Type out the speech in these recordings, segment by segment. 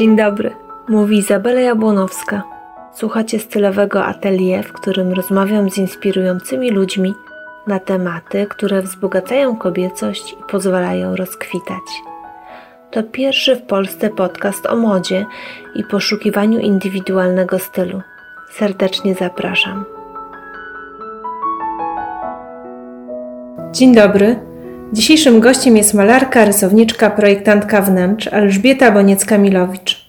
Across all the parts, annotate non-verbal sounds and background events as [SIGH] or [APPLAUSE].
Dzień dobry, mówi Izabela Jabłonowska. Słuchacie stylowego atelier, w którym rozmawiam z inspirującymi ludźmi na tematy, które wzbogacają kobiecość i pozwalają rozkwitać. To pierwszy w Polsce podcast o modzie i poszukiwaniu indywidualnego stylu. Serdecznie zapraszam. Dzień dobry. Dzisiejszym gościem jest malarka, rysowniczka, projektantka wnętrz Elżbieta Boniecka-Milowicz.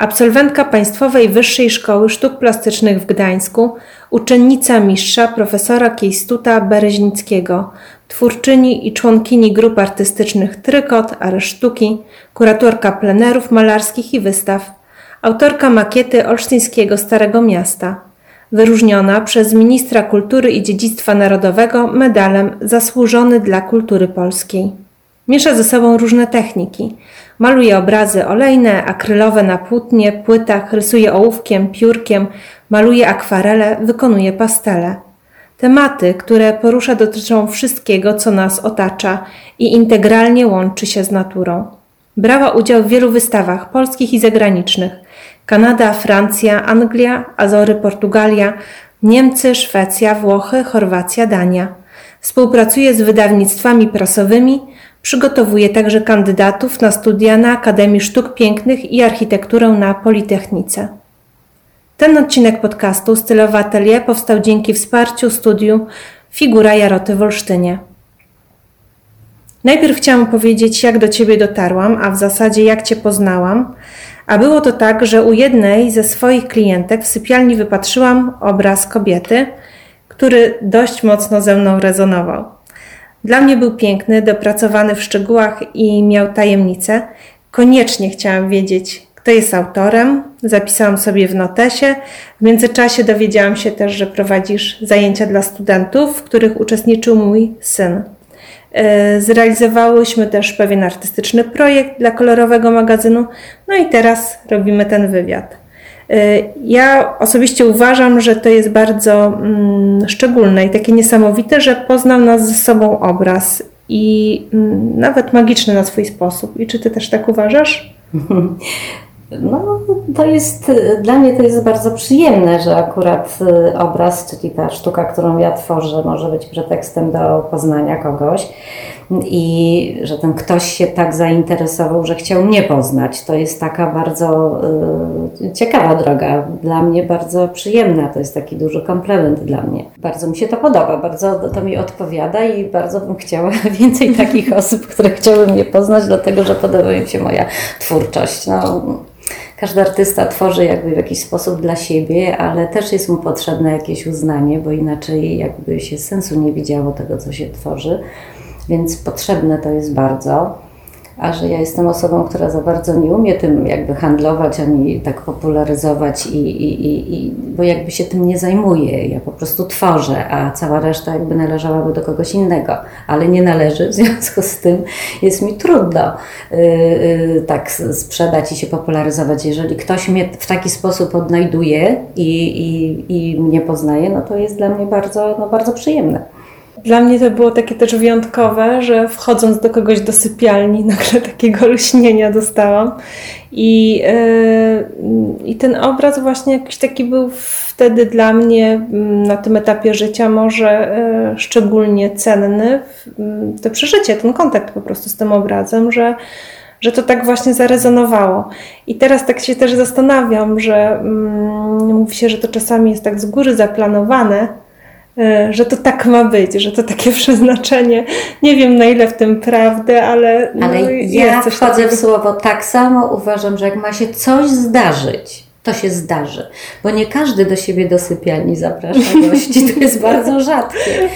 Absolwentka Państwowej Wyższej Szkoły Sztuk Plastycznych w Gdańsku, uczennica mistrza profesora Kiejstuta Bereźnickiego, twórczyni i członkini grup artystycznych Trykot, Areszt Sztuki, kuratorka plenerów malarskich i wystaw, autorka makiety olsztyńskiego Starego Miasta, wyróżniona przez ministra kultury i dziedzictwa narodowego medalem Zasłużony dla kultury polskiej. Miesza ze sobą różne techniki. Maluje obrazy olejne, akrylowe na płótnie, płytach, rysuje ołówkiem, piórkiem, maluje akwarele, wykonuje pastele. Tematy, które porusza, dotyczą wszystkiego, co nas otacza i integralnie łączy się z naturą. Brała udział w wielu wystawach polskich i zagranicznych. Kanada, Francja, Anglia, Azory, Portugalia, Niemcy, Szwecja, Włochy, Chorwacja, Dania. Współpracuje z wydawnictwami prasowymi, przygotowuje także kandydatów na studia na Akademii Sztuk Pięknych i Architekturę na Politechnice. Ten odcinek podcastu Stylowa Atelier powstał dzięki wsparciu studiu Figura Jaroty w Olsztynie. Najpierw chciałam powiedzieć, jak do Ciebie dotarłam, a w zasadzie jak Cię poznałam. A było to tak, że u jednej ze swoich klientek w sypialni wypatrzyłam obraz kobiety, który dość mocno ze mną rezonował. Dla mnie był piękny, dopracowany w szczegółach i miał tajemnicę. Koniecznie chciałam wiedzieć, kto jest autorem. Zapisałam sobie w notesie. W międzyczasie dowiedziałam się też, że prowadzisz zajęcia dla studentów, w których uczestniczył mój syn. E, zrealizowałyśmy też pewien artystyczny projekt dla kolorowego magazynu, no i teraz robimy ten wywiad. E, ja osobiście uważam, że to jest bardzo mm, szczególne i takie niesamowite, że poznał nas ze sobą obraz i mm, nawet magiczny na swój sposób. I czy ty też tak uważasz? [LAUGHS] No, to jest, dla mnie to jest bardzo przyjemne, że akurat y, obraz, czyli ta sztuka, którą ja tworzę, może być pretekstem do poznania kogoś i że ten ktoś się tak zainteresował, że chciał mnie poznać. To jest taka bardzo y, ciekawa droga, dla mnie bardzo przyjemna. To jest taki duży komplement dla mnie. Bardzo mi się to podoba, bardzo to mi odpowiada i bardzo bym chciała [LAUGHS] więcej takich [LAUGHS] osób, które chciały mnie poznać, dlatego że podoba mi się moja twórczość. No, każdy artysta tworzy jakby w jakiś sposób dla siebie, ale też jest mu potrzebne jakieś uznanie, bo inaczej jakby się sensu nie widziało tego, co się tworzy. Więc potrzebne to jest bardzo a że ja jestem osobą, która za bardzo nie umie tym jakby handlować, ani tak popularyzować, i, i, i, i, bo jakby się tym nie zajmuję. Ja po prostu tworzę, a cała reszta jakby należałaby do kogoś innego, ale nie należy, w związku z tym jest mi trudno yy, yy, tak sprzedać i się popularyzować. Jeżeli ktoś mnie w taki sposób odnajduje i, i, i mnie poznaje, no to jest dla mnie bardzo, no bardzo przyjemne. Dla mnie to było takie też wyjątkowe, że wchodząc do kogoś do sypialni, [LAUGHS] nagle takiego lśnienia dostałam. I, yy, I ten obraz właśnie jakiś taki był wtedy dla mnie mm, na tym etapie życia może yy, szczególnie cenny. Yy, to przeżycie, ten kontakt po prostu z tym obrazem, że że to tak właśnie zarezonowało. I teraz tak się też zastanawiam, że mm, mówi się, że to czasami jest tak z góry zaplanowane, że to tak ma być, że to takie [LAUGHS] przeznaczenie. Nie wiem na ile w tym prawdę, ale. No, ale ja wchodzę w słowo tak samo. Uważam, że jak ma się coś zdarzyć, to się zdarzy, bo nie każdy do siebie do sypialni zaprasza [LAUGHS] gości, to jest bardzo rzadkie.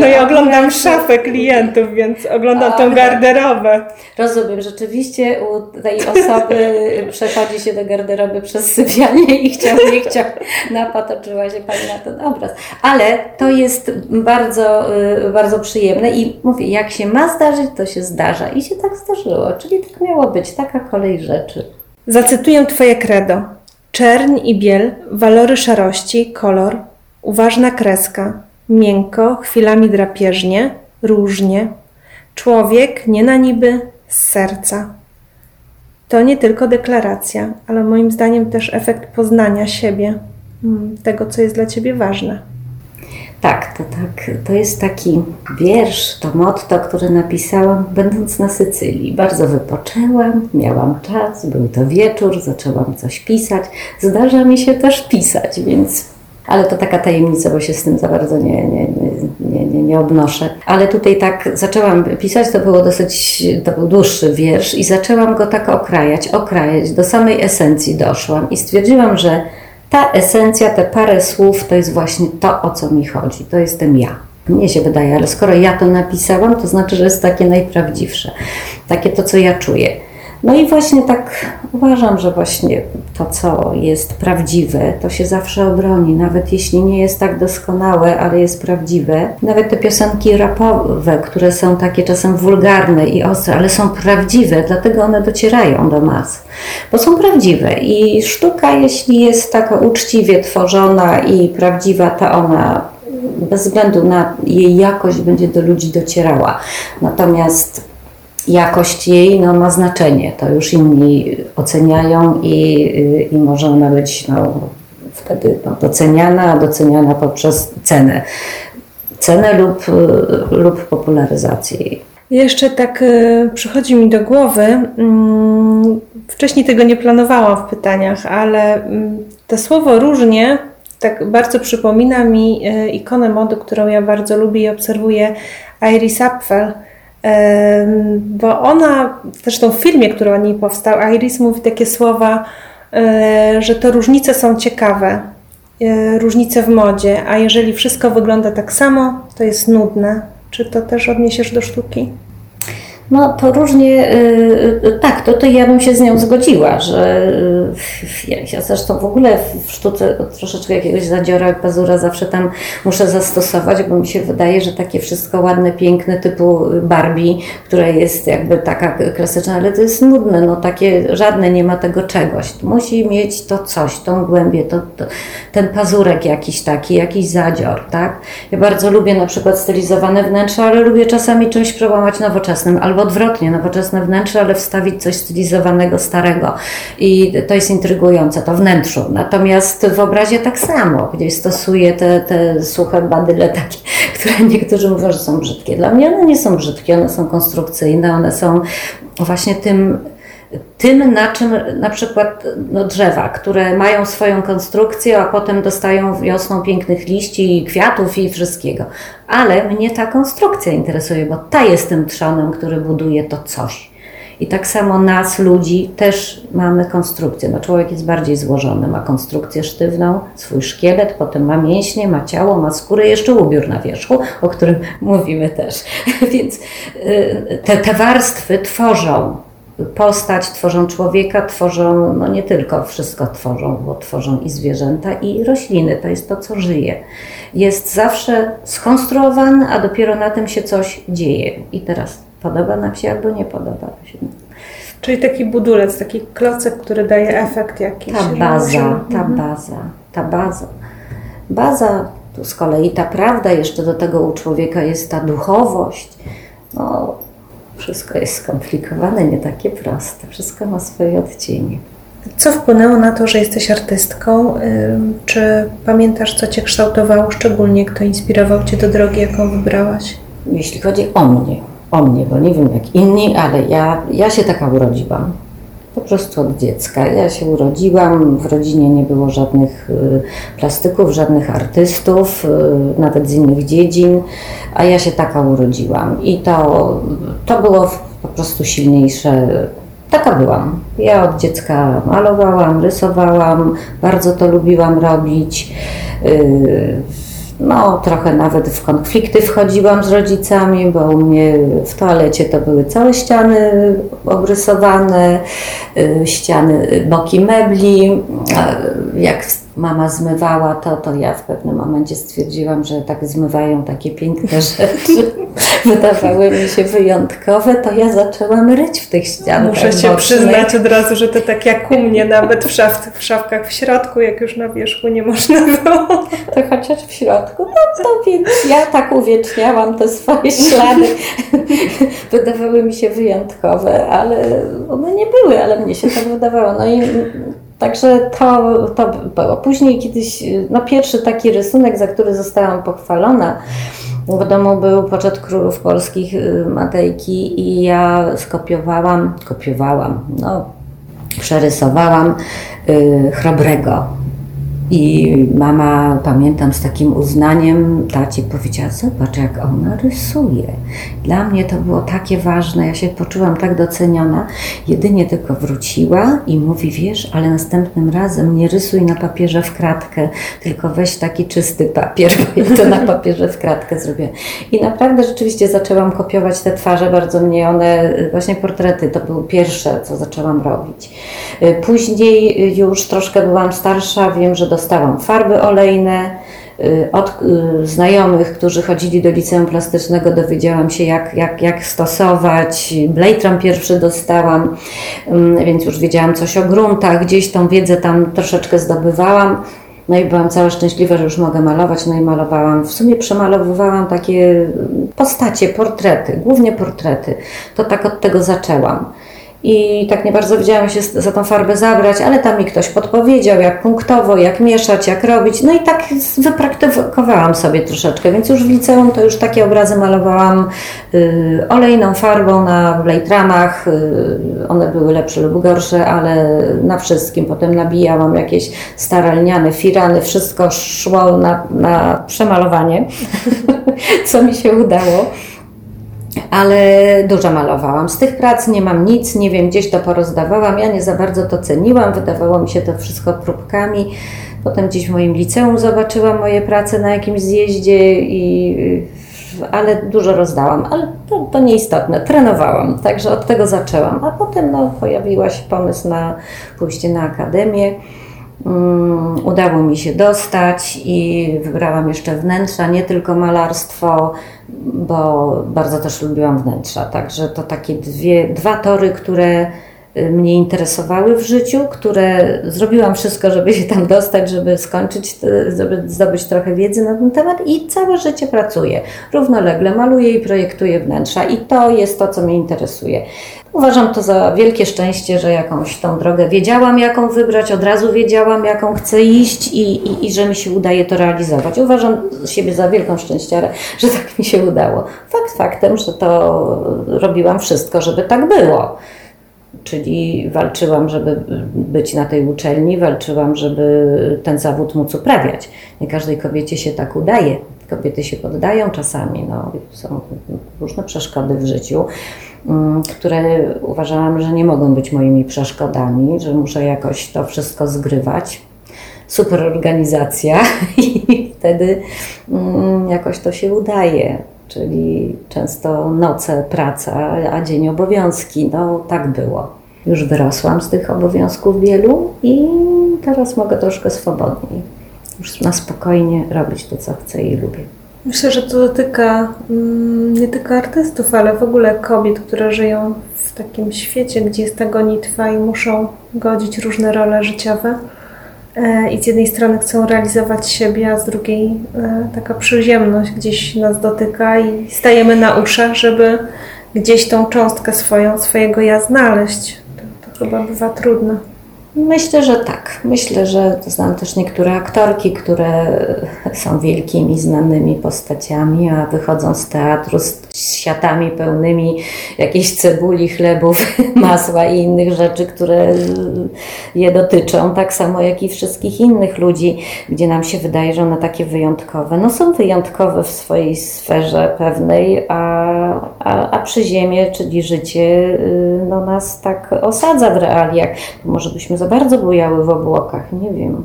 no ja oglądam szafę klientów, więc oglądam tą garderobę. Rozumiem, rzeczywiście u tej osoby [LAUGHS] przechodzi się do garderoby przez sypialnię i chciał, nie chciał, napatoczyła się Pani na ten obraz. Ale to jest bardzo, y, bardzo przyjemne i mówię, jak się ma zdarzyć, to się zdarza i się tak zdarzyło, czyli tak miało być, taka kolej rzeczy. Zacytuję Twoje credo. Czerń i biel, walory szarości, kolor, uważna kreska, miękko, chwilami drapieżnie, różnie. Człowiek nie na niby, z serca. to nie tylko deklaracja, ale moim zdaniem też efekt poznania siebie, mm, tego, co jest dla ciebie ważne. Tak, to tak, to jest taki wiersz, to motto, które napisałam będąc na Sycylii. Bardzo wypoczęłam, miałam czas, był to wieczór, zaczęłam coś pisać. Zdarza mi się też pisać, więc ale to taka tajemnica, bo się z tym za bardzo nie, nie, nie, nie, nie obnoszę. Ale tutaj tak zaczęłam pisać, to było dosyć, to był dłuższy wiersz i zaczęłam go tak okrajać, okrajać, do samej esencji doszłam i stwierdziłam, że ta esencja, te parę słów to jest właśnie to, o co mi chodzi. To jestem ja. Mnie się wydaje, ale skoro ja to napisałam, to znaczy, że jest takie najprawdziwsze. Takie to, co ja czuję. No i właśnie tak uważam, że właśnie to, co jest prawdziwe, to się zawsze obroni, nawet jeśli nie jest tak doskonałe, ale jest prawdziwe. Nawet te piosenki rapowe, które są takie czasem wulgarne i ostre, ale są prawdziwe, dlatego one docierają do mas, bo są prawdziwe. I sztuka, jeśli jest taka uczciwie tworzona i prawdziwa, to ona bez względu na jej jakość będzie do ludzi docierała. Natomiast jakość jej no, ma znaczenie. To już inni oceniają i, i może ona być no, wtedy no, doceniana, doceniana poprzez cenę. Cenę lub, lub popularyzację. Jeszcze tak y, przychodzi mi do głowy, mm, wcześniej tego nie planowałam w pytaniach, ale mm, to słowo różnie tak bardzo przypomina mi y, ikonę mody, którą ja bardzo lubię i obserwuję, Iris Apfel bo ona, zresztą w filmie, który o niej powstał, Iris mówi takie słowa, e, że te różnice są ciekawe, e, różnice w modzie, a jeżeli wszystko wygląda tak samo, to jest nudne. Czy to też odniesiesz do sztuki? No to różnie, y, y, tak, to, to ja bym się z nią zgodziła, że y, ja zresztą w ogóle w sztuce troszeczkę jakiegoś zadziora pazura zawsze tam muszę zastosować, bo mi się wydaje, że takie wszystko ładne, piękne typu Barbie, która jest jakby taka klasyczna, ale to jest nudne, no takie żadne nie ma tego czegoś. Musi mieć to coś, tą głębię, to, to, ten pazurek jakiś taki, jakiś zadzior, tak? Ja bardzo lubię na przykład stylizowane wnętrza, ale lubię czasami czymś przełamać nowoczesnym, albo odwrotnie, nowoczesne wnętrze, ale wstawić coś stylizowanego, starego. I to jest intrygujące, to wnętrzu. Natomiast w obrazie tak samo, gdzieś stosuję te, te suche badyle takie, [LAUGHS] które niektórzy mówią, że są brzydkie. Dla mnie one nie są brzydkie, one są konstrukcyjne, one są właśnie tym tym, na czym na przykład no, drzewa, które mają swoją konstrukcję, a potem dostają wiosną pięknych liści, kwiatów i wszystkiego. Ale mnie ta konstrukcja interesuje, bo ta jest tym trzonem, który buduje to coś. I tak samo nas, ludzi, też mamy konstrukcję. No, człowiek jest bardziej złożony, ma konstrukcję sztywną, swój szkielet, potem ma mięśnie, ma ciało, ma skórę, jeszcze ubiór na wierzchu, o którym [LAUGHS] mówimy też. [LAUGHS] Więc y, te, te warstwy tworzą postać, tworzą człowieka, tworzą, no nie tylko wszystko tworzą, bo tworzą i zwierzęta, i rośliny, to jest to, co żyje. Jest zawsze skonstruowany, a dopiero na tym się coś dzieje. I teraz podoba nam się albo nie podoba się. Czyli taki budulec, taki klocek, który daje efekt jakiś. Ta baza, ta mhm. baza, ta baza. Baza, tu z kolei ta prawda, jeszcze do tego u człowieka jest ta duchowość. No, wszystko jest skomplikowane, nie takie proste. Wszystko ma swoje odcienie. Co wpłynęło na to, że jesteś artystką? Czy pamiętasz, co Cię kształtowało szczególnie? Kto inspirował Cię do drogi, jaką wybrałaś? Jeśli chodzi o mnie, o mnie, bo nie wiem jak inni, ale ja, ja się taka urodziłam po prostu od dziecka. Ja się urodziłam, w rodzinie nie było żadnych y, plastyków, żadnych artystów, y, nawet z innych dziedzin, a ja się taka urodziłam. I to, to było po prostu silniejsze. Taka byłam. Ja od dziecka malowałam, rysowałam, bardzo to lubiłam robić. Y, no, trochę nawet w konflikty wchodziłam z rodzicami, bo u mnie w toalecie to były całe ściany obrysowane, y, ściany, boki mebli. Jak mama zmywała to, to ja w pewnym momencie stwierdziłam, że tak zmywają takie piękne [LAUGHS] rzeczy. Wydawały mi się wyjątkowe, to ja zaczęłam ryć w tych ścianach. Muszę się przyznać od razu, że to tak jak u mnie, nawet w, szaf, w szafkach w środku, jak już na wierzchu nie można [LAUGHS] było. To chociaż w środku, no to więc ja tak uwieczniałam te swoje ślady. [LAUGHS] Wydawały mi się wyjątkowe, ale one nie były, ale mnie się to wydawało. No i Także to, to było. Później kiedyś, no pierwszy taki rysunek, za który zostałam pochwalona, w domu był poczet królów polskich y, Matejki i ja skopiowałam, kopiowałam, no przerysowałam y, chrobrego i mama, pamiętam, z takim uznaniem taci powiedziała: Zobacz, jak ona rysuje. Dla mnie to było takie ważne, ja się poczułam tak doceniona. Jedynie tylko wróciła i mówi: Wiesz, ale następnym razem nie rysuj na papierze w kratkę, tylko weź taki czysty papier, bo ja to na [LAUGHS] papierze w kratkę zrobię. I naprawdę rzeczywiście zaczęłam kopiować te twarze, bardzo mnie one, właśnie portrety, to były pierwsze, co zaczęłam robić. Później już troszkę byłam starsza, wiem, że dostałam farby olejne. Y, od y, znajomych, którzy chodzili do liceum plastycznego, dowiedziałam się, jak, jak, jak stosować. Blejtram pierwszy dostałam, mm, więc już wiedziałam coś o gruntach. Gdzieś tą wiedzę tam troszeczkę zdobywałam. No i byłam cała szczęśliwa, że już mogę malować. No i malowałam, w sumie przemalowywałam takie postacie, portrety, głównie portrety. To tak od tego zaczęłam i tak nie bardzo wiedziałam się za tą farbę zabrać, ale tam mi ktoś podpowiedział, jak punktowo, jak mieszać, jak robić. No i tak wypraktykowałam sobie troszeczkę, więc już w liceum to już takie obrazy malowałam y, olejną farbą na blejtramach. Y, one były lepsze lub gorsze, ale na wszystkim. Potem nabijałam jakieś staralniane, firany, wszystko szło na, na przemalowanie, [LAUGHS] co mi się udało ale dużo malowałam. Z tych prac nie mam nic, nie wiem, gdzieś to porozdawałam. Ja nie za bardzo to ceniłam, wydawało mi się to wszystko próbkami. Potem gdzieś w moim liceum zobaczyłam moje prace na jakimś zjeździe, i, ale dużo rozdałam, ale to, to nieistotne. Trenowałam, także od tego zaczęłam. A potem no, pojawiła się pomysł na pójście na akademię. Um, udało mi się dostać i wybrałam jeszcze wnętrza, nie tylko malarstwo, bo bardzo też lubiłam wnętrza. Także to takie dwie, dwa tory, które mnie interesowały w życiu, które zrobiłam wszystko, żeby się tam dostać, żeby skończyć, żeby zdobyć trochę wiedzy na ten temat i całe życie pracuję. Równolegle maluję i projektuję wnętrza i to jest to, co mnie interesuje. Uważam to za wielkie szczęście, że jakąś tą drogę wiedziałam, jaką wybrać, od razu wiedziałam, jaką chcę iść i, i, i że mi się udaje to realizować. Uważam siebie za wielką szczęściarę, że tak mi się udało. Fakt faktem, że to robiłam wszystko, żeby tak było. Czyli walczyłam, żeby być na tej uczelni, walczyłam, żeby ten zawód móc uprawiać. Nie każdej kobiecie się tak udaje. Kobiety się poddają czasami, no, są różne przeszkody w życiu. Mm, które uważałam, że nie mogą być moimi przeszkodami, że muszę jakoś to wszystko zgrywać. Super organizacja [LAUGHS] i wtedy mm, jakoś to się udaje. Czyli często noce praca, a dzień obowiązki. No tak było. Już wyrosłam z tych obowiązków wielu i teraz mogę troszkę swobodniej, już na spokojnie robić to, co chcę i lubię. Myślę, że to dotyka mm, nie tylko artystów, ale w ogóle kobiet, które żyją w takim świecie, gdzie jest ta gonitwa i muszą godzić różne role życiowe. E, I z jednej strony chcą realizować siebie, a z drugiej e, taka przyziemność gdzieś nas dotyka i stajemy na uszach, żeby gdzieś tą cząstkę swoją, swojego ja znaleźć. To, to chyba bywa trudne. Myślę, że tak. Myślę, że znam też niektóre aktorki, które są wielkimi, znanymi postaciami, a wychodzą z teatru z światami pełnymi jakiejś cebuli, chlebów, [LAUGHS] masła i innych rzeczy, które je dotyczą, tak samo jak i wszystkich innych ludzi, gdzie nam się wydaje, że one takie wyjątkowe. No są wyjątkowe w swojej sferze pewnej, a, a, a przy ziemię, czyli życie, y, no nas tak osadza w realiach. Może byśmy za bardzo bujały w obłokach, nie wiem.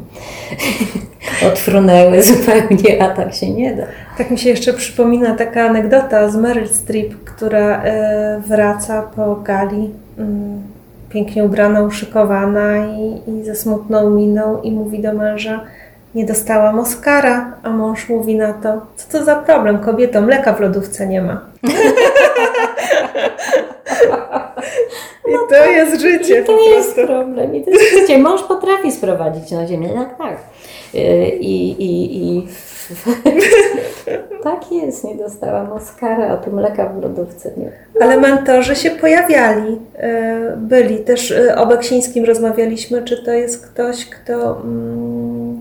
[LAUGHS] Odfrunęły zupełnie, a tak się nie da. Tak mi się jeszcze przypomina taka anegdota z Meryl Streep, która e, wraca po gali mm, pięknie ubrana, uszykowana i, i ze smutną miną i mówi do męża nie dostałam Oscara, a mąż mówi na to, co to za problem, kobieto, mleka w lodówce nie ma. [LAUGHS] I to jest życie I to jest prostu. problem. I to jest życie. Mąż potrafi sprowadzić na ziemię. Tak, tak. Y, I, i, i [LAUGHS] tak jest, nie dostałam Oscara, a tu mleka w lodówce nie. Ale mentorzy się pojawiali, e, byli. Też e, o Beksińskim rozmawialiśmy, czy to jest ktoś, kto mm,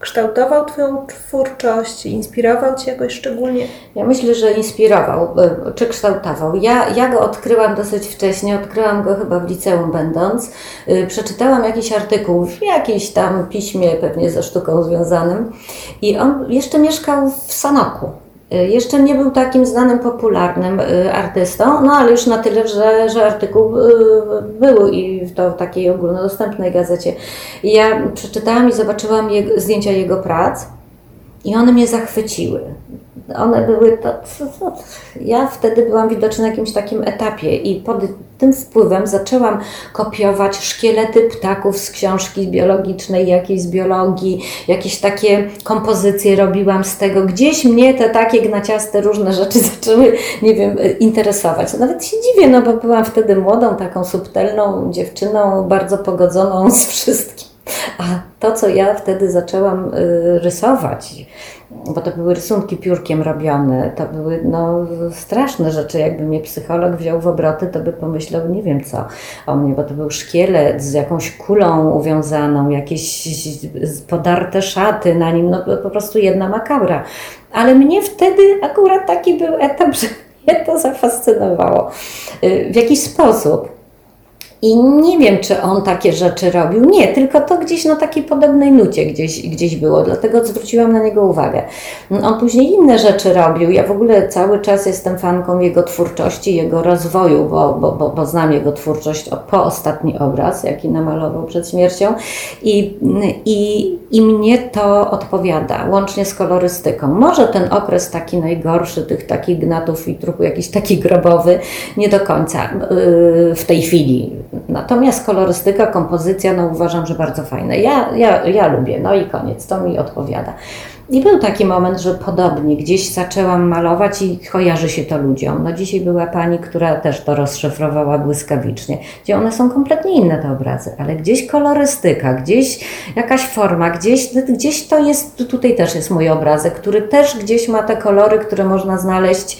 kształtował Twoją twórczość, inspirował Cię jakoś szczególnie? Ja myślę, że inspirował, y, czy kształtował. Ja, ja go odkryłam dosyć wcześnie, odkryłam go chyba w liceum będąc. Y, Przeczytałam jakiś artykuł w jakimś tam piśmie, pewnie ze sztuką związanym i on jeszcze mieszkał w Sanoku. Y, Jeszcze nie był takim znanym, popularnym y, artystą, no ale już na tyle, że, że artykuł y, był i to w takiej ogólnodostępnej gazecie. I ja przeczytałam i zobaczyłam jego, zdjęcia jego prac i one mnie zachwyciły. One były to. Ja wtedy byłam widoczna na jakimś takim etapie i pod tym wpływem zaczęłam kopiować szkielety ptaków z książki biologicznej, jakiejś z biologii, jakieś takie kompozycje robiłam z tego. Gdzieś mnie te takie gnaciaste różne rzeczy [LAUGHS] zaczęły, nie wiem, interesować. Nawet się dziwię, no bo byłam wtedy młodą, taką subtelną dziewczyną, bardzo pogodzoną z wszystkim. A to, co ja wtedy zaczęłam y, rysować, bo to były rysunki piórkiem robione, to były no, straszne rzeczy. Jakby mnie psycholog wziął w obroty, to by pomyślał nie wiem co o mnie, bo to był szkielet z jakąś kulą uwiązaną, jakieś podarte szaty na nim, no po prostu jedna makabra. Ale mnie wtedy akurat taki był etap, że [LAUGHS] mnie to zafascynowało. Y, W jakiś sposób. I nie wiem, czy on takie rzeczy robił. Nie, tylko to gdzieś na takiej podobnej nucie gdzieś, gdzieś było, dlatego zwróciłam na niego uwagę. On później inne rzeczy robił. Ja w ogóle cały czas jestem fanką jego twórczości, jego rozwoju, bo, bo, bo, bo znam jego twórczość po ostatni obraz, jaki namalował przed śmiercią. I, i, I mnie to odpowiada, łącznie z kolorystyką. Może ten okres taki najgorszy, tych takich gnatów i truchu, jakiś taki grobowy, nie do końca yy, w tej chwili. Natomiast kolorystyka, kompozycja, no uważam, że bardzo fajne. Ja, ja, ja lubię, no i koniec, to mi odpowiada. I był taki moment, że podobnie gdzieś zaczęłam malować i kojarzy się to ludziom. No dzisiaj była pani, która też to rozszyfrowała błyskawicznie, gdzie one są kompletnie inne te obrazy, ale gdzieś kolorystyka, gdzieś jakaś forma, gdzieś, gdzieś to jest, tutaj też jest mój obrazek, który też gdzieś ma te kolory, które można znaleźć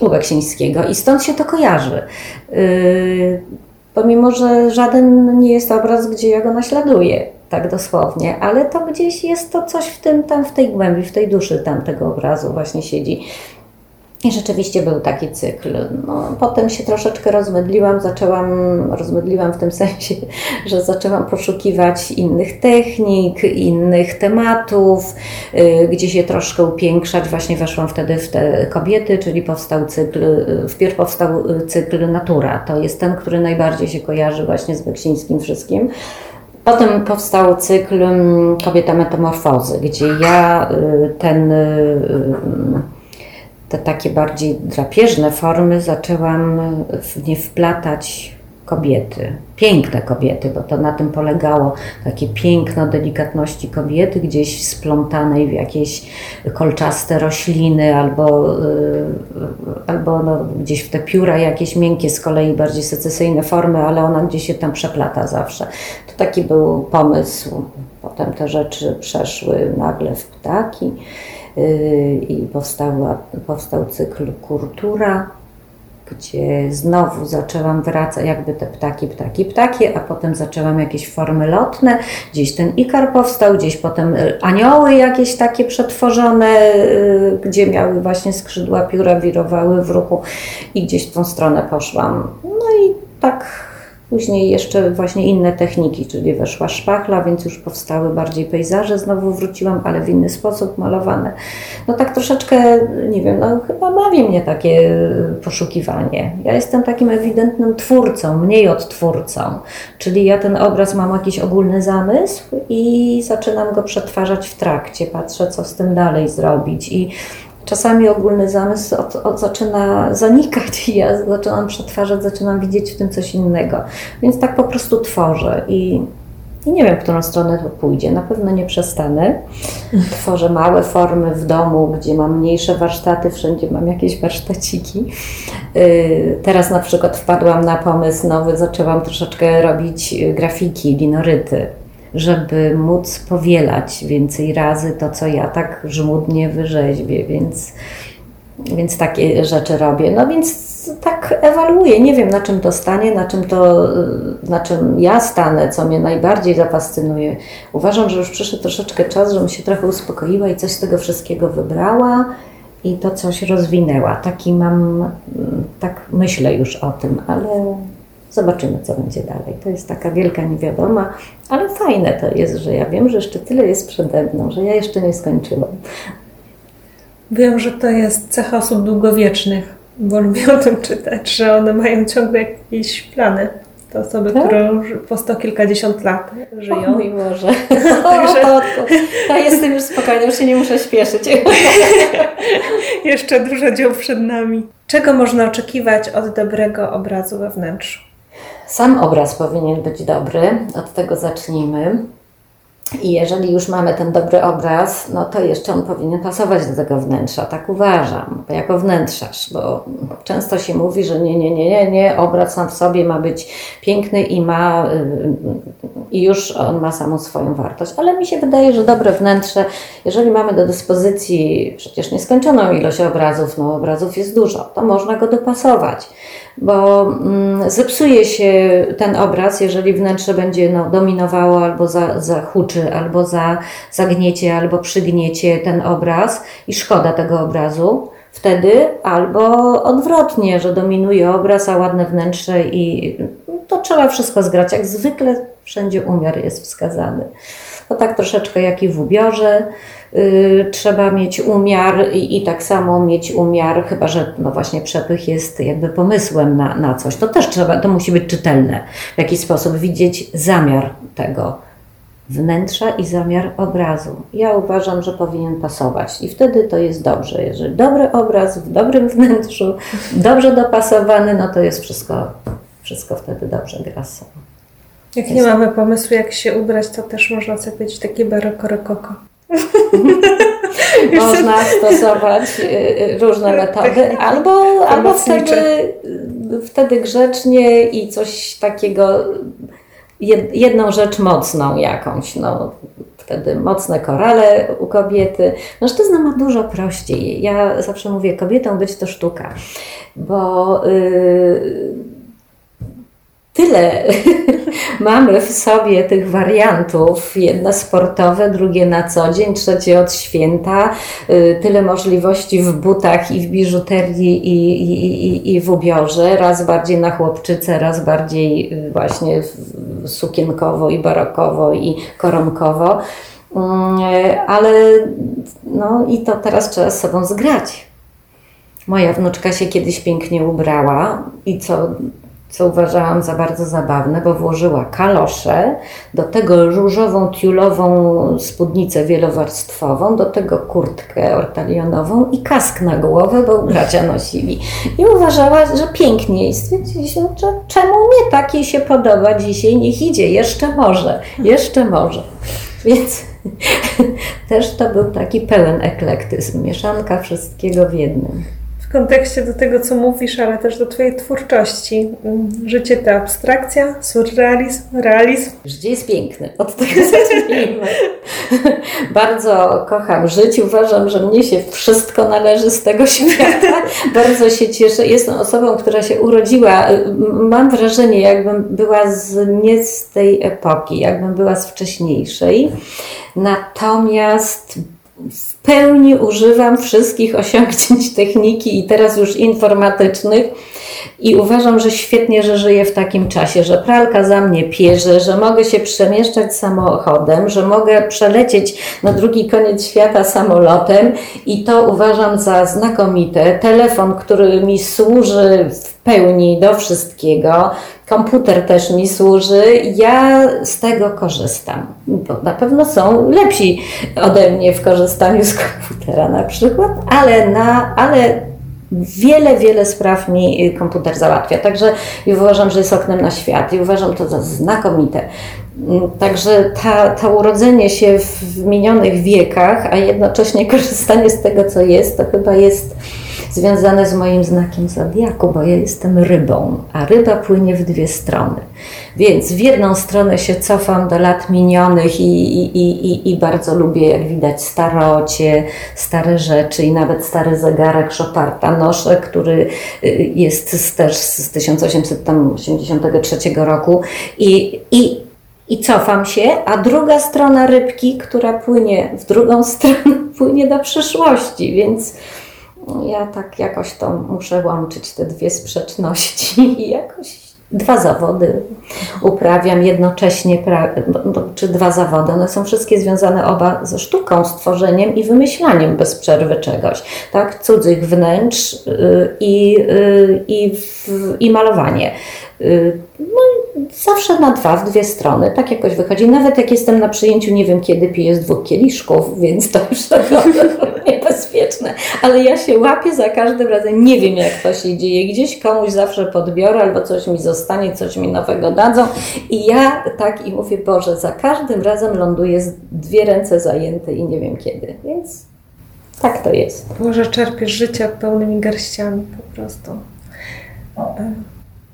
u Beksińskiego i stąd się to kojarzy. Yy, pomimo, że żaden nie jest obraz, gdzie ja go naśladuję, tak dosłownie, ale to gdzieś jest to coś w tym, tam w tej głębi, w tej duszy tamtego obrazu właśnie siedzi. I rzeczywiście był taki cykl. No, potem się troszeczkę rozmydliłam, zaczęłam, rozmydliłam w tym [LAUGHS] sensie, że zaczęłam poszukiwać innych technik, innych tematów, y, gdzie się troszkę upiększać. Właśnie weszłam wtedy w te kobiety, czyli powstał cykl, y, wpierw powstał y, cykl Natura. To jest ten, który najbardziej się kojarzy właśnie z Beksińskim wszystkim. Potem powstał cykl mm, Kobieta Metamorfozy, gdzie ja ten te takie bardziej drapieżne formy zaczęłam w nie wplatać kobiety. Piękne kobiety, bo to na tym polegało. Takie piękno delikatności kobiety, gdzieś splątanej w jakieś kolczaste rośliny albo, y, albo no, gdzieś w te pióra jakieś miękkie, z kolei bardziej secesyjne formy, ale ona gdzieś się tam przeplata zawsze. To taki był pomysł. Potem te rzeczy przeszły nagle w ptaki i powstała, powstał cykl Kultura, gdzie znowu zaczęłam wracać, jakby te ptaki, ptaki, ptaki, a potem zaczęłam jakieś formy lotne, gdzieś ten ikar powstał, gdzieś potem anioły jakieś takie przetworzone, y, gdzie miały właśnie skrzydła, pióra wirowały w ruchu i gdzieś w tą stronę poszłam. No i tak Później jeszcze właśnie inne techniki, czyli weszła szpachla, więc już powstały bardziej pejzaże, znowu wróciłam, ale w inny sposób malowane. No tak troszeczkę, nie wiem, no chyba bawi mnie takie poszukiwanie. Ja jestem takim ewidentnym twórcą, mniej odtwórcą, czyli ja ten obraz mam jakiś ogólny zamysł i zaczynam go przetwarzać w trakcie, patrzę co z tym dalej zrobić i czasami ogólny zamysł od, od zaczyna zanikać i ja zaczynam przetwarzać, zaczynam widzieć w tym coś innego. Więc tak po prostu tworzę i, i nie wiem, w którą stronę to pójdzie. Na pewno nie przestanę. Tworzę małe formy w domu, gdzie mam mniejsze warsztaty, wszędzie mam jakieś warsztaciki. Yy, Teraz na przykład wpadłam na pomysł nowy, zaczęłam troszeczkę robić y, grafiki, linoryty żeby móc powielać więcej razy to, co ja tak żmudnie wyrzeźbię, więc, więc takie rzeczy robię. No więc tak ewaluuję, nie wiem na czym to stanie, na czym to, na czym ja stanę, co mnie najbardziej zafascynuje. Uważam, że już przyszedł troszeczkę czas, żebym się trochę uspokoiła i coś z tego wszystkiego wybrała i to coś rozwinęła. Taki mam, tak myślę już o tym, ale Zobaczymy, co będzie dalej. To jest taka wielka niewiadoma, ale fajne to jest, że ja wiem, że jeszcze tyle jest przede mną, że ja jeszcze nie skończyłam. Wiem, że to jest cecha osób długowiecznych, bo lubię o tym czytać, że one mają ciągle jakieś plany. To osoby, Tak? które już po sto kilkadziesiąt lat O żyją. mój Boże. O, to, to, to jestem już spokojna, już się nie muszę śpieszyć. [LAUGHS] Jeszcze dużo dzieł przed nami. Czego można oczekiwać od dobrego obrazu we wnętrzu? Sam obraz powinien być dobry, od tego zacznijmy. I jeżeli już mamy ten dobry obraz, no to jeszcze on powinien pasować do tego wnętrza, tak uważam, jako wnętrzarz, bo często się mówi, że nie, nie, nie, nie, nie, obraz sam w sobie ma być piękny i ma, y, i już on ma samą swoją wartość, ale mi się wydaje, że dobre wnętrze, jeżeli mamy do dyspozycji przecież nieskończoną ilość obrazów, no obrazów jest dużo, to można go dopasować bo mm, zepsuje się ten obraz, jeżeli wnętrze będzie no, dominowało albo za, albo za, zagniecie, albo przygniecie ten obraz i szkoda tego obrazu wtedy, albo odwrotnie, że dominuje obraz, a ładne wnętrze i to trzeba wszystko zgrać. Jak zwykle wszędzie umiar jest wskazany. To tak troszeczkę jak i w ubiorze. Yy, trzeba mieć umiar i, i tak samo mieć umiar, chyba że no właśnie przepych jest jakby pomysłem na, na coś. To też trzeba, to musi być czytelne. W jakiś sposób widzieć zamiar tego wnętrza i zamiar obrazu. Ja uważam, że powinien pasować i wtedy to jest dobrze. Jeżeli dobry obraz w dobrym [LAUGHS] wnętrzu, dobrze dopasowany, no to jest wszystko, wszystko wtedy dobrze gra z sobą. Jak nie mamy pomysłu, jak się ubrać, to też można sobie być takie baroko rokoko. [LAUGHS] Można stosować y, y, różne metody, albo, albo Pomocnicze. wtedy, y, wtedy grzecznie i coś takiego, jedną rzecz mocną jakąś, no wtedy mocne korale u kobiety. Mężczyzna ma dużo prościej. Ja zawsze mówię, kobietą być to sztuka, bo y, tyle [LAUGHS] mamy w sobie tych wariantów. Jedne sportowe, drugie na co dzień, trzecie od święta. Y, Tyle możliwości w butach i w biżuterii i, i, i, i w ubiorze. Raz bardziej na chłopczycę, raz bardziej y, właśnie sukienkowo i barokowo i koronkowo. Mm, Ale no i to teraz trzeba z sobą zgrać. Moja wnuczka się kiedyś pięknie ubrała i co, co uważałam za bardzo zabawne, bo włożyła kalosze, do tego różową, tiulową spódnicę wielowarstwową, do tego kurtkę ortalionową i kask na głowę, bo bracia nosili. I uważała, że pięknie. I stwierdziliśmy, że czemu nie tak jej się podoba dzisiaj, niech idzie, jeszcze może, jeszcze może. Więc [LAUGHS] też to był taki pełen eklektyzm, mieszanka wszystkiego w jednym. W kontekście do tego, co mówisz, ale też do Twojej twórczości. Mm, Życie to abstrakcja, surrealizm, realizm. Życie jest piękne, od tego [LAUGHS] zacznijmy. Bardzo kocham żyć, uważam, że mnie się wszystko należy z tego [LAUGHS] świata. Bardzo się cieszę. Jestem osobą, która się urodziła, mam wrażenie, jakbym była z, nie z tej epoki, jakbym była z wcześniejszej. Natomiast w pełni używam wszystkich osiągnięć [LAUGHS] techniki i teraz już informatycznych i uważam, że świetnie, że żyję w takim czasie, że pralka za mnie pierze, że mogę się przemieszczać samochodem, że mogę przelecieć na drugi koniec świata samolotem i to uważam za znakomite. Telefon, który mi służy w pełni do wszystkiego. Komputer też mi służy, ja z tego korzystam. Bo na pewno są lepsi ode mnie w korzystaniu z komputera na przykład, ale, na, ale wiele, wiele spraw mi komputer załatwia. Także uważam, że jest oknem na świat i uważam to za znakomite. Także ta, to urodzenie się w minionych wiekach, a jednocześnie [LAUGHS] korzystanie z tego, co jest, to chyba jest związane z moim znakiem zodiaku, bo ja jestem rybą, a ryba płynie w dwie strony. Więc w jedną stronę się cofam do lat minionych i, i, i, i bardzo lubię, jak widać, starocie, stare rzeczy i nawet stary zegarek Choparta noszę, który y, jest też z 1883 roku i, i i cofam się, a druga strona rybki, która płynie w drugą [LAUGHS] stronę, płynie do przyszłości, więc ja tak jakoś to muszę łączyć te dwie sprzeczności i jakoś dwa zawody uprawiam jednocześnie, czy dwa zawody, one są wszystkie związane oba ze sztuką, stworzeniem i wymyślaniem bez przerwy czegoś, tak, cudzych wnętrz y, i, y, i, i malowanie. Y, no, zawsze na dwa, w dwie strony, tak jakoś wychodzi. Nawet jak jestem na przyjęciu, nie wiem kiedy piję z dwóch kieliszków, więc to już [LAUGHS] tak niebezpieczne. Ale ja się łapię za każdym razem, nie wiem jak to się dzieje. Gdzieś komuś zawsze podbiorę albo coś mi zostanie, coś mi nowego dadzą. I ja tak i mówię, Boże, za każdym razem ląduję z dwie ręce zajęte i nie wiem kiedy. Więc tak to jest. Może czerpiesz życia pełnymi garściami po prostu.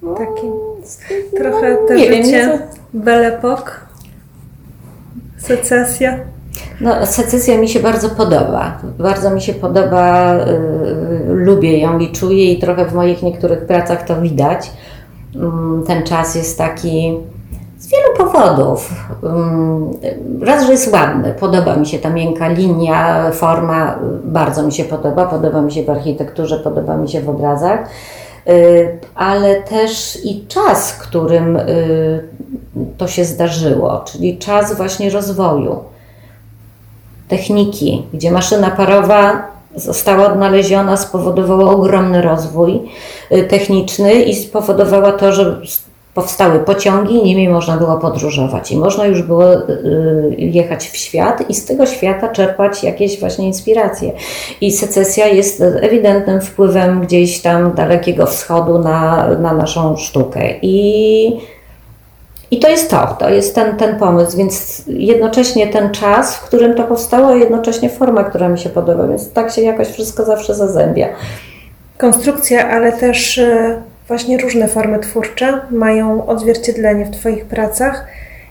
Taki no, trochę to nie życie wiem, Époque, secesja. No, secesja mi się bardzo podoba. Bardzo mi się podoba, yy, lubię ją i czuję i trochę w moich niektórych pracach to widać. Yy, ten czas jest taki z wielu powodów. Yy, raz, że jest ładny, podoba mi się ta miękka linia, forma, bardzo mi się podoba. Podoba mi się w architekturze, podoba mi się w obrazach. Y, ale też i czas, którym y, to się zdarzyło, czyli czas właśnie rozwoju. Techniki, gdzie maszyna parowa została odnaleziona, spowodowała ogromny rozwój y, techniczny i spowodowała to, że powstały pociągi, nimi można było podróżować i można już było y, jechać w świat i z tego świata czerpać jakieś właśnie inspiracje. I secesja jest ewidentnym wpływem gdzieś tam dalekiego wschodu na, na naszą sztukę. I, i to jest to, to jest ten, ten pomysł, więc jednocześnie ten czas, w którym to powstało, a jednocześnie forma, która mi się podoba, więc tak się jakoś wszystko zawsze zazębia. Konstrukcja, ale też y, właśnie różne formy twórcze mają odzwierciedlenie w Twoich pracach.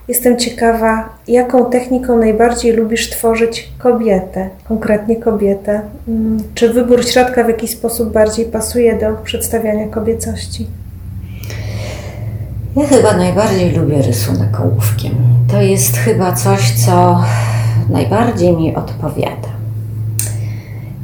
Jestem ciekawa, jaką techniką najbardziej lubisz tworzyć kobietę, konkretnie kobietę? Mm, czy wybór środka w jakiś sposób bardziej pasuje do przedstawiania kobiecości? Ja chyba najbardziej lubię rysunek ołówkiem. To jest chyba coś, co najbardziej mi odpowiada.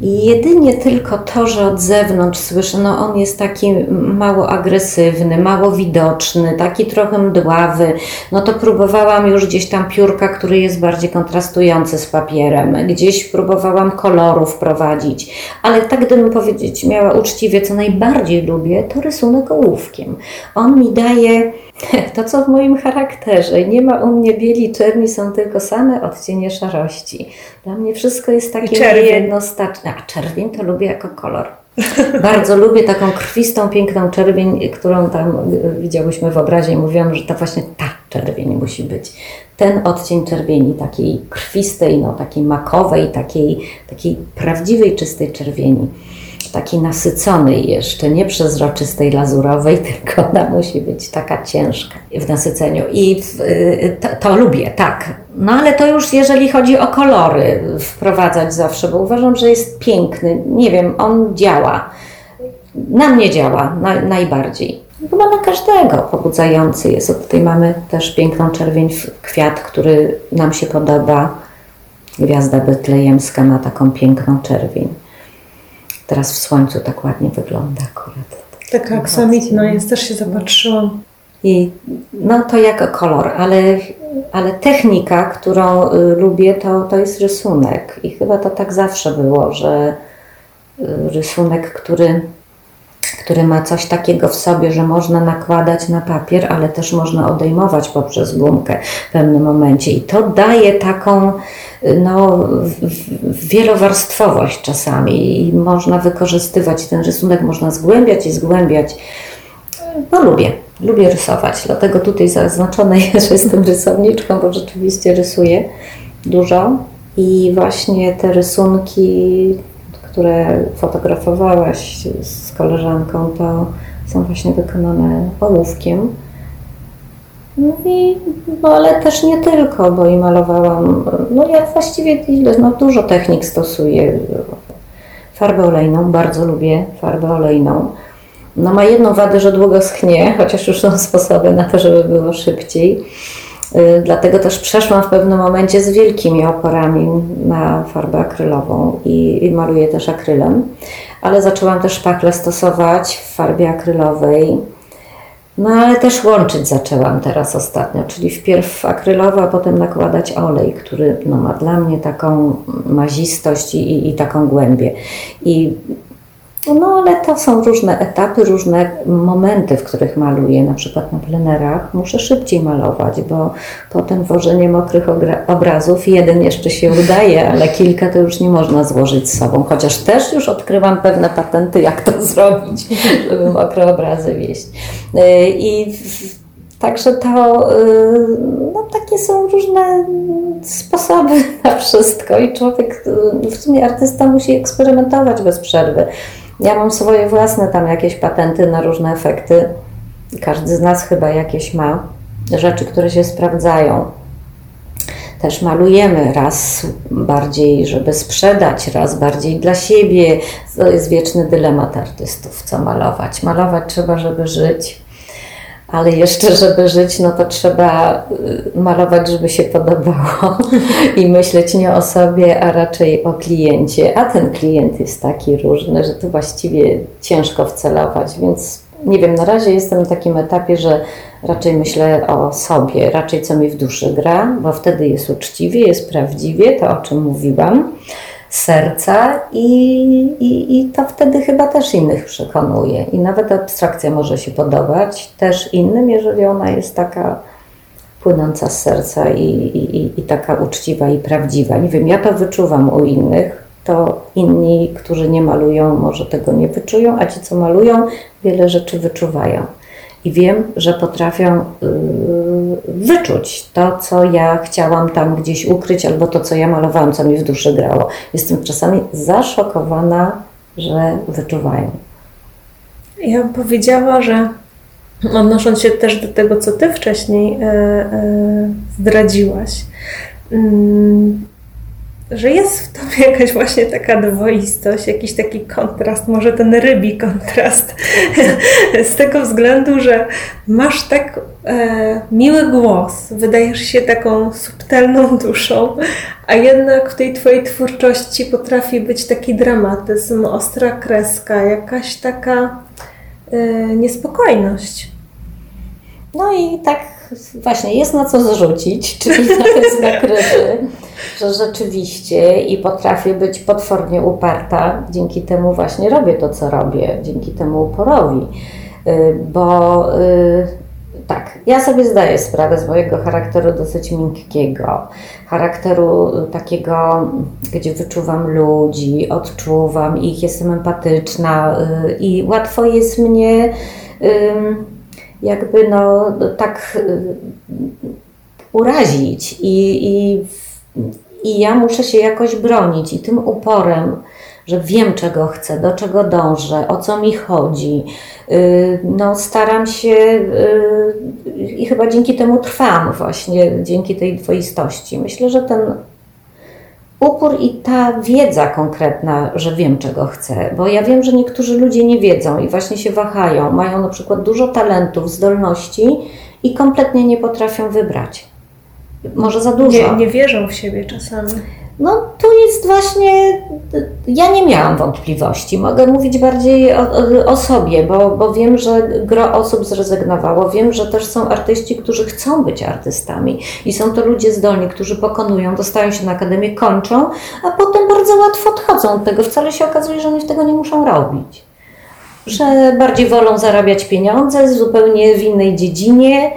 Jedynie tylko to, że od zewnątrz słyszę, no on jest taki mało agresywny, mało widoczny, taki trochę mdławy, no to próbowałam już gdzieś tam piórka, który jest bardziej kontrastujący z papierem, gdzieś próbowałam koloru wprowadzić, ale tak gdybym powiedzieć miała uczciwie, co najbardziej lubię, to rysunek ołówkiem. On mi daje [LAUGHS] to, co w moim charakterze. Nie ma u mnie bieli czerni, są tylko same odcienie szarości. Dla mnie wszystko jest takie jednoznaczne. A czerwień to lubię jako kolor. [LAUGHS] Bardzo lubię taką krwistą, piękną czerwień, którą tam y, widziałyśmy w obrazie i mówiłam, że to właśnie ta czerwień musi być. Ten odcień czerwieni, takiej krwistej, no, takiej makowej, takiej, takiej prawdziwej, czystej czerwieni takiej nasyconej jeszcze, nie przezroczystej, lazurowej, [LAUGHS] tylko ona musi być taka ciężka w nasyceniu. I y, to, to, lubię, tak. No ale to już jeżeli chodzi o kolory wprowadzać zawsze, bo uważam, że jest piękny. Nie wiem, on działa. Na mnie działa na, najbardziej. Chyba na każdego pobudzający jest. Od tutaj mamy też piękną czerwień kwiat, który nam się podoba. Gwiazda betlejemska ma taką piękną czerwień. Teraz w słońcu tak ładnie wygląda akurat. Taka aksamitna jest, też się zapatrzyłam. I no to jako kolor, ale, ale technika, którą y, lubię, to, to jest rysunek. I chyba to tak zawsze było, że y, rysunek, który który ma coś takiego w sobie, że można nakładać na papier, ale też można odejmować poprzez gumkę w pewnym momencie. I to daje taką no, wielowarstwowość czasami i można wykorzystywać ten rysunek, można zgłębiać i zgłębiać. No lubię, lubię rysować, dlatego tutaj zaznaczone [LAUGHS] jest, że jestem rysowniczką, bo rzeczywiście rysuję dużo i właśnie te rysunki które fotografowałaś z koleżanką, to są właśnie wykonane ołówkiem. No i, no ale też nie tylko, bo i malowałam, no ja właściwie ile, no dużo technik stosuję. Farbę olejną, bardzo lubię farbę olejną. No ma jedną wadę, że długo schnie, chociaż już są [LAUGHS] sposoby na to, żeby było szybciej. Y, dlatego też przeszłam w pewnym momencie z wielkimi oporami na farbę akrylową i, i maluję też akrylem, ale zaczęłam też szpachle stosować w farbie akrylowej. No ale też łączyć zaczęłam teraz ostatnio, czyli wpierw akrylowo, a potem nakładać olej, który no, ma dla mnie taką mazistość i, i, i taką głębię. I no ale to są różne etapy, różne momenty, w których maluję. Na przykład na plenerach muszę szybciej malować, bo potem wożenie mokrych obrazów jeden jeszcze się udaje, ale kilka to już nie można złożyć z sobą. Chociaż też już odkrywam pewne patenty, jak to [LAUGHS] zrobić, żeby mokre obrazy wieść. Y, I Także to y, no, takie są różne sposoby na wszystko i człowiek, y, w sumie artysta musi eksperymentować bez przerwy. Ja mam swoje własne tam jakieś patenty na różne efekty. Każdy z nas chyba jakieś ma. Rzeczy, które się sprawdzają. Też malujemy raz bardziej, żeby sprzedać, raz bardziej dla siebie. To jest wieczny dylemat artystów, co malować. Malować trzeba, żeby żyć ale jeszcze, żeby żyć, no to trzeba y, malować, żeby się podobało [LAUGHS] i myśleć nie o sobie, a raczej o kliencie. A ten klient jest taki różny, że to właściwie ciężko wcelować, więc nie wiem, na razie jestem na takim etapie, że raczej myślę o sobie, raczej co mi w duszy gra, bo wtedy jest uczciwie, jest prawdziwie, to o czym mówiłam serca i, i, i to wtedy chyba też innych przekonuje. I nawet abstrakcja może się podobać też innym, jeżeli ona jest taka płynąca z serca i, i, i taka uczciwa i prawdziwa. Nie wiem, ja to wyczuwam u innych, to inni, którzy nie malują, może tego nie wyczują, a ci, co malują, wiele rzeczy wyczuwają i wiem, że potrafią yy, wyczuć to, co ja chciałam tam gdzieś ukryć, albo to, co ja malowałam, co mi w duszy grało. Jestem czasami zaszokowana, że wyczuwają. Ja bym powiedziała, że odnosząc się też do tego, co Ty wcześniej e, e, zdradziłaś, mm, że jest w tobie jakaś właśnie taka dwoistość, jakiś taki kontrast, może ten rybi kontrast, [LAUGHS] z tego względu, że masz tak e, miły głos, wydajesz się taką subtelną [LAUGHS] duszą, a jednak w tej twojej twórczości potrafi być taki dramatyzm, ostra kreska, jakaś taka e, niespokojność. No i tak właśnie jest na co zrzucić, [LAUGHS] czyli to jest na kryży, że rzeczywiście i potrafię być potwornie uparta, dzięki temu właśnie robię to, co robię, dzięki temu uporowi, y, bo y, tak, ja sobie zdaję sprawę z mojego charakteru dosyć miękkiego, charakteru takiego, gdzie wyczuwam ludzi, odczuwam ich, jestem empatyczna y, i łatwo jest mnie jakby no tak y, urazić i, i, i ja muszę się jakoś bronić i tym uporem, że wiem czego chcę, do czego dążę, o co mi chodzi. Y, no, staram się y, i chyba dzięki temu trwam właśnie, dzięki tej dwoistości. Myślę, że ten upór i ta wiedza konkretna, że wiem, czego chcę, bo ja wiem, że niektórzy ludzie nie wiedzą i właśnie się wahają, mają na przykład dużo talentów, zdolności i kompletnie nie potrafią wybrać. Może za dużo. Nie, nie wierzą w siebie czasami. No tu jest właśnie, ja nie miałam wątpliwości. Mogę mówić bardziej o, o, sobie, bo, bo wiem, że gro osób zrezygnowało. Wiem, że też są artyści, którzy chcą być artystami i są to ludzie zdolni, którzy pokonują, dostają się na akademię, kończą, a potem bardzo łatwo odchodzą od tego. Wcale się okazuje, że oni tego nie muszą robić. że bardziej wolą zarabiać pieniądze zupełnie w innej dziedzinie.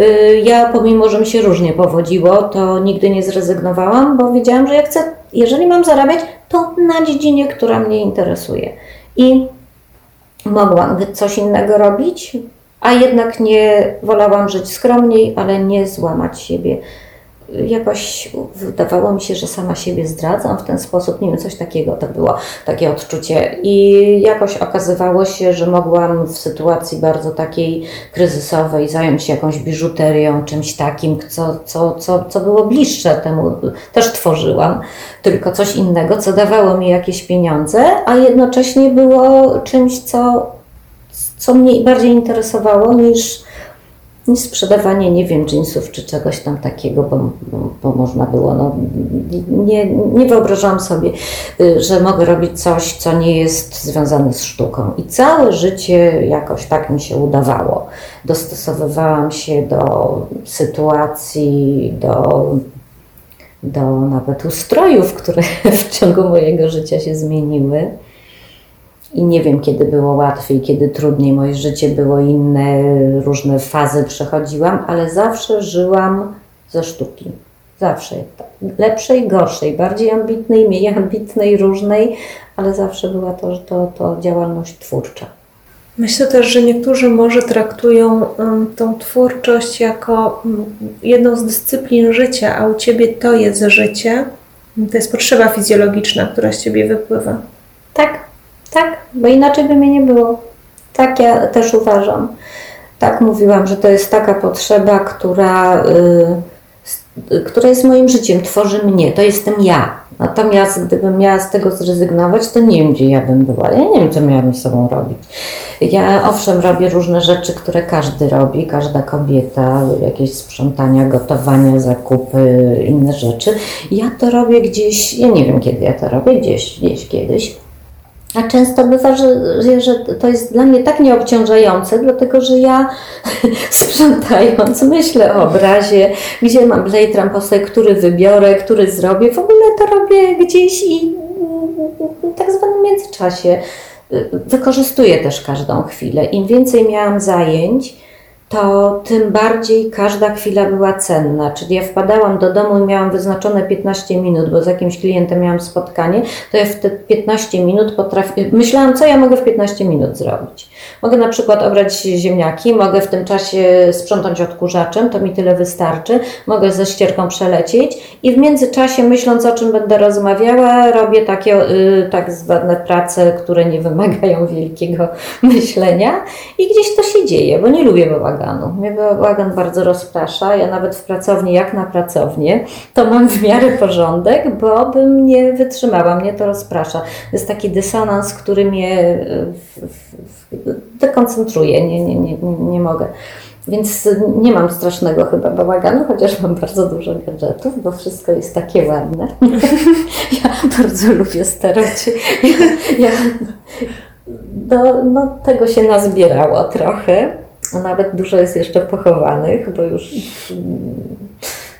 Y, Ja, pomimo że mi się różnie powodziło, to nigdy nie zrezygnowałam, bo wiedziałam, że jak chcę, jeżeli mam zarabiać, to na dziedzinie, która mnie interesuje. I mogłam coś innego robić, a jednak nie wolałam żyć skromniej, ale nie złamać siebie. Jakoś wydawało mi się, że sama siebie zdradzam w ten sposób. Nie wiem, coś takiego to było, takie odczucie. I jakoś okazywało się, że mogłam w sytuacji bardzo takiej kryzysowej zająć się jakąś biżuterią, czymś takim, co, co, co, co było bliższe temu. Też tworzyłam, tylko coś innego, co dawało mi jakieś pieniądze, a jednocześnie było czymś, co, co mnie bardziej interesowało niż niż sprzedawanie, nie wiem, jeansów czy czegoś tam takiego, bo, bo, bo można było, no, nie, nie wyobrażałam sobie, y, że mogę robić coś, co nie jest związane z sztuką. I całe życie jakoś tak mi się udawało. Dostosowywałam się do sytuacji, do, do nawet ustrojów, które [LAUGHS] w ciągu mojego życia się zmieniły. I nie wiem, kiedy było łatwiej, kiedy trudniej. Moje życie było inne, różne fazy przechodziłam, ale zawsze żyłam ze sztuki. Zawsze. Lepszej, gorszej, bardziej ambitnej, mniej [LAUGHS] ambitnej, różnej, ale zawsze była to, to, to działalność twórcza. Myślę też, że niektórzy może traktują um, tą twórczość jako um, jedną z dyscyplin życia, a u ciebie to jest życie. To jest potrzeba fizjologiczna, która z ciebie wypływa. Tak, tak, bo inaczej by mnie nie było. Tak ja też uważam. Tak mówiłam, że to jest taka potrzeba, która, y, która jest moim życiem, tworzy mnie, to jestem ja. Natomiast gdybym miała z tego zrezygnować, to nie wiem, gdzie ja bym była. Ja nie wiem, co miałabym z sobą robić. Ja owszem robię różne rzeczy, które każdy robi, każda kobieta, jakieś sprzątania, gotowania, zakupy, inne rzeczy. Ja to robię gdzieś, ja nie wiem kiedy ja to robię, gdzieś, gdzieś kiedyś. A często bywa, że, że, to jest dla mnie tak nieobciążające, dlatego że ja [LAUGHS] sprzątając myślę o obrazie, gdzie mam blade ramposę, który wybiorę, który zrobię. W ogóle to robię gdzieś i tak zwanym międzyczasie. Wykorzystuję też każdą chwilę. Im więcej miałam zajęć, to tym bardziej każda chwila była cenna. Czyli ja wpadałam do domu i miałam wyznaczone 15 minut, bo z jakimś klientem miałam spotkanie, to ja w te 15 minut potrafię, myślałam, co ja mogę w 15 minut zrobić. Mogę na przykład obrać ziemniaki, mogę w tym czasie sprzątać odkurzaczem, to mi tyle wystarczy, mogę ze ścierką przelecieć i w międzyczasie myśląc o czym będę rozmawiała, robię takie y, tak zwane prace, które nie wymagają wielkiego [LAUGHS] myślenia i gdzieś to się dzieje, bo nie lubię bałaganu bałaganu. Mnie bałagan bardzo rozprasza. Ja nawet w pracowni, jak na pracownię, to mam w miarę porządek, bo bym nie wytrzymała. Mnie to rozprasza. Jest taki dysonans, który mnie w, dekoncentruje. Nie, nie, nie, nie mogę. Więc nie mam strasznego chyba bałaganu, chociaż mam bardzo dużo gadżetów, bo wszystko jest takie ładne. [LAUGHS] ja bardzo lubię starać. Ja, ja, do, no, tego się nazbierało trochę. Nawet dużo jest jeszcze pochowanych, bo już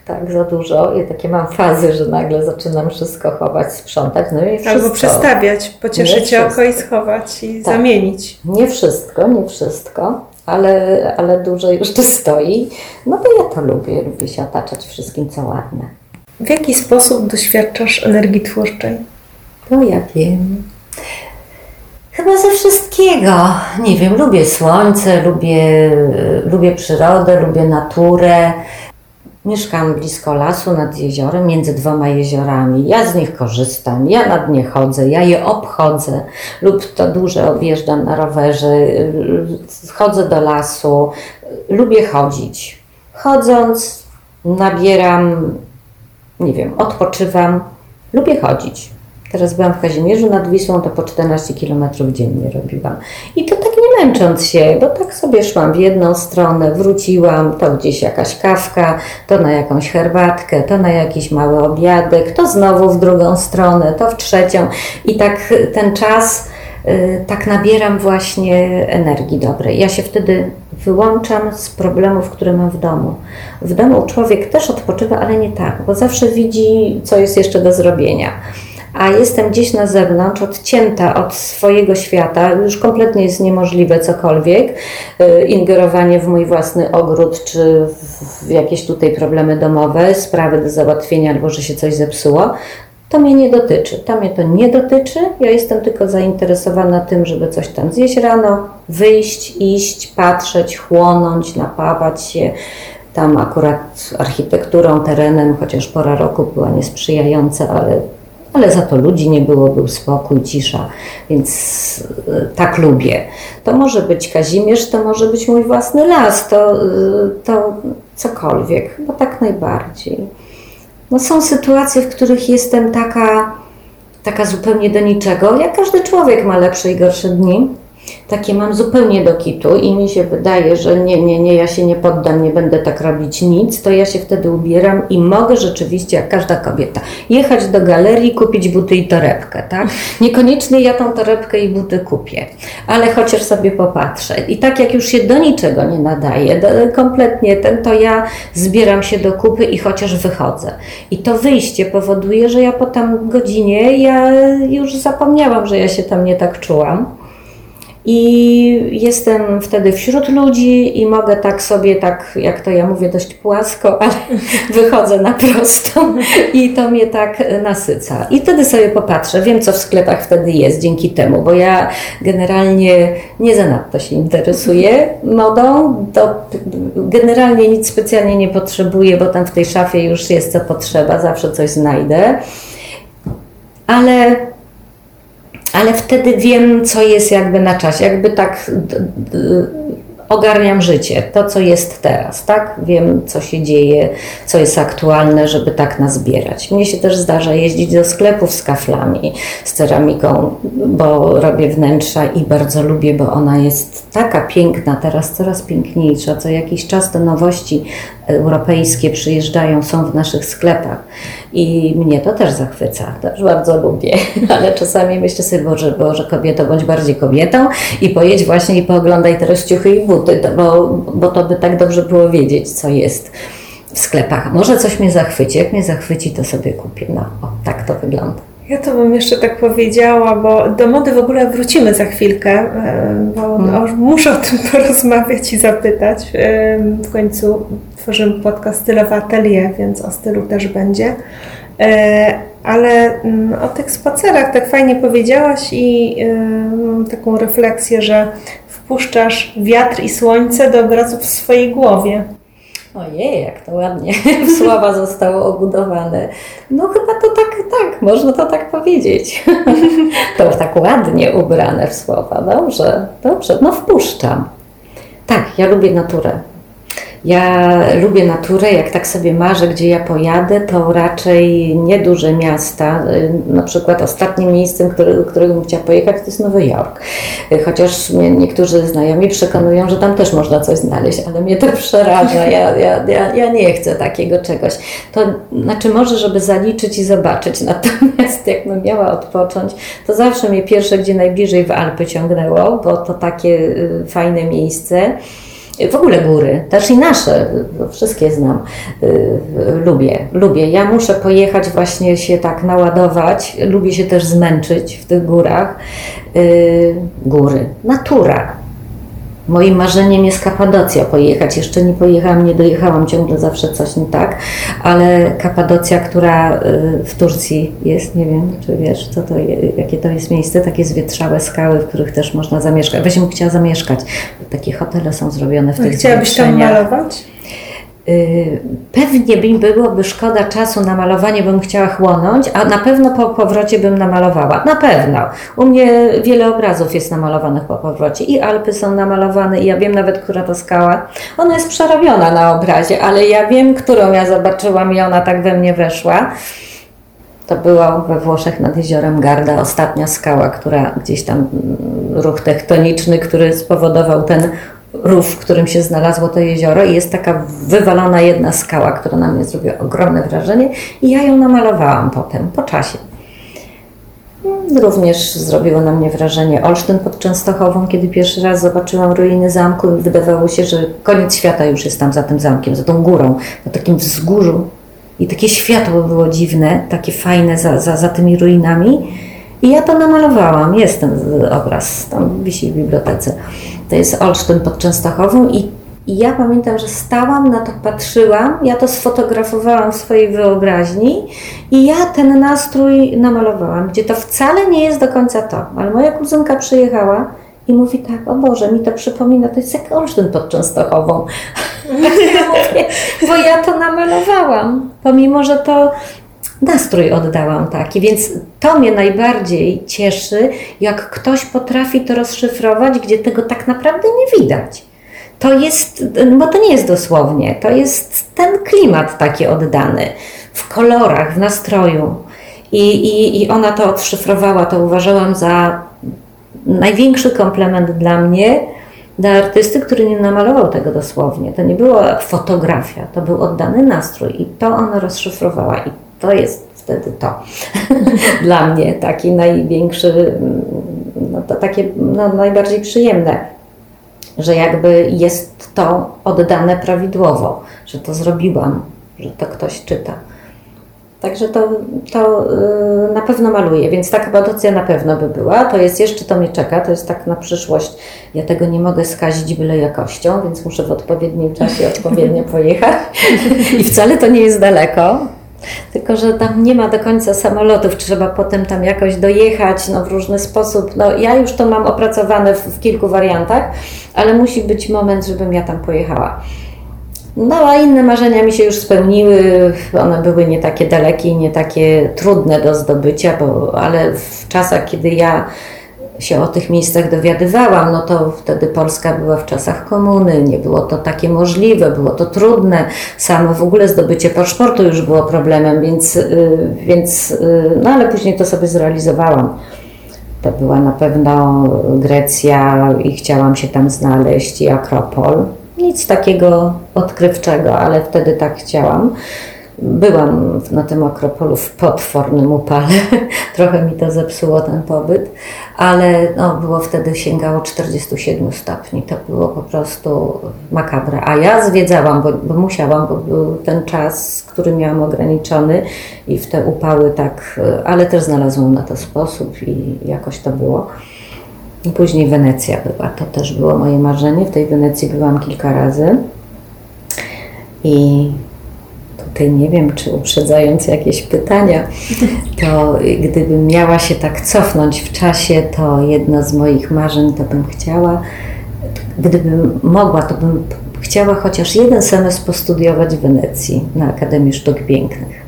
tak za dużo. I takie mam fazy, że nagle zaczynam wszystko chować, sprzątać. No i wszystko. Albo przestawiać, pocieszyć oko i schować i tak. zamienić. Nie wszystko, nie wszystko, ale, ale dużo jeszcze stoi. No bo ja to lubię, lubię się otaczać wszystkim, co ładne. W jaki sposób doświadczasz energii twórczej? No ja wiem. Chyba ze wszystkiego. Nie wiem, lubię słońce, lubię, lubię przyrodę, lubię naturę. Mieszkam blisko lasu nad jeziorem, między dwoma jeziorami. Ja z nich korzystam, ja nad nie chodzę, ja je obchodzę lub to duże objeżdżam na rowerze, chodzę do lasu, lubię chodzić. Chodząc, nabieram, nie wiem, odpoczywam, lubię chodzić. Teraz byłam w Kazimierzu nad Wisłą, to po 14 km dziennie robiłam. I to tak nie męcząc się, bo tak sobie szłam w jedną stronę, wróciłam, to gdzieś jakaś kawka, to na jakąś herbatkę, to na jakiś mały obiadek, to znowu w drugą stronę, to w trzecią. I tak ten czas y, tak nabieram właśnie energii dobrej. Ja się wtedy wyłączam z problemów, które mam w domu. W domu człowiek też odpoczywa, ale nie tak, bo zawsze widzi, co jest jeszcze do zrobienia a jestem gdzieś na zewnątrz, odcięta od swojego świata, już kompletnie jest niemożliwe cokolwiek, y, ingerowanie w mój własny ogród, czy w jakieś tutaj problemy domowe, sprawy do załatwienia, albo że się coś zepsuło, to mnie nie dotyczy. To mnie to nie dotyczy. Ja jestem tylko zainteresowana tym, żeby coś tam zjeść rano, wyjść, iść, patrzeć, chłonąć, napawać się. Tam akurat architekturą, terenem, chociaż pora roku była niesprzyjająca, ale, ale za to ludzi nie było, był spokój, cisza, więc y, tak lubię. To może być Kazimierz, to może być mój własny las, to, y, to cokolwiek, bo tak najbardziej. No są sytuacje, w których jestem taka, taka zupełnie do niczego. Jak każdy człowiek ma lepsze i gorsze dni. Takie mam zupełnie do kitu i mi się wydaje, że nie, nie, nie, ja się nie poddam, nie będę tak robić nic, to ja się wtedy ubieram i mogę rzeczywiście, jak każda kobieta, jechać do galerii, kupić buty i torebkę, tak? Niekoniecznie ja tą torebkę i buty kupię, ale chociaż sobie popatrzę. I tak jak już się do niczego nie nadaje, kompletnie ten, to ja zbieram się do kupy i chociaż wychodzę. I to wyjście powoduje, że ja po tam godzinie, ja już zapomniałam, że ja się tam nie tak czułam. I jestem wtedy wśród ludzi i mogę tak sobie, tak jak to ja mówię, dość płasko, [LAUGHS] ale wychodzę na prostą i to mnie tak nasyca. I wtedy sobie popatrzę, wiem co w sklepach wtedy jest dzięki temu, bo ja generalnie nie zanadto się interesuję modą, to generalnie nic specjalnie nie potrzebuję, bo tam w tej szafie już jest co potrzeba, zawsze coś znajdę. Ale ale wtedy wiem, co jest jakby na czasie, jakby tak ogarniam życie, to co jest teraz, tak? Wiem, co się dzieje, co jest aktualne, żeby tak nazbierać. Mnie się też zdarza jeździć do sklepów z kaflami, z ceramiką, bo robię wnętrza i bardzo lubię, bo ona jest taka piękna, teraz coraz piękniejsza. Co jakiś czas te nowości europejskie przyjeżdżają, są w naszych sklepach i mnie to też zachwyca, też bardzo lubię, [LAUGHS] ale czasami myślę sobie, Boże, Boże kobieto, bądź bardziej kobietą i pojedź właśnie i pooglądaj te rozciuchy i buty, bo, bo to by tak dobrze było wiedzieć, co jest w sklepach. Może coś mnie zachwyci, jak mnie zachwyci, to sobie kupię. No, o, tak to wygląda. Ja to bym jeszcze tak powiedziała, bo do mody w ogóle wrócimy za chwilkę, e, bo hmm. muszę o tym [LAUGHS] porozmawiać i zapytać. E, w końcu tworzymy podcast stylowy atelier, więc o stylu też będzie. E, ale mm, o tych spacerach tak fajnie powiedziałaś i mam taką refleksję, że wpuszczasz wiatr i słońce do obrazów w swojej głowie. Ojej, jak to ładnie [LAUGHS] w słowa zostało obudowane. No chyba to tak, tak, można to tak powiedzieć. [LAUGHS] to tak ładnie ubrane w słowa. Dobrze, dobrze, no wpuszczam. Tak, ja lubię naturę. Ja lubię naturę, jak tak sobie marzę, gdzie ja pojadę, to raczej nieduże miasta. Na przykład ostatnim miejscem, który, którego bym chciała pojechać, to jest Nowy Jork. Chociaż mnie niektórzy znajomi przekonują, że tam też można coś znaleźć, ale mnie to przeraża. Ja, ja, ja, ja nie chcę takiego czegoś. To znaczy może, żeby zaliczyć i zobaczyć. [LAUGHS] Natomiast jakbym miała odpocząć, to zawsze mnie pierwsze, gdzie najbliżej w Alpy ciągnęło, bo to takie y, fajne miejsce. W ogóle góry, też i nasze, wszystkie znam, y, lubię, lubię. Ja muszę pojechać właśnie się tak naładować, lubię się też zmęczyć w tych górach. Y, góry, natura, Moim marzeniem jest Kapadocja pojechać. Jeszcze nie pojechałam, nie dojechałam, ciągle zawsze coś nie tak, ale Kapadocja, która y, w Turcji jest, nie wiem, czy wiesz, co to, jakie to jest miejsce, takie zwietrzałe skały, w których też można zamieszkać. Weź bym chciała zamieszkać. Takie hotele są zrobione w tych Chciałabyś tam malować? Y, pewnie mi byłoby szkoda czasu na malowanie, bym chciała chłonąć, a na pewno po powrocie bym namalowała. Na pewno. U mnie wiele obrazów jest namalowanych po powrocie. I Alpy są namalowane, i ja wiem nawet, która to skała. Ona jest przerobiona na obrazie, ale ja wiem, którą ja zobaczyłam i ona tak we mnie weszła. To była we Włoszech nad jeziorem Garda ostatnia skała, która gdzieś tam mm, ruch tektoniczny, który spowodował ten rów, w którym się znalazło to jezioro i jest taka wywalona jedna skała, która na mnie zrobiła ogromne wrażenie i ja ją namalowałam potem, po czasie. Również zrobiło na mnie wrażenie Olsztyn pod Częstochową, kiedy pierwszy raz zobaczyłam ruiny zamku i wydawało się, że koniec świata już jest tam za tym zamkiem, za tą górą, na takim wzgórzu. I takie światło było dziwne, takie fajne za, za, za tymi ruinami. I ja to namalowałam. Jest ten obraz, tam wisi w bibliotece. To jest Olsztyn pod Częstochową i, i ja pamiętam, że stałam, na to patrzyłam, ja to sfotografowałam w swojej wyobraźni i ja ten nastrój namalowałam, gdzie to wcale nie jest do końca to. Ale moja kuzynka przyjechała i mówi tak, o Boże, mi to przypomina, to jest jak Olsztyn pod Częstochową. [LAUGHS] ja mówię, bo ja to namalowałam, pomimo, że to nastrój oddałam taki, więc to mnie najbardziej cieszy, jak ktoś potrafi to rozszyfrować, gdzie tego tak naprawdę nie widać. To jest, bo to nie jest dosłownie, to jest ten klimat taki oddany w kolorach, w nastroju. I, i, I ona to odszyfrowała, to uważałam za największy komplement dla mnie, dla artysty, który nie namalował tego dosłownie. To nie była fotografia, to był oddany nastrój i to ona rozszyfrowała i to jest wtedy to. [LAUGHS] dla mnie taki największy, no to takie no, najbardziej przyjemne, że jakby jest to oddane prawidłowo, że to zrobiłam, że to ktoś czyta. Także to, to yy, na pewno maluję, więc taka pozycja na pewno by była. To jest jeszcze, to mnie czeka, to jest tak na przyszłość. Ja tego nie mogę skazić byle jakością, więc muszę w odpowiednim czasie odpowiednio [LAUGHS] pojechać. I wcale to nie jest daleko. Tylko, że tam nie ma do końca samolotów, trzeba potem tam jakoś dojechać no, w różny sposób. No, ja już to mam opracowane w, w kilku wariantach, ale musi być moment, żebym ja tam pojechała. No a inne marzenia mi się już spełniły. One były nie takie dalekie nie takie trudne do zdobycia, bo, ale w czasach, kiedy ja się o tych miejscach dowiadywałam, no to wtedy Polska była w czasach komuny, nie było to takie możliwe, było to trudne. Samo w ogóle zdobycie paszportu już było problemem, więc, więc no ale później to sobie zrealizowałam. To była na pewno Grecja i chciałam się tam znaleźć i Akropol. Nic takiego odkrywczego, ale wtedy tak chciałam. Byłam na tym Akropolu w potwornym upale. [LAUGHS] Trochę mi to zepsuło ten pobyt, ale no, było wtedy sięgało 47 stopni. To było po prostu makabra. A ja zwiedzałam, bo, bo musiałam, bo był ten czas, który miałam ograniczony i w te upały tak, ale też znalazłam na to sposób i jakoś to było. Później Wenecja była. To też było moje marzenie. W tej Wenecji byłam kilka razy. I tutaj nie wiem, czy uprzedzając jakieś pytania, to gdybym miała się tak cofnąć w czasie, to jedno z moich marzeń to bym chciała, gdybym mogła, to bym chciała chociaż jeden semestr postudiować w Wenecji na Akademii Sztuk Pięknych.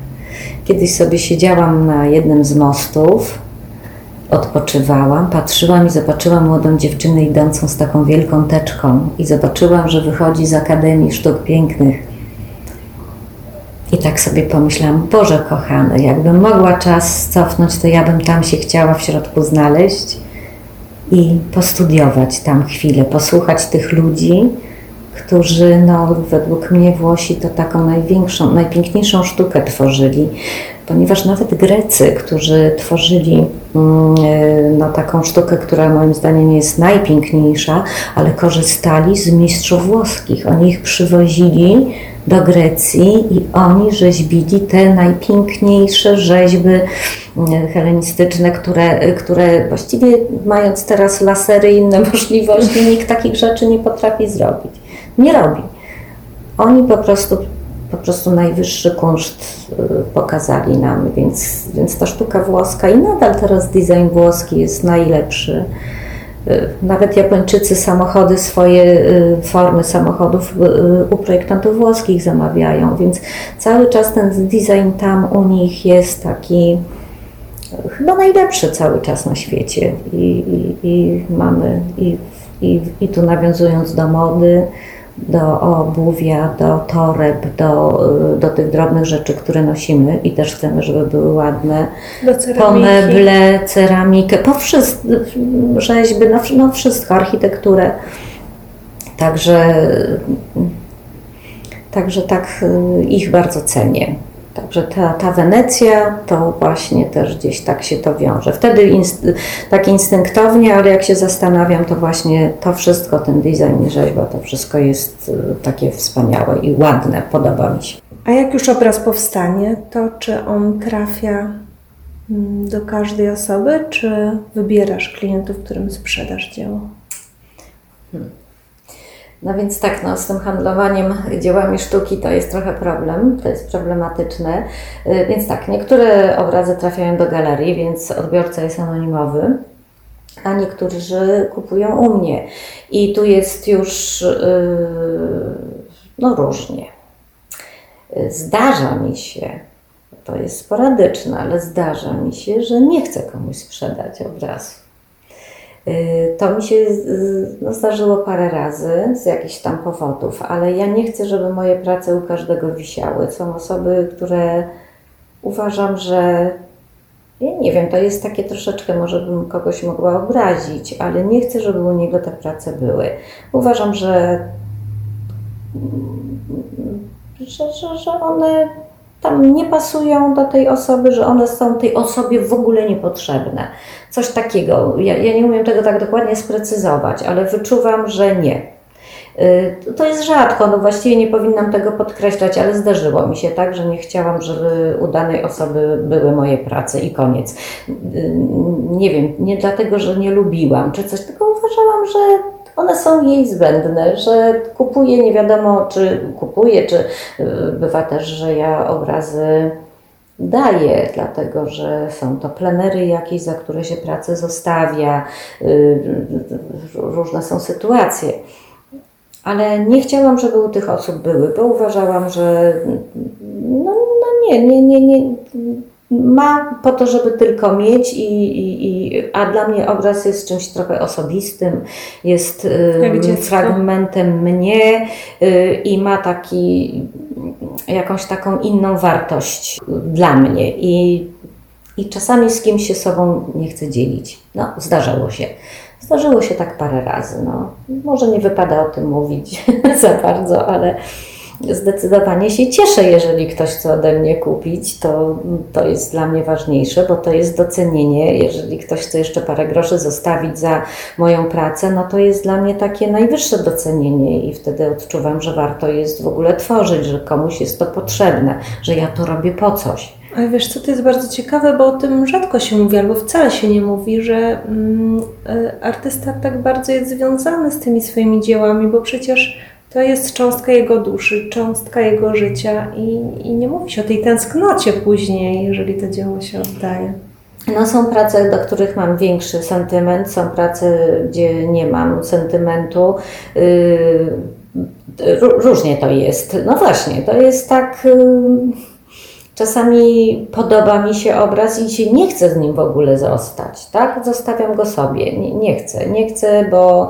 Kiedyś sobie siedziałam na jednym z mostów, odpoczywałam, patrzyłam i zobaczyłam młodą dziewczynę idącą z taką wielką teczką i zobaczyłam, że wychodzi z Akademii Sztuk Pięknych. I tak sobie pomyślałam, Boże kochany, jakbym mogła czas cofnąć, to ja bym tam się chciała w środku znaleźć i postudiować tam chwilę, posłuchać tych ludzi, którzy, no, według mnie Włosi to taką największą, najpiękniejszą sztukę tworzyli, ponieważ nawet Grecy, którzy tworzyli no, taką sztukę, która moim zdaniem jest najpiękniejsza, ale korzystali z mistrzów włoskich. Oni ich przywozili do Grecji i oni rzeźbili te najpiękniejsze rzeźby helenistyczne, które, które właściwie mając teraz lasery i inne [LAUGHS] możliwości, nikt takich rzeczy nie potrafi zrobić. Nie robi. Oni po prostu po prostu najwyższy kunszt y, pokazali nam, więc, więc ta sztuka włoska i nadal teraz design włoski jest najlepszy. Y, nawet Japończycy samochody, swoje y, formy samochodów u projektantów włoskich zamawiają, więc cały czas ten design tam u nich jest taki chyba najlepszy cały czas na świecie. I, i, i mamy, i, i, i tu nawiązując do mody, do obuwia, do toreb, do, do tych drobnych rzeczy, które nosimy i też chcemy, żeby były ładne. Po meble, ceramikę, po wszystko, rzeźby, no, no wszystko, architekturę. Także, także tak y, ich bardzo cenię. Także ta, ta Wenecja to właśnie też gdzieś tak się to wiąże. Wtedy inst tak instynktownie, ale jak się zastanawiam, to właśnie to wszystko, ten design i rzeźba, to wszystko jest y, takie wspaniałe i ładne, podoba mi się. A jak już obraz powstanie, to czy on trafia mm, do każdej osoby, czy wybierasz klientów, którym sprzedasz dzieło? No więc tak, no, z tym handlowaniem dziełami sztuki to jest trochę problem, to jest problematyczne. Y, Więc tak, niektóre obrazy trafiają do galerii, więc odbiorca jest anonimowy, a niektórzy kupują u mnie. I tu jest już yy, no różnie. Y, Zdarza mi się, to jest sporadyczne, ale zdarza mi się, że nie chcę komuś sprzedać obrazu. Y, To mi się no, zdarzyło parę razy z jakichś tam powodów, ale ja nie chcę, żeby moje prace u każdego wisiały. Są osoby, które uważam, że ja nie wiem, to jest takie troszeczkę, może bym kogoś mogła obrazić, ale nie chcę, żeby u niego te prace były. Uważam, że, że, że, że one tam nie pasują do tej osoby, że one są tej osobie w ogóle niepotrzebne. Coś takiego. Ja, ja nie umiem tego tak dokładnie sprecyzować, ale wyczuwam, że nie. Y, To jest rzadko, no właściwie nie powinnam tego podkreślać, ale zdarzyło mi się tak, że nie chciałam, żeby u danej osoby były moje prace i koniec. Y, Nie wiem, nie dlatego, że nie lubiłam czy coś, tylko uważałam, że one są jej zbędne, że kupuje nie wiadomo, czy kupuje, czy y, bywa też, że ja obrazy daję, dlatego że są to plenery jakieś, za które się pracę zostawia, y, różne są sytuacje. Ale nie chciałam, żeby u tych osób były, bo uważałam, że no, no nie, nie, nie, nie. Ma po to, żeby tylko mieć, i, i, i, a dla mnie obraz jest czymś trochę osobistym, jest y, fragmentem mnie y, i ma taki, jakąś taką inną wartość dla mnie. I, I czasami z kimś się sobą nie chcę dzielić. No, zdarzało się. Zdarzyło się tak parę razy. No. Może nie wypada o tym mówić [LAUGHS] za bardzo, ale zdecydowanie się cieszę, jeżeli ktoś chce ode mnie kupić. To, to jest dla mnie ważniejsze, bo to jest docenienie. Jeżeli ktoś chce jeszcze parę groszy zostawić za moją pracę, no to jest dla mnie takie najwyższe docenienie i wtedy odczuwam, że warto jest w ogóle tworzyć, że komuś jest to potrzebne, że ja to robię po coś. Ale wiesz co, to jest bardzo ciekawe, bo o tym rzadko się mówi, albo wcale się nie mówi, że mm, y, artysta tak bardzo jest związany z tymi swoimi dziełami, bo przecież to jest cząstka jego duszy, cząstka jego życia i, i nie mówi się o tej tęsknocie później, jeżeli to dzieło się oddaje. No są prace, do których mam większy sentyment, są prace, gdzie nie mam sentymentu. Yy, ró- różnie to jest. No właśnie, to jest tak. Yy, czasami podoba mi się obraz i się nie chcę z nim w ogóle zostać, tak? Zostawiam go sobie. Nie, nie chcę, nie chcę, bo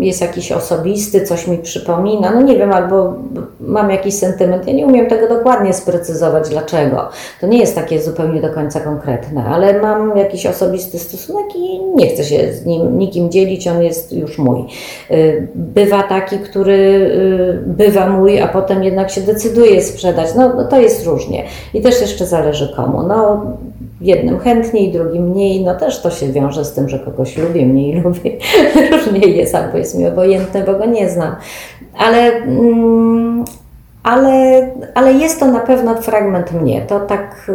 jest jakiś osobisty, coś mi przypomina, no nie wiem, albo mam jakiś sentyment. Ja nie umiem tego dokładnie sprecyzować, dlaczego. To nie jest takie zupełnie do końca konkretne, ale mam jakiś osobisty stosunek i nie chcę się z nim nikim dzielić, on jest już mój. Y, Bywa taki, który y, bywa mój, a potem jednak się decyduje sprzedać. No, no to jest różnie. I też jeszcze zależy komu. No, jednym chętniej, drugim mniej. No też to się wiąże z tym, że kogoś lubię, mniej [LAUGHS] lubię. Różnie jest, albo jest mi obojętne, bo go nie znam. Ale, mm, ale, ale jest to na pewno fragment mnie. To tak,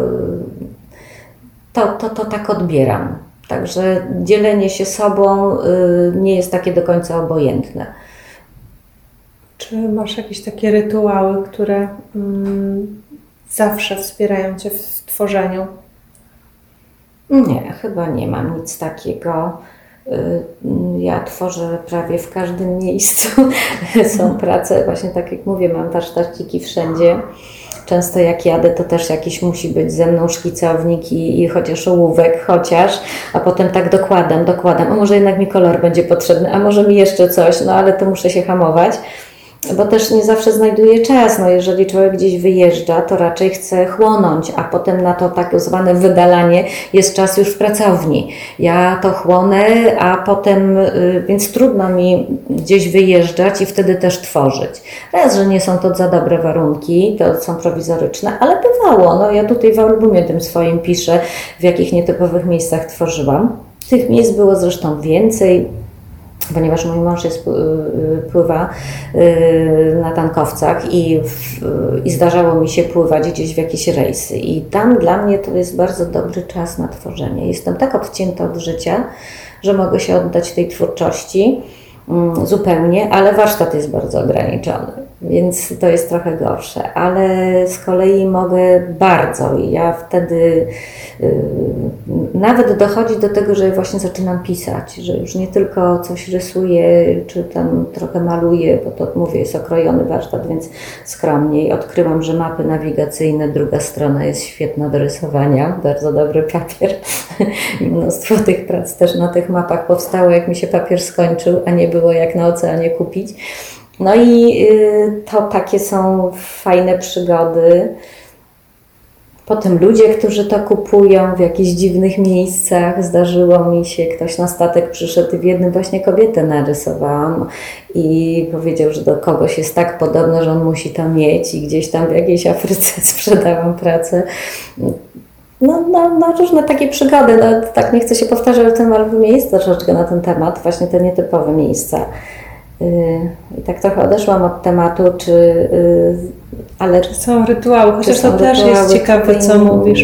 to, to, to tak odbieram. Także dzielenie się sobą y, nie jest takie do końca obojętne. Czy masz jakieś takie rytuały, które mm, zawsze wspierają Cię w tworzeniu? Nie, chyba nie mam nic takiego. Y, Ja tworzę prawie w każdym miejscu. [LAUGHS] Są prace, właśnie tak jak mówię, mam warsztaciki wszędzie. Często jak jadę, to też jakiś musi być ze mną szkicownik i, i chociaż ołówek, chociaż, a potem tak dokładam, dokładam. A może jednak mi kolor będzie potrzebny, a może mi jeszcze coś, no ale to muszę się hamować bo też nie zawsze znajduje czas. No, jeżeli człowiek gdzieś wyjeżdża, to raczej chce chłonąć, a potem na to tak zwane wydalanie jest czas już w pracowni. Ja to chłonę, a potem, y, więc trudno mi gdzieś wyjeżdżać i wtedy też tworzyć. Raz, że nie są to za dobre warunki, to są prowizoryczne, ale bywało. No, ja tutaj w albumie tym swoim piszę, w jakich nietypowych miejscach tworzyłam. Tych miejsc było zresztą więcej. Ponieważ mój mąż jest, y, y, pływa y, na tankowcach i, i zdarzało mi się pływać gdzieś w jakieś rejsy. I tam dla mnie to jest bardzo dobry czas na tworzenie. Jestem tak odcięta od życia, że mogę się oddać tej twórczości mm, zupełnie, ale warsztat jest bardzo ograniczony więc to jest trochę gorsze, ale z kolei mogę bardzo i ja wtedy yy, nawet dochodzi do tego, że właśnie zaczynam pisać, że już nie tylko coś rysuję, czy tam trochę maluję, bo to mówię, jest okrojony warsztat, więc skromniej. Odkryłam, że mapy nawigacyjne, druga strona jest świetna do rysowania, bardzo dobry papier. [LAUGHS] Mnóstwo tych prac też na tych mapach powstało, jak mi się papier skończył, a nie było jak na oceanie kupić. No i y, to takie są fajne przygody. Potem ludzie, którzy to kupują w jakichś dziwnych miejscach. Zdarzyło mi się, ktoś na statek przyszedł i w jednym właśnie kobietę narysowałam i powiedział, że do kogoś jest tak podobne, że on musi to mieć i gdzieś tam w jakiejś Afryce [LAUGHS] sprzedałam pracę. No, no, no różne takie przygody. No, tak nie chcę się powtarzać, ale album jest troszeczkę na ten temat, właśnie te nietypowe miejsca. Y, I tak trochę odeszłam od tematu, czy. Y, ale są rytuały, chociaż to też jest ciekawe, co mówisz,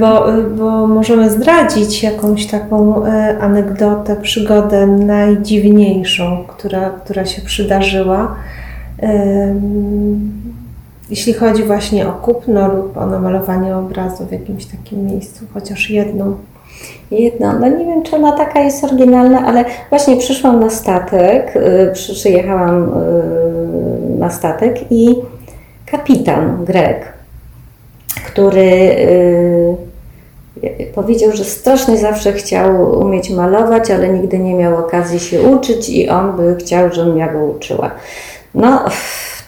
bo, bo możemy zdradzić jakąś taką e, anegdotę, przygodę najdziwniejszą, która, która się przydarzyła. Jeśli chodzi właśnie o kupno lub o namalowanie obrazu w jakimś takim miejscu, chociaż jedną. Jedno, no nie wiem, czy ona taka jest oryginalna, ale właśnie przyszłam na statek, y, przyjechałam y, na statek i kapitan Grek, który y, powiedział, że strasznie zawsze chciał umieć malować, ale nigdy nie miał okazji się uczyć i on by chciał, żebym ja go uczyła. No,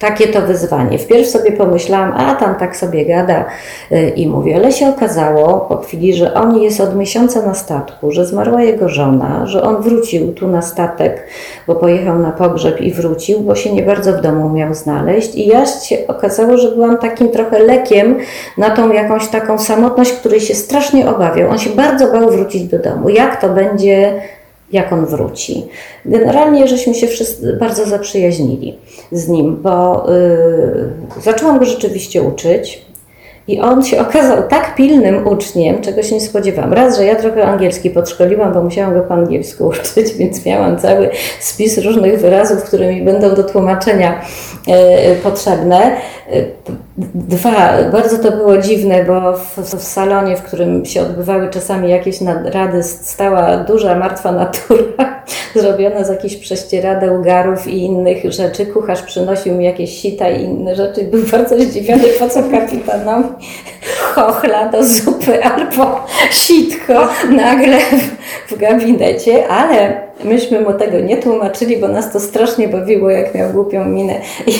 takie to wyzwanie. Wpierw sobie pomyślałam, a tam tak sobie gada y, i mówię, ale się okazało po chwili, że on jest od miesiąca na statku, że zmarła jego żona, że on wrócił tu na statek, bo pojechał na pogrzeb i wrócił, bo się nie bardzo w domu miał znaleźć i ja się okazało, że byłam takim trochę lekiem na tą jakąś taką samotność, której się strasznie obawiał. On się bardzo bał wrócić do domu. Jak to będzie jak on wróci. Generalnie żeśmy się wszyscy bardzo zaprzyjaźnili z nim, bo yy, zaczęłam go rzeczywiście uczyć. I on się okazał tak pilnym uczniem, czego się nie spodziewałam. Raz, że ja trochę angielski podszkoliłam, bo musiałam go po angielsku [LAUGHS] uczyć, więc miałam cały spis różnych wyrazów, które mi będą do tłumaczenia e, potrzebne. E, dwa, bardzo to było dziwne, bo w, w, salonie, w którym się odbywały czasami jakieś rady, stała duża, martwa natura, zrobiona z jakichś prześcieradeł, garów i innych rzeczy. Kucharz przynosił mi jakieś sita i inne rzeczy. Był bardzo zdziwiony, po co kapitanowi chochla do zupy albo sitko nagle w gabinecie, ale myśmy mu tego nie tłumaczyli, bo nas to strasznie bawiło, jak miał głupią minę i,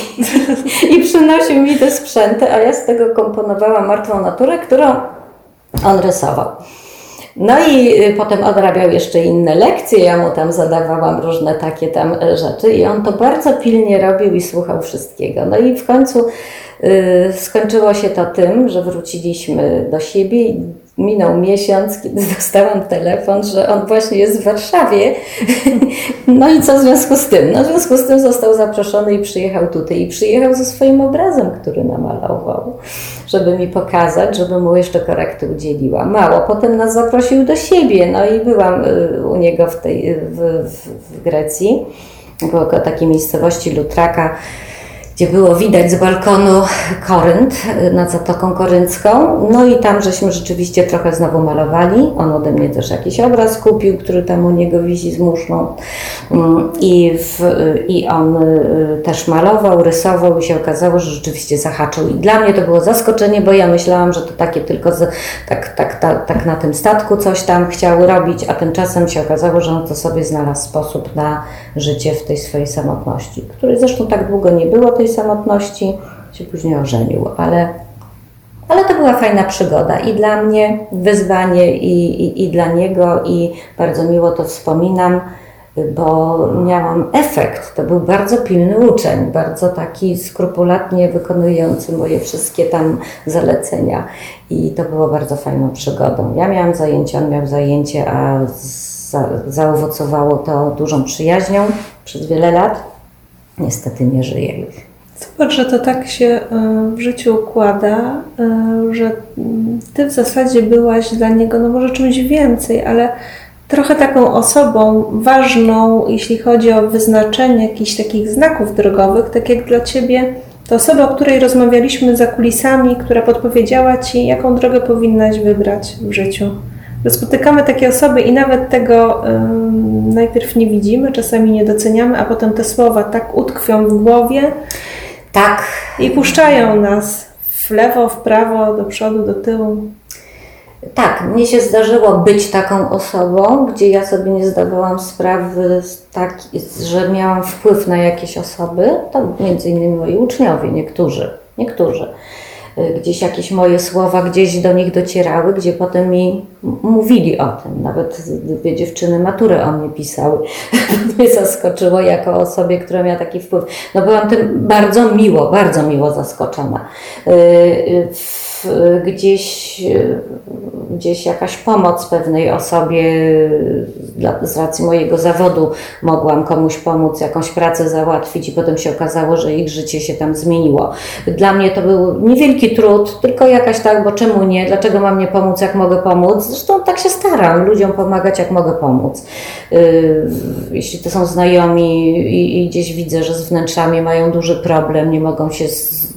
i przynosił mi te sprzęty, a ja z tego komponowałam martwą naturę, którą on rysował. No i y, potem odrabiał jeszcze inne lekcje, ja mu tam zadawałam różne takie tam e, rzeczy i on to bardzo pilnie robił i słuchał wszystkiego. No i w końcu y, skończyło się to tym, że wróciliśmy do siebie i minął miesiąc, kiedy [LAUGHS] dostałam telefon, że on właśnie jest w Warszawie. No i co w związku z tym? No w związku z tym został zaproszony i przyjechał tutaj. I przyjechał ze swoim obrazem, który namalował, żeby mi pokazać, żeby mu jeszcze korekty udzieliła. Mało. Potem nas zaprosił do siebie. No i byłam y, u niego w, tej, w, w, w Grecji, koło takiej miejscowości Lutraka gdzie było widać z balkonu Korynt nad Zatoką Koryncką. No i tam żeśmy rzeczywiście trochę znowu malowali. On ode mnie też jakiś obraz kupił, który tam u niego wisi z. Mm, I, w, I on y, też malował, rysował i się okazało, że rzeczywiście zahaczył. I dla mnie to było zaskoczenie, bo ja myślałam, że to takie tylko z, tak, tak, tak, tak na tym statku coś tam chciał robić, a tymczasem się okazało, że on to sobie znalazł sposób na życie w tej swojej samotności, której zresztą tak długo nie było tej samotności, się później ożenił, ale, ale to była fajna przygoda i dla mnie wyzwanie, i, i, i dla niego, i bardzo miło to wspominam, bo miałam efekt. To był bardzo pilny uczeń, bardzo taki skrupulatnie wykonujący moje wszystkie tam zalecenia. I to było bardzo fajną przygodą. Ja miałam zajęcie, on miał zajęcie, a za, zaowocowało to dużą przyjaźnią przez wiele lat. Niestety nie żyje już. Zobacz, że to tak się e, w życiu układa, e, że mm, ty w zasadzie byłaś dla niego, no może czymś więcej, ale trochę taką osobą ważną, jeśli chodzi o wyznaczenie jakichś takich znaków drogowych, tak jak dla ciebie to osoba, o której rozmawialiśmy za kulisami, która podpowiedziała ci, jaką drogę powinnaś wybrać w życiu. Że spotykamy takie osoby i nawet tego najpierw nie widzimy, czasami nie doceniamy, a potem te słowa tak utkwią w głowie Tak, i puszczają nas w lewo, w prawo, do przodu, do tyłu. Tak, mnie się zdarzyło być taką osobą, gdzie ja sobie nie zdawałam sprawy, tak, że miałam wpływ na jakieś osoby, to między innymi moi uczniowie, niektórzy, niektórzy. Y, Gdzieś jakieś moje słowa gdzieś do nich docierały, gdzie potem mi mówili o tym. Nawet dwie dziewczyny maturę o mnie pisały. [LAUGHS] mnie zaskoczyło jako osobie, która miała taki wpływ. No byłam tym bardzo miło, bardzo miło zaskoczona. Y, y, w- Gdzieś, y, gdzieś jakaś pomoc pewnej osobie z racji mojego zawodu mogłam komuś pomóc, jakąś pracę załatwić i potem się okazało, że ich życie się tam zmieniło. Dla mnie to był niewielki trud, tylko jakaś tak, bo czemu nie? Dlaczego mam nie pomóc, jak mogę pomóc? Zresztą tak się staram, ludziom pomagać, jak mogę pomóc. Yy, Jeśli to są znajomi i, i gdzieś widzę, że z wnętrzami mają duży problem, nie mogą się z,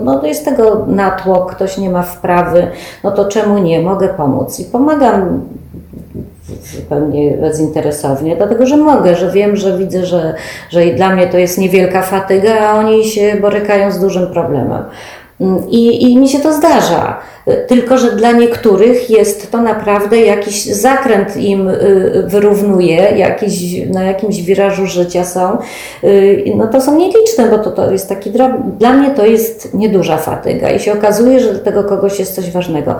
no to jest tego natłok, ktoś nie ma wprawy, no to czemu nie? Mogę pomóc. I pomagam zupełnie bezinteresownie, dlatego że mogę, że wiem, że widzę, że, że i dla mnie to jest niewielka fatyga, a oni się borykają z dużym problemem. I, I mi się to zdarza. Tylko, że dla niektórych jest to naprawdę jakiś zakręt im y, wyrównuje, jakiś, na jakimś wirażu życia są. Y, No to są nieliczne, bo to, to jest taki. Dla mnie to jest nieduża fatyga i się okazuje, że dla tego kogoś jest coś ważnego.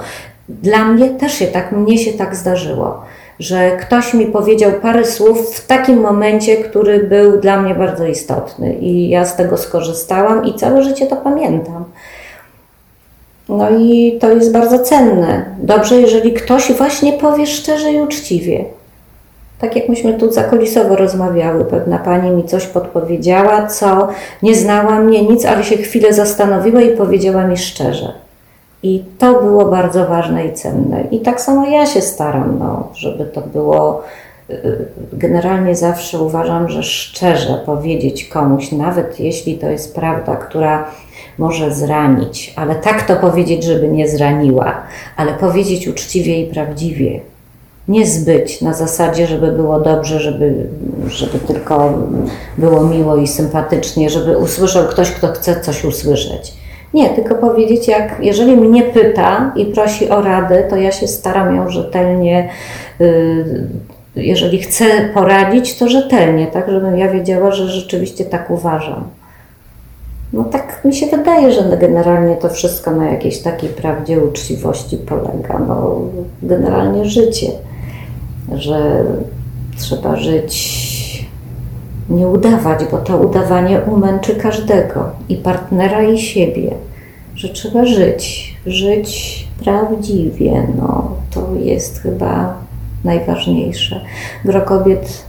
Dla mnie też się tak, mnie się tak zdarzyło, że ktoś mi powiedział parę słów w takim momencie, który był dla mnie bardzo istotny i ja z tego skorzystałam i całe życie to pamiętam. No i to jest bardzo cenne. Dobrze, jeżeli ktoś właśnie powie szczerze i uczciwie. Tak jak myśmy tu zakulisowo rozmawiały, pewna pani mi coś podpowiedziała, co nie znała mnie nic, ale się chwilę zastanowiła i powiedziała mi szczerze. I to było bardzo ważne i cenne. I tak samo ja się staram, no, żeby to było. y, Generalnie zawsze uważam, że szczerze powiedzieć komuś, nawet jeśli to jest prawda, która może zranić, ale tak to powiedzieć, żeby nie zraniła, ale powiedzieć uczciwie i prawdziwie. Nie zbyć na zasadzie, żeby było dobrze, żeby, żeby tylko było miło i sympatycznie, żeby usłyszał ktoś, kto chce coś usłyszeć. Nie, tylko powiedzieć, jak jeżeli mnie pyta i prosi o radę, to ja się staram ją rzetelnie, y, jeżeli chcę poradzić, to rzetelnie, tak, żebym ja wiedziała, że rzeczywiście tak uważam. No tak mi się wydaje, że generalnie to wszystko na jakiejś takiej prawdzie, uczciwości polega. No, generalnie życie, że trzeba żyć, nie udawać, bo to udawanie umęczy każdego, i partnera, i siebie. Że trzeba żyć, żyć prawdziwie, no to jest chyba najważniejsze. Gro kobiet,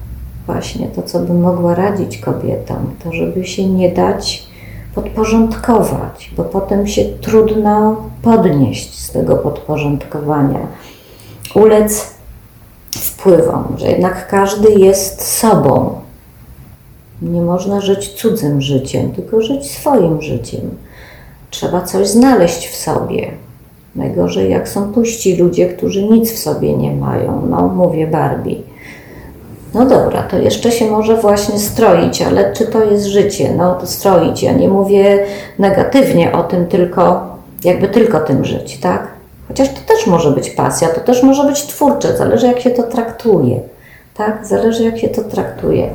właśnie to, co bym mogła radzić kobietom, to żeby się nie dać podporządkować, bo potem się trudno podnieść z tego podporządkowania, ulec wpływom, że jednak każdy jest sobą. Nie można żyć cudzym życiem, tylko żyć swoim życiem. Trzeba coś znaleźć w sobie. Najgorzej, jak są puści ludzie, którzy nic w sobie nie mają. No, mówię Barbie. No dobra, to jeszcze się może właśnie stroić, ale czy to jest życie? No to stroić. Ja nie mówię negatywnie o tym, tylko jakby tylko tym żyć, tak? Chociaż to też może być pasja, to też może być twórcze, zależy jak się to traktuje, tak? Zależy jak się to traktuje.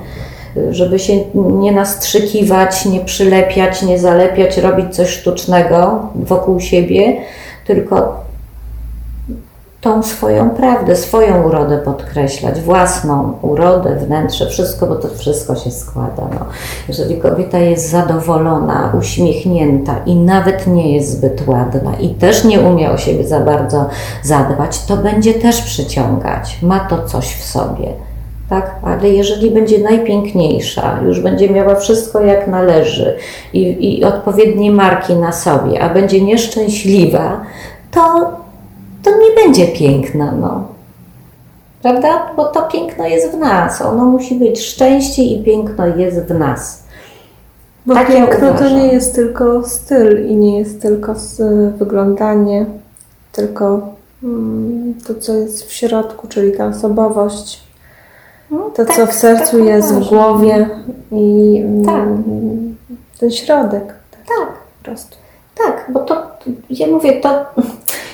Żeby się nie nastrzykiwać, nie przylepiać, nie zalepiać, robić coś sztucznego wokół siebie, tylko tą swoją prawdę, swoją urodę podkreślać, własną urodę, wnętrze, wszystko, bo to wszystko się składa. No. Jeżeli kobieta jest zadowolona, uśmiechnięta i nawet nie jest zbyt ładna i też nie umie o siebie za bardzo zadbać, to będzie też przyciągać. Ma to coś w sobie. Tak, ale jeżeli będzie najpiękniejsza, już będzie miała wszystko jak należy i, i odpowiednie marki na sobie, a będzie nieszczęśliwa, to to nie będzie piękna, no. Prawda? Bo to piękno jest w nas. Ono musi być. Szczęście i piękno jest w nas. Bo Tak ja piękno to uważam. nie jest tylko styl i nie jest tylko wyglądanie, tylko mm, to, co jest w środku, czyli ta osobowość, No, to, tak- co w sercu tak jest, w głowie i Tak. ten środek. Tak. Po prostu. Tak, bo to, ja mówię, to,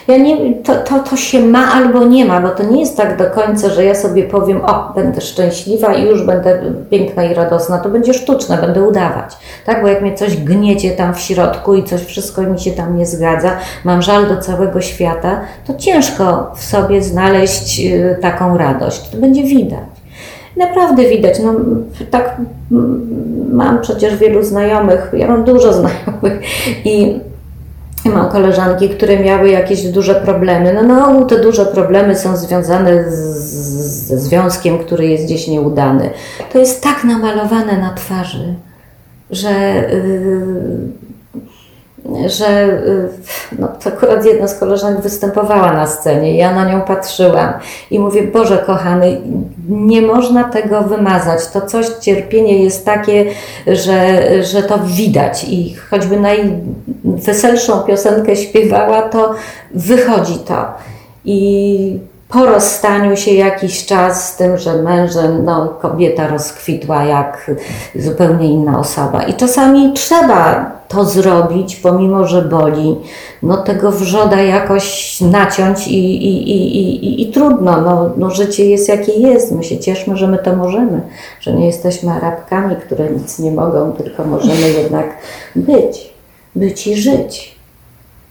ja nie, to, to, to się ma albo nie ma, bo to nie jest tak do końca, że ja sobie powiem, o, będę szczęśliwa i już będę piękna i radosna, to będzie sztuczne, będę udawać, tak, bo jak mnie coś gniecie tam w środku i coś wszystko mi się tam nie zgadza, mam żal do całego świata, to ciężko w sobie znaleźć y, taką radość, to będzie widać. Naprawdę widać, no tak mam przecież wielu znajomych, ja mam dużo [LAUGHS] znajomych i mam koleżanki, które miały jakieś duże problemy. No, no te duże problemy są związane ze związkiem, który jest gdzieś nieudany. To jest tak namalowane na twarzy, że, yy, że yy, no, to akurat jedna z koleżanek występowała na scenie. Ja na nią patrzyłam i mówię, Boże kochany, nie można tego wymazać. To coś, cierpienie jest takie, że, że to widać i choćby najweselszą piosenkę śpiewała, to wychodzi to. I po rozstaniu się jakiś czas z tym, że mężem, no, kobieta rozkwitła jak zupełnie inna osoba. I czasami trzeba to zrobić, pomimo że boli, no tego wrzoda jakoś naciąć i, i, i, i, i, trudno. No, no życie jest jakie jest. My się cieszmy, że my to możemy, że nie jesteśmy Arabkami, które nic nie mogą, tylko możemy [LAUGHS] jednak być, być i żyć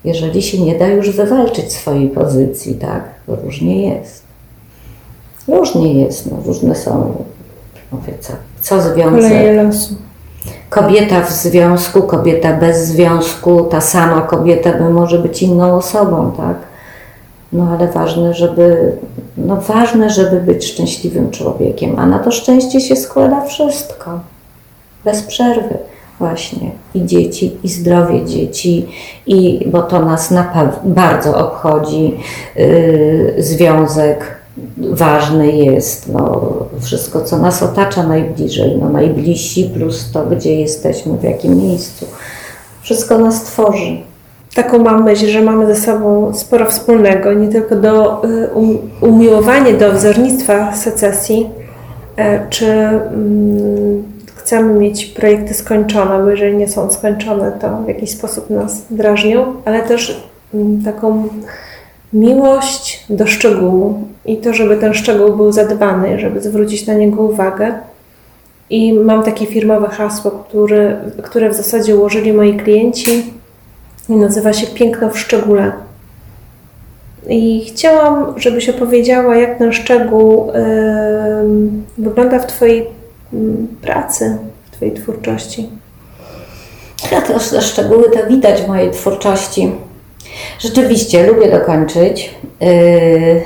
jeżeli się nie da już wywalczyć swojej pozycji, tak? Różnie jest. Różnie jest, no, różne są, mówię, co, co związek. Losu. Kobieta w związku, kobieta bez związku, ta sama kobieta by może być inną osobą, tak? No ale ważne, żeby, no ważne, żeby być szczęśliwym człowiekiem, a na to szczęście się składa wszystko. Bez przerwy właśnie i dzieci, i zdrowie dzieci, i bo to nas bardzo obchodzi, yy, związek ważny jest, no, wszystko co nas otacza najbliżej, no, najbliżsi plus to, gdzie jesteśmy, w jakim miejscu. Wszystko nas tworzy. Taką mam myśl, że mamy ze sobą sporo wspólnego, nie tylko do y, um, umiłowania do wzornictwa secesji, e, czy mm, chcemy mieć projekty skończone, bo jeżeli nie są skończone, to w jakiś sposób nas drażnią, ale też mm, taką miłość do szczegółu i to, żeby ten szczegół był zadbany, żeby zwrócić na niego uwagę. I mam takie firmowe hasło, które, które w zasadzie ułożyli moi klienci i nazywa się Piękno w szczególe. I chciałam, żebyś opowiedziała, jak ten szczegół em, wygląda w Twojej pracy, w Twojej twórczości. Ja to, te szczegóły to widać w mojej twórczości. Rzeczywiście lubię dokończyć. Yy,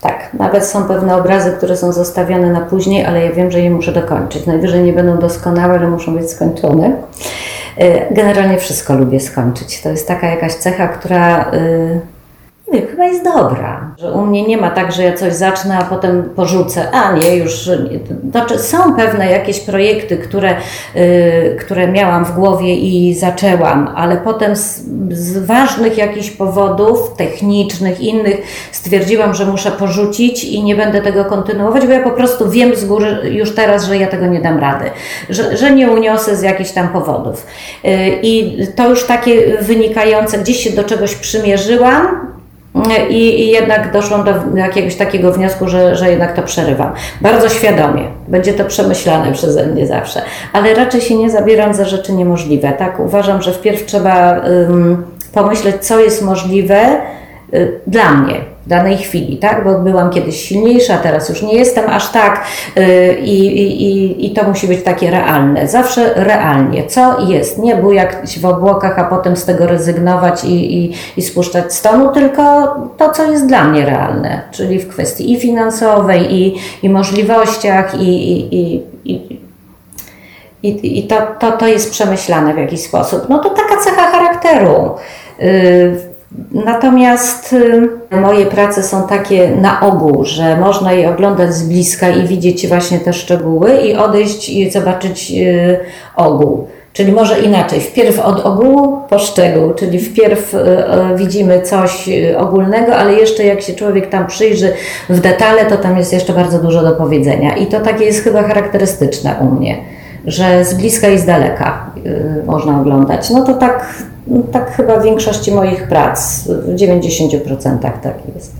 tak, nawet są pewne obrazy, które są zostawione na później, ale ja wiem, że je muszę dokończyć. Najwyżej nie będą doskonałe, ale muszą być skończone. Yy, generalnie wszystko lubię skończyć. To jest taka jakaś cecha, która. Yy, nie chyba jest dobra. Że u mnie nie ma tak, że ja coś zacznę, a potem porzucę. A nie, już. Znaczy, są pewne jakieś projekty, które, y, które miałam w głowie i zaczęłam, ale potem z, z ważnych jakichś powodów, technicznych, innych, stwierdziłam, że muszę porzucić i nie będę tego kontynuować, bo ja po prostu wiem z góry już teraz, że ja tego nie dam rady, że, że nie uniosę z jakichś tam powodów. Y, I to już takie wynikające, gdzieś się do czegoś przymierzyłam, i, I jednak doszłam do jakiegoś takiego wniosku, że, że jednak to przerywam. Bardzo świadomie. Będzie to przemyślane przeze mnie zawsze. Ale raczej się nie zabieram za rzeczy niemożliwe. Tak? Uważam, że wpierw trzeba ym, pomyśleć, co jest możliwe y, dla mnie. Danej chwili, tak? Bo byłam kiedyś silniejsza, teraz już nie jestem aż tak yy, i, i, i to musi być takie realne. Zawsze realnie. Co jest? Nie bujać w obłokach, a potem z tego rezygnować i, i, i spuszczać z tonu, tylko to, co jest dla mnie realne, czyli w kwestii i finansowej, i, i możliwościach, i, i, i, i i, i to, to, to jest przemyślane w jakiś sposób. No to taka cecha charakteru. Yy, Natomiast y, moje prace są takie na ogół, że można je oglądać z bliska i widzieć właśnie te szczegóły i odejść i zobaczyć y, ogół. Czyli może inaczej, wpierw od ogółu po szczegół, czyli wpierw y, widzimy coś ogólnego, ale jeszcze jak się człowiek tam przyjrzy w detale, to tam jest jeszcze bardzo dużo do powiedzenia. I to takie jest chyba charakterystyczne u mnie, że z bliska i z daleka można oglądać. No to tak tak chyba w większości moich prac, w 90% tak jest.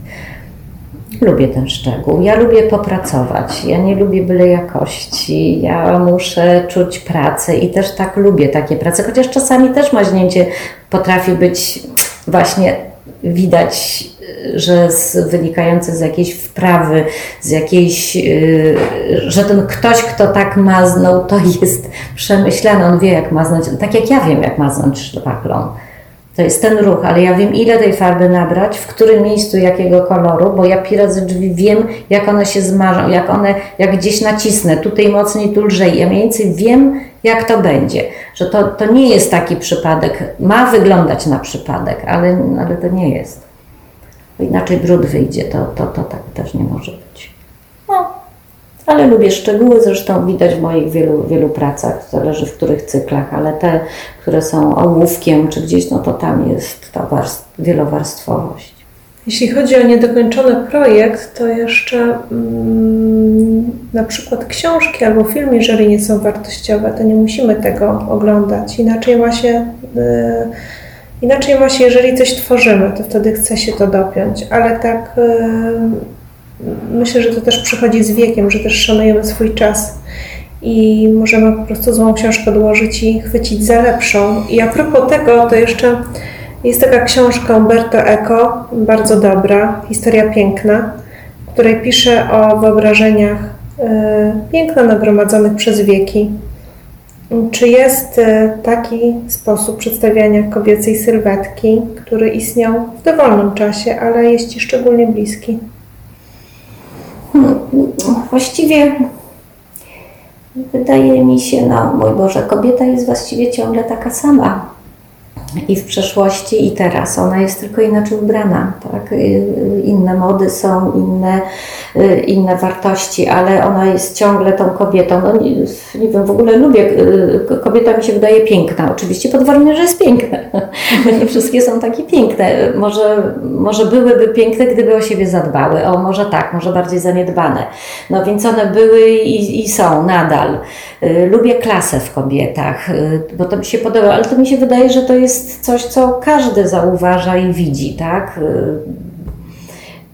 Lubię ten szczegół. Ja lubię popracować. Ja nie lubię byle jakości. Ja muszę czuć pracę i też tak lubię takie prace, chociaż czasami też maźnięcie potrafi być właśnie widać, że z, wynikające z jakiejś wprawy, z jakiejś, yy, że ten ktoś, kto tak maznął, to jest przemyślany, on wie jak maznąć, tak jak ja wiem jak maznąć szpaklą. To jest ten ruch, ale ja wiem ile tej farby nabrać, w którym miejscu jakiego koloru, bo ja piracy drzwi wiem jak one się zmarzą, jak one, jak gdzieś nacisnę, tutaj mocniej, tu lżej. Ja mniej więcej wiem jak to będzie, że to, to nie jest taki przypadek, ma wyglądać na przypadek, ale, ale to nie jest. Bo inaczej brud wyjdzie, to, to, to tak też nie może być. No, ale lubię szczegóły, zresztą widać w moich wielu, wielu pracach, zależy w których cyklach, ale te, które są ołówkiem czy gdzieś, no to tam jest ta warstw, wielowarstwowość. Jeśli chodzi o niedokończony projekt, to jeszcze mm, na przykład książki albo film, jeżeli nie są wartościowe, to nie musimy tego oglądać. Inaczej ma się, y, inaczej się, jeżeli coś tworzymy, to wtedy chce się to dopiąć, ale tak y, myślę, że to też przychodzi z wiekiem, że też szanujemy swój czas i możemy po prostu złą książkę odłożyć i chwycić za lepszą. I a propos tego, to jeszcze jest taka książka Umberto Eco, bardzo dobra, historia piękna, w której pisze o wyobrażeniach e, piękna nagromadzonych przez wieki. Czy jest e, taki sposób przedstawiania kobiecej sylwetki, który istniał w dowolnym czasie, ale jest Ci szczególnie bliski? Właściwie wydaje mi się, no mój Boże, kobieta jest właściwie ciągle taka sama i w przeszłości, i teraz. Ona jest tylko inaczej ubrana. Tak? Y, inne mody są, inne, y, inne wartości, ale ona jest ciągle tą kobietą. No, nie, nie wiem, w ogóle lubię, y, kobieta mi się wydaje piękna. Oczywiście pod warunkiem, że jest piękna. [LAUGHS] nie wszystkie są takie piękne. Może, może byłyby piękne, gdyby o siebie zadbały. O, może tak, może bardziej zaniedbane. No więc one były i, i są nadal. Lubię klasę w kobietach, bo to mi się podoba, ale to mi się wydaje, że to jest jest coś, co każdy zauważa i widzi, tak? Y,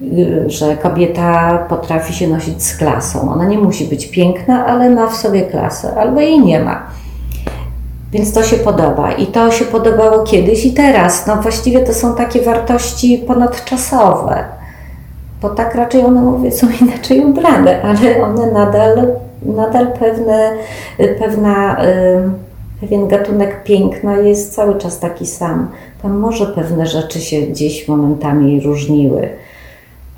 y, że kobieta potrafi się nosić z klasą. Ona nie musi być piękna, ale ma w sobie klasę, albo jej nie ma. Więc to się podoba. I to się podobało kiedyś i teraz. No właściwie to są takie wartości ponadczasowe. Bo tak raczej one, mówię, są [LAUGHS] inaczej ubrane, ale one nadal, nadal pewne, pewna. Yy, pewien gatunek piękna jest cały czas taki sam. Tam może pewne rzeczy się gdzieś momentami różniły,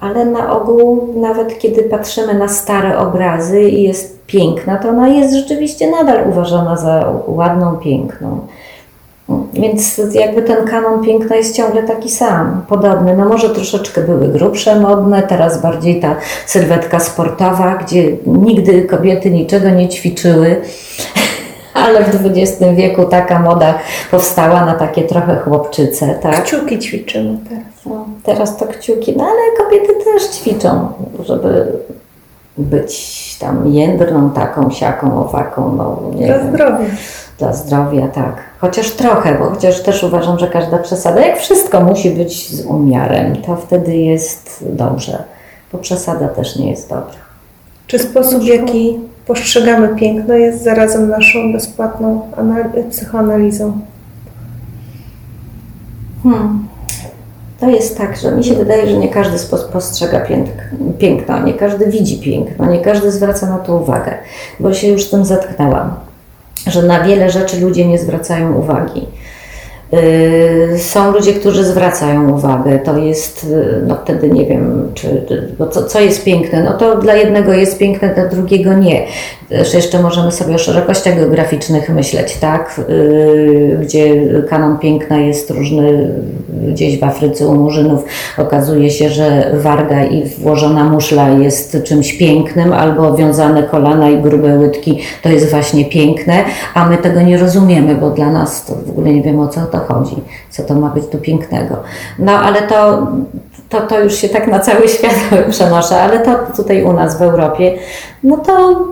ale na ogół, nawet kiedy patrzymy na stare obrazy i jest piękna, to ona jest rzeczywiście nadal uważana za ładną, piękną. Więc jakby ten kanon piękna jest ciągle taki sam, podobny. No może troszeczkę były grubsze modne, teraz bardziej ta sylwetka sportowa, gdzie nigdy kobiety niczego nie ćwiczyły ale w XX wieku taka moda powstała na takie trochę chłopczyce, tak? Kciuki ćwiczymy teraz. No, teraz to kciuki, no ale kobiety też ćwiczą, żeby być tam jędrną, taką, siaką, owaką, no nie Dla wiem. zdrowia. Dla zdrowia, tak. Chociaż trochę, bo chociaż też uważam, że każda przesada, jak wszystko musi być z umiarem, to wtedy jest dobrze, bo przesada też nie jest dobra. Czy sposób, w jaki postrzegamy piękno, jest zarazem naszą bezpłatną psychoanalizą. Hmm. to jest tak, że mi się wydaje, że nie każdy postrzega pięk- piękno, nie każdy widzi piękno, nie każdy zwraca na to uwagę, bo się już tym zetknęłam, że na wiele rzeczy ludzie nie zwracają uwagi. Yy, Są ludzie, którzy zwracają uwagę. To jest, yy, no wtedy nie wiem, czy, bo co, co jest piękne. No to dla jednego jest piękne, dla drugiego nie. Też jeszcze możemy sobie o szerokościach geograficznych myśleć, tak? Yy, Gdzie kanon piękna jest różny, gdzieś w Afryce u Murzynów okazuje się, że warga i włożona muszla jest czymś pięknym, albo wiązane kolana i grube łydki to jest właśnie piękne, a my tego nie rozumiemy, bo dla nas to w ogóle nie wiemy o co to chodzi, co to ma być tu pięknego. No ale to, to, to już się tak na cały [LAUGHS] świat przenoszę, ale to tutaj u nas w Europie, no to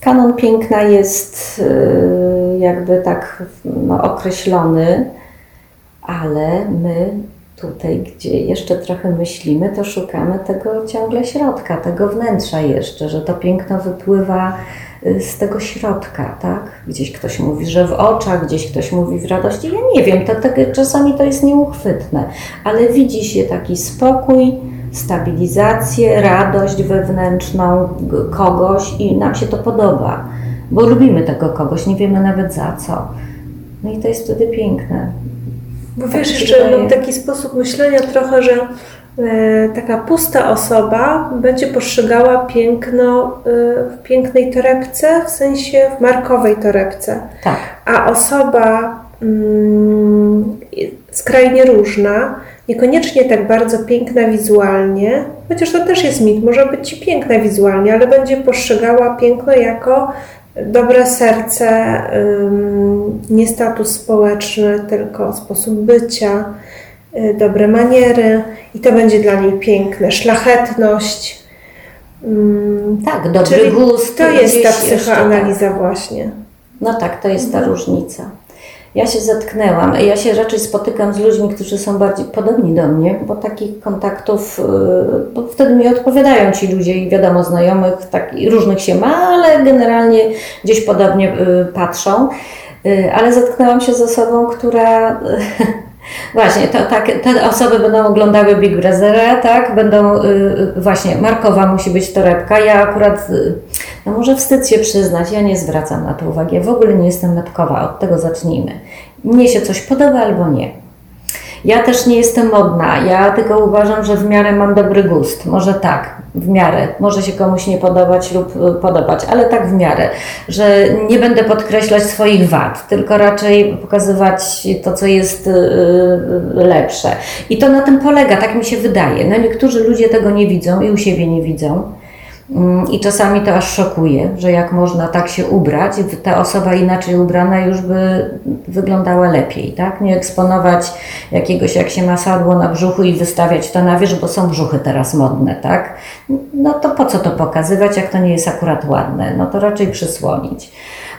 kanon piękna jest y, jakby tak no, określony, ale my tutaj, gdzie jeszcze trochę myślimy, to szukamy tego ciągle środka, tego wnętrza jeszcze, że to piękno wypływa z tego środka, tak? Gdzieś ktoś mówi, że w oczach, gdzieś ktoś mówi w radości. Ja nie wiem, to, tak, czasami to jest nieuchwytne, ale widzi się taki spokój, stabilizację, radość wewnętrzną kogoś i nam się to podoba, bo lubimy tego kogoś, nie wiemy nawet za co. No i to jest wtedy piękne. Bo Tak wiesz, jeszcze mam taki sposób myślenia trochę, że taka pusta osoba będzie postrzegała piękno e, w pięknej torebce, w sensie w markowej torebce. Tak. A osoba mm, skrajnie różna, niekoniecznie tak bardzo piękna wizualnie, chociaż to też jest mit, może być ci piękna wizualnie, ale będzie postrzegała piękno jako dobre serce, nie status społeczny, tylko sposób bycia, dobre maniery i to będzie dla niej piękne, szlachetność. Ym, Tak, dobry Czyli gust. to jest ta psychoanaliza właśnie. tak. No tak, to jest ta Mhm. różnica. Ja się zetknęłam, ja się raczej spotykam z ludźmi, którzy są bardziej podobni do mnie, bo takich kontaktów, yy, bo wtedy mi odpowiadają ci ludzie i wiadomo, znajomych tak, różnych się ma, ale generalnie gdzieś podobnie yy, patrzą. Ale zetknęłam się z osobą, która [LAUGHS] Właśnie, to, tak, te osoby będą oglądały Big Brothera, tak? Będą, y, y, właśnie, markowa musi być torebka. Ja akurat, y, no może wstyd się przyznać, ja nie zwracam na to uwagi. Ja w ogóle nie jestem metkowa, od tego zacznijmy. Mnie się coś podoba albo nie. Ja też nie jestem modna, ja tylko uważam, że w miarę mam dobry gust. Może tak, w miarę. Może się komuś nie podobać lub y, podobać, ale tak w miarę, że nie będę podkreślać swoich wad, tylko raczej pokazywać to, co jest y, y, lepsze. I to na tym polega, tak mi się wydaje. No niektórzy ludzie tego nie widzą i u siebie nie widzą. Mm, I czasami to aż szokuje, że jak można tak się ubrać, ta osoba inaczej ubrana już by wyglądała lepiej, tak? Nie eksponować jakiegoś, jak się ma sadło na brzuchu i wystawiać to na wierzch, bo są brzuchy teraz modne, tak? No to po co to pokazywać, jak to nie jest akurat ładne? No to raczej przysłonić.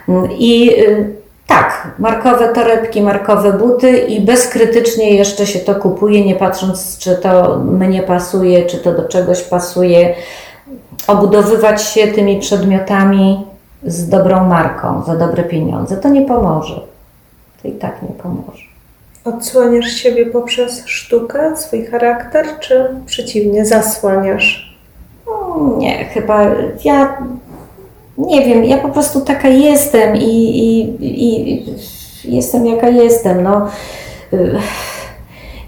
Mm, I y, tak, markowe torebki, markowe buty i bezkrytycznie jeszcze się to kupuje, nie patrząc, czy to mnie pasuje, czy to do czegoś pasuje obudowywać się tymi przedmiotami z dobrą marką, za dobre pieniądze, to nie pomoże. To i tak nie pomoże. Odsłaniasz siebie poprzez sztukę, swój charakter, czy przeciwnie, zasłaniasz? No, Nie, chyba ja nie wiem, ja po prostu taka jestem i, i, i jestem jaka jestem. No, y,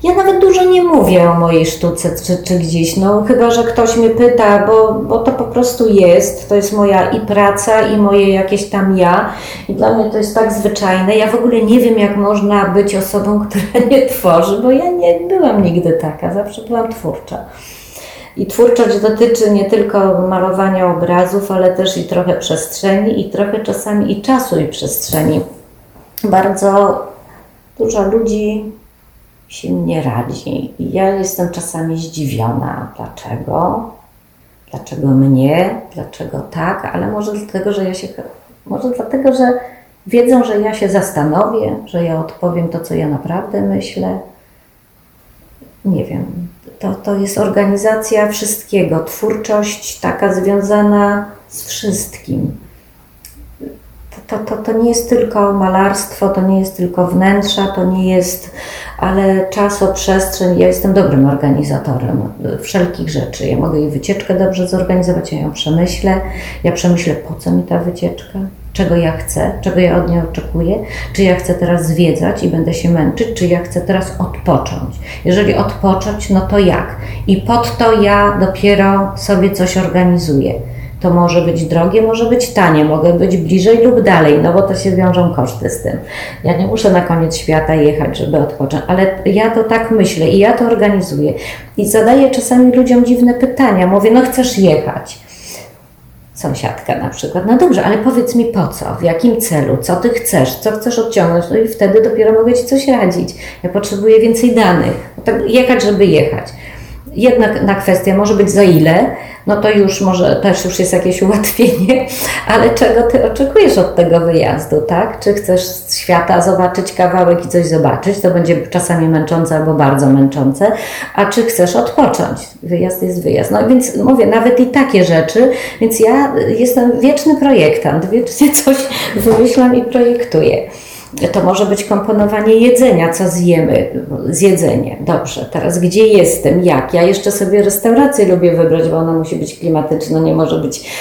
ja nawet dużo nie mówię o mojej sztuce czy, czy gdzieś, no chyba, że ktoś mnie pyta, bo, bo to po prostu jest, to jest moja i praca i moje jakieś tam ja i dla mnie to jest tak zwyczajne. Ja w ogóle nie wiem, jak można być osobą, [LAUGHS] która nie tworzy, bo ja nie byłam nigdy taka, zawsze byłam twórcza. I twórczość dotyczy nie tylko malowania obrazów, ale też i trochę przestrzeni, i trochę czasami i czasu, i przestrzeni. Bardzo dużo ludzi się nie radzi. I ja jestem czasami zdziwiona, dlaczego, dlaczego mnie, dlaczego tak, ale może dlatego, że ja się, może dlatego, że wiedzą, że ja się zastanowię, że ja odpowiem to, co ja naprawdę myślę. Nie wiem. To, to jest organizacja wszystkiego, twórczość taka związana z wszystkim. To, to, to nie jest tylko malarstwo, to nie jest tylko wnętrza, to nie jest, ale czasoprzestrzeń. Ja jestem dobrym organizatorem wszelkich rzeczy. Ja mogę jej wycieczkę dobrze zorganizować, ja ją przemyślę. Ja przemyślę, po co mi ta wycieczka, czego ja chcę, czego ja od niej oczekuję, czy ja chcę teraz zwiedzać i będę się męczyć, czy ja chcę teraz odpocząć. Jeżeli odpocząć, no to jak? I pod to ja dopiero sobie coś organizuję. To może być drogie, może być tanie, mogę być bliżej lub dalej, no bo to się wiążą koszty z tym. Ja nie muszę na koniec świata jechać, żeby odpocząć, ale ja to tak myślę i ja to organizuję. I zadaję czasami ludziom dziwne pytania. Mówię, no chcesz jechać. Sąsiadka na przykład, no dobrze, ale powiedz mi po co, w jakim celu, co ty chcesz, co chcesz odciągnąć, no i wtedy dopiero mogę ci coś radzić. Ja potrzebuję więcej danych. Tak jechać, żeby jechać. Jedna na kwestia może być za ile, no to już może też już jest jakieś ułatwienie, [LAUGHS] ale czego ty oczekujesz od tego wyjazdu, tak? Czy chcesz z świata zobaczyć kawałek i coś zobaczyć, to będzie czasami męczące albo bardzo męczące, a czy chcesz odpocząć? Wyjazd jest wyjazd. No więc mówię, nawet i takie rzeczy, więc ja jestem wieczny projektant, wiecznie [LAUGHS] coś wymyślam i projektuję. To może być komponowanie jedzenia, co zjemy, zjedzenie. Dobrze, teraz gdzie jestem, jak? Ja jeszcze sobie restaurację lubię wybrać, bo ona musi być klimatyczna, nie może być,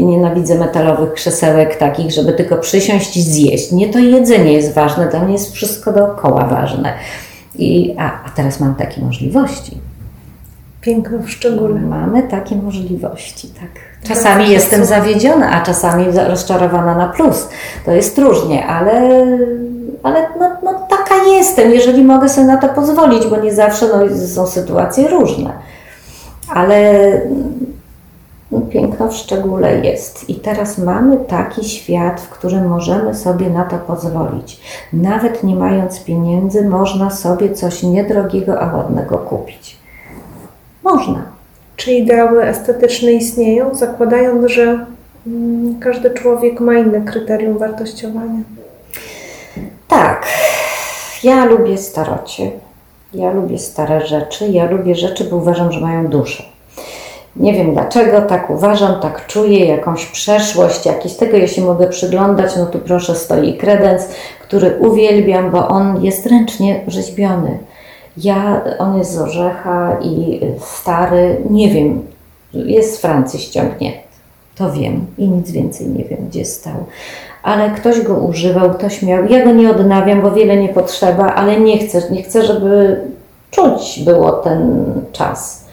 nienawidzę metalowych krzesełek takich, żeby tylko przysiąść i zjeść. Nie to jedzenie jest ważne, dla mnie jest wszystko dookoła ważne. I, a, a teraz mam takie możliwości. Piękno w szczególe. Mamy takie możliwości, tak. Czasami jestem zawiedziona, a czasami rozczarowana na plus. To jest różnie, ale, ale no, no, taka jestem, jeżeli mogę sobie na to pozwolić, bo nie zawsze no, są sytuacje różne. Ale no, piękno w szczególe jest. I teraz mamy taki świat, w którym możemy sobie na to pozwolić. Nawet nie mając pieniędzy, można sobie coś niedrogiego, a ładnego kupić. Można. Czy ideały estetyczne istnieją, zakładając, że mm, każdy człowiek ma inne kryterium wartościowania? Tak. Ja lubię starocie. Ja lubię stare rzeczy. Ja lubię rzeczy, bo uważam, że mają duszę. Nie wiem dlaczego, tak uważam, tak czuję, jakąś przeszłość, jakieś tego ja się mogę przyglądać. No tu proszę stoi kredens, który uwielbiam, bo on jest ręcznie rzeźbiony. Ja, on jest z orzecha i stary, nie wiem, jest z Francji ściągnięty. To wiem i nic więcej nie wiem, gdzie stał. Ale ktoś go używał, ktoś miał. Ja go nie odnawiam, bo wiele nie potrzeba, ale nie chcę, nie chcę, żeby czuć było ten czas.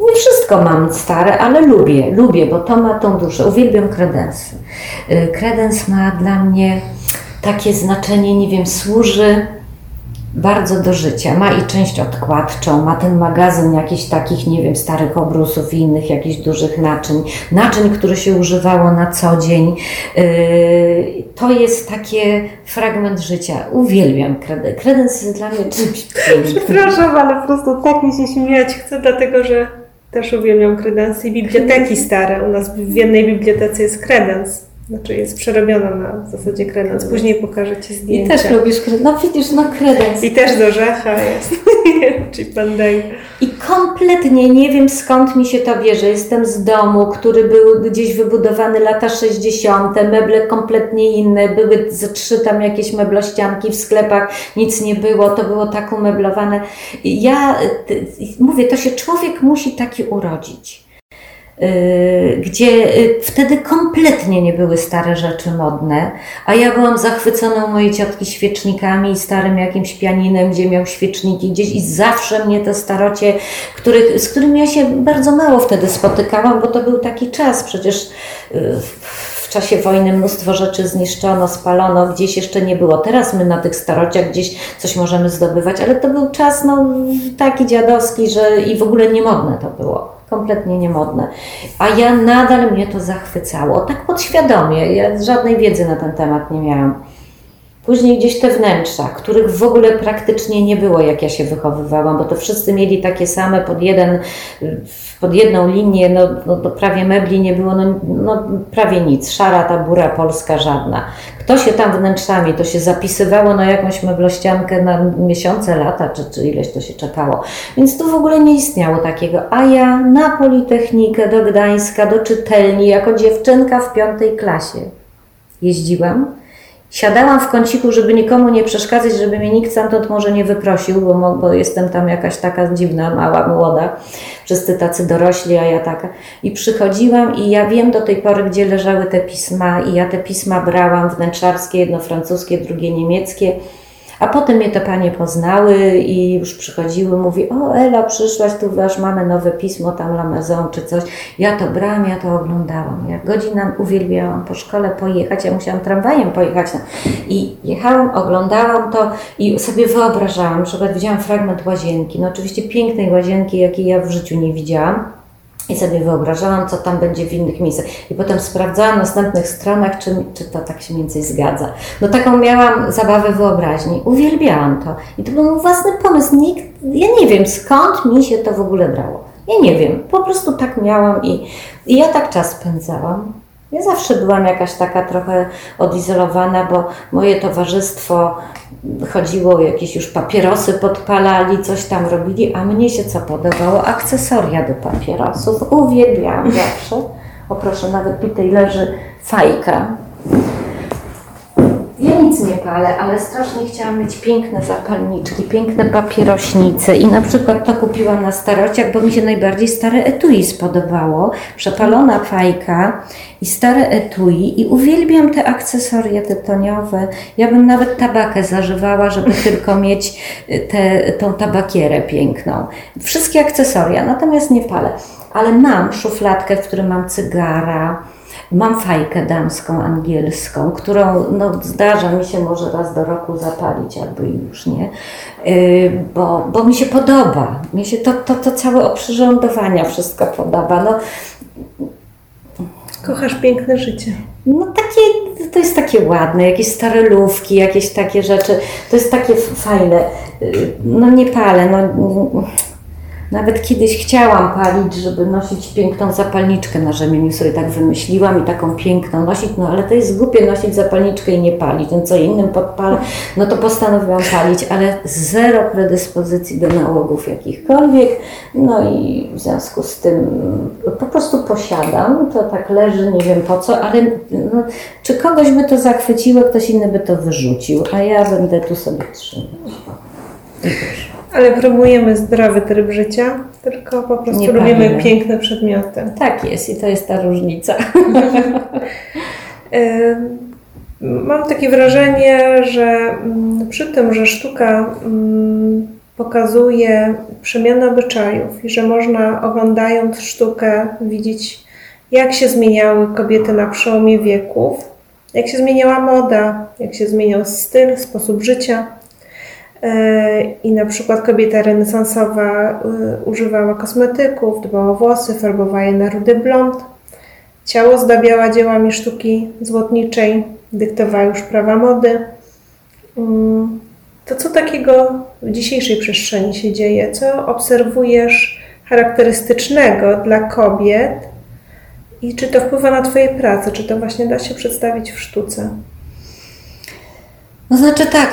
Nie wszystko mam stare, ale lubię, lubię, bo to ma tą duszę. Uwielbiam kredensy. Y, kredens ma dla mnie takie znaczenie, nie wiem, służy bardzo do życia. Ma i część odkładczą, ma ten magazyn jakichś takich, nie wiem, starych obrusów i innych jakichś dużych naczyń, naczyń, które się używało na co dzień. Yy, to jest takie fragment życia. Uwielbiam kredens. Kredens jest dla mnie czymś [LAUGHS] pięknym. Przepraszam, ale po prostu tak mi się śmiać chcę, dlatego że też uwielbiam kredensy i biblioteki stare. U nas w jednej bibliotece jest kredens. Znaczy jest przerobiona na w zasadzie kredens. Później pokażę Ci zdjęcia. I też lubisz kredens. No widzisz, no kredens. I też do Rzecha jest. [LAUGHS] Czyli Pandej. I kompletnie nie wiem skąd mi się to bierze. Jestem z domu, który był gdzieś wybudowany lata 60., meble kompletnie inne, były ze trzy tam jakieś meblościanki w sklepach, nic nie było, to było tak umeblowane. Ja mówię, to się człowiek musi taki urodzić. Y, gdzie y, wtedy kompletnie nie były stare rzeczy modne, a ja byłam zachwycona mojej ciotki świecznikami i starym jakimś pianinem, gdzie miał świeczniki gdzieś i zawsze mnie te starocie, których, z którymi ja się bardzo mało wtedy spotykałam, bo to był taki czas, przecież y, w czasie wojny mnóstwo rzeczy zniszczono, spalono, gdzieś jeszcze nie było. Teraz my na tych starociach gdzieś coś możemy zdobywać, ale to był czas no, taki dziadowski, że i w ogóle niemodne to było kompletnie niemodne. A ja nadal mnie to zachwycało, tak podświadomie. Ja żadnej wiedzy na ten temat nie miałam. Później gdzieś te wnętrza, których w ogóle praktycznie nie było, jak ja się wychowywałam, bo to wszyscy mieli takie same pod, jeden, pod jedną linię, no, no, no prawie mebli nie było, no, no, prawie nic, szara ta bura polska żadna. Kto się tam wnętrzami, to się zapisywało na jakąś meblościankę na miesiące, lata, czy, czy ileś to się czekało. Więc tu w ogóle nie istniało takiego. A ja na Politechnikę do Gdańska, do czytelni, jako dziewczynka w piątej klasie. jeździłam. Siadałam w kąciku, żeby nikomu nie przeszkadzać, żeby mnie nikt stamtąd może nie wyprosił, bo, bo jestem tam jakaś taka dziwna, mała, młoda. Wszyscy tacy dorośli, a ja taka. I przychodziłam i ja wiem do tej pory, gdzie leżały te pisma i ja te pisma brałam wnętrzarskie, jedno francuskie, drugie niemieckie. A potem mnie te panie poznały i już przychodziły, mówi, o Ela, przyszłaś, tu masz, mamy nowe pismo, tam La Maison czy coś. Ja to brałam, ja to oglądałam. Ja godzinę uwielbiałam po szkole pojechać, ja musiałam tramwajem pojechać. No. I jechałam, oglądałam to i sobie wyobrażałam, przykład widziałam fragment łazienki, no oczywiście pięknej łazienki, jakiej ja w życiu nie widziałam. I sobie wyobrażałam, co tam będzie w innych miejscach. I potem sprawdzałam na następnych stronach, czy, czy to tak się więcej zgadza. No taką miałam zabawę wyobraźni. Uwielbiałam to. I to był mój własny pomysł. Nikt, ja nie wiem, skąd mi się to w ogóle brało. Ja nie wiem. Po prostu tak miałam i, i ja tak czas spędzałam. Ja zawsze byłam jakaś taka trochę odizolowana, bo moje towarzystwo chodziło, jakieś już papierosy podpalali, coś tam robili, a mnie się co podobało? Akcesoria do papierosów. Uwielbiałam zawsze. O proszę, nawet tutaj leży fajka. Nic nie palę, ale strasznie chciałam mieć piękne zapalniczki, piękne papierośnice i na przykład to kupiłam na starociach, bo mi się najbardziej stare etui spodobało. Przepalona fajka i stare etui i uwielbiam te akcesoria tytoniowe. Ja bym nawet tabakę zażywała, żeby [LAUGHS] tylko mieć tę tą tabakierę piękną. Wszystkie akcesoria, natomiast nie palę. Ale mam szufladkę, w której mam cygara, Mam fajkę damską, angielską, którą no, zdarza mi się może raz do roku zapalić, albo już nie, yy, bo, bo mi się podoba. Mi się to, to, to całe oprzyrządowania wszystko podoba. No, Kochasz piękne życie. no takie, to jest takie ładne, jakieś stare lówki, jakieś takie rzeczy, to jest takie fajne. Yy, No nie palę, no, nawet kiedyś chciałam palić, żeby nosić piękną zapalniczkę na rzemieniu, sobie tak wymyśliłam i taką piękną nosić, no ale to jest głupie nosić zapalniczkę i nie palić, no co innym podpalę, no to postanowiłam palić, ale zero predyspozycji do nałogów jakichkolwiek, no i w związku z tym po prostu posiadam, to tak leży, nie wiem po co, ale no, czy kogoś by to zachwyciło, ktoś inny by to wyrzucił, a ja będę tu sobie trzymać. I już. Ale promujemy zdrowy tryb życia, tylko po prostu Nie lubimy palimy. piękne przedmioty. Tak jest i to jest ta różnica. [LAUGHS] [LAUGHS] Mam takie wrażenie, że mm, przy tym, że sztuka mm, pokazuje przemianę obyczajów i że można oglądając sztukę widzieć, jak się zmieniały kobiety na przełomie wieków, jak się zmieniała moda, jak się zmieniał styl, sposób życia. Yy, I na przykład kobieta renesansowa yy, używała kosmetyków, dbała o włosy, farbowała je na rudy blond. Ciało zdabiała dziełami sztuki złotniczej, dyktowała już prawa mody. Mm, To co takiego w dzisiejszej przestrzeni się dzieje? Co obserwujesz charakterystycznego dla kobiet i czy to wpływa na Twoje prace? Czy to właśnie da się przedstawić w sztuce? No znaczy tak,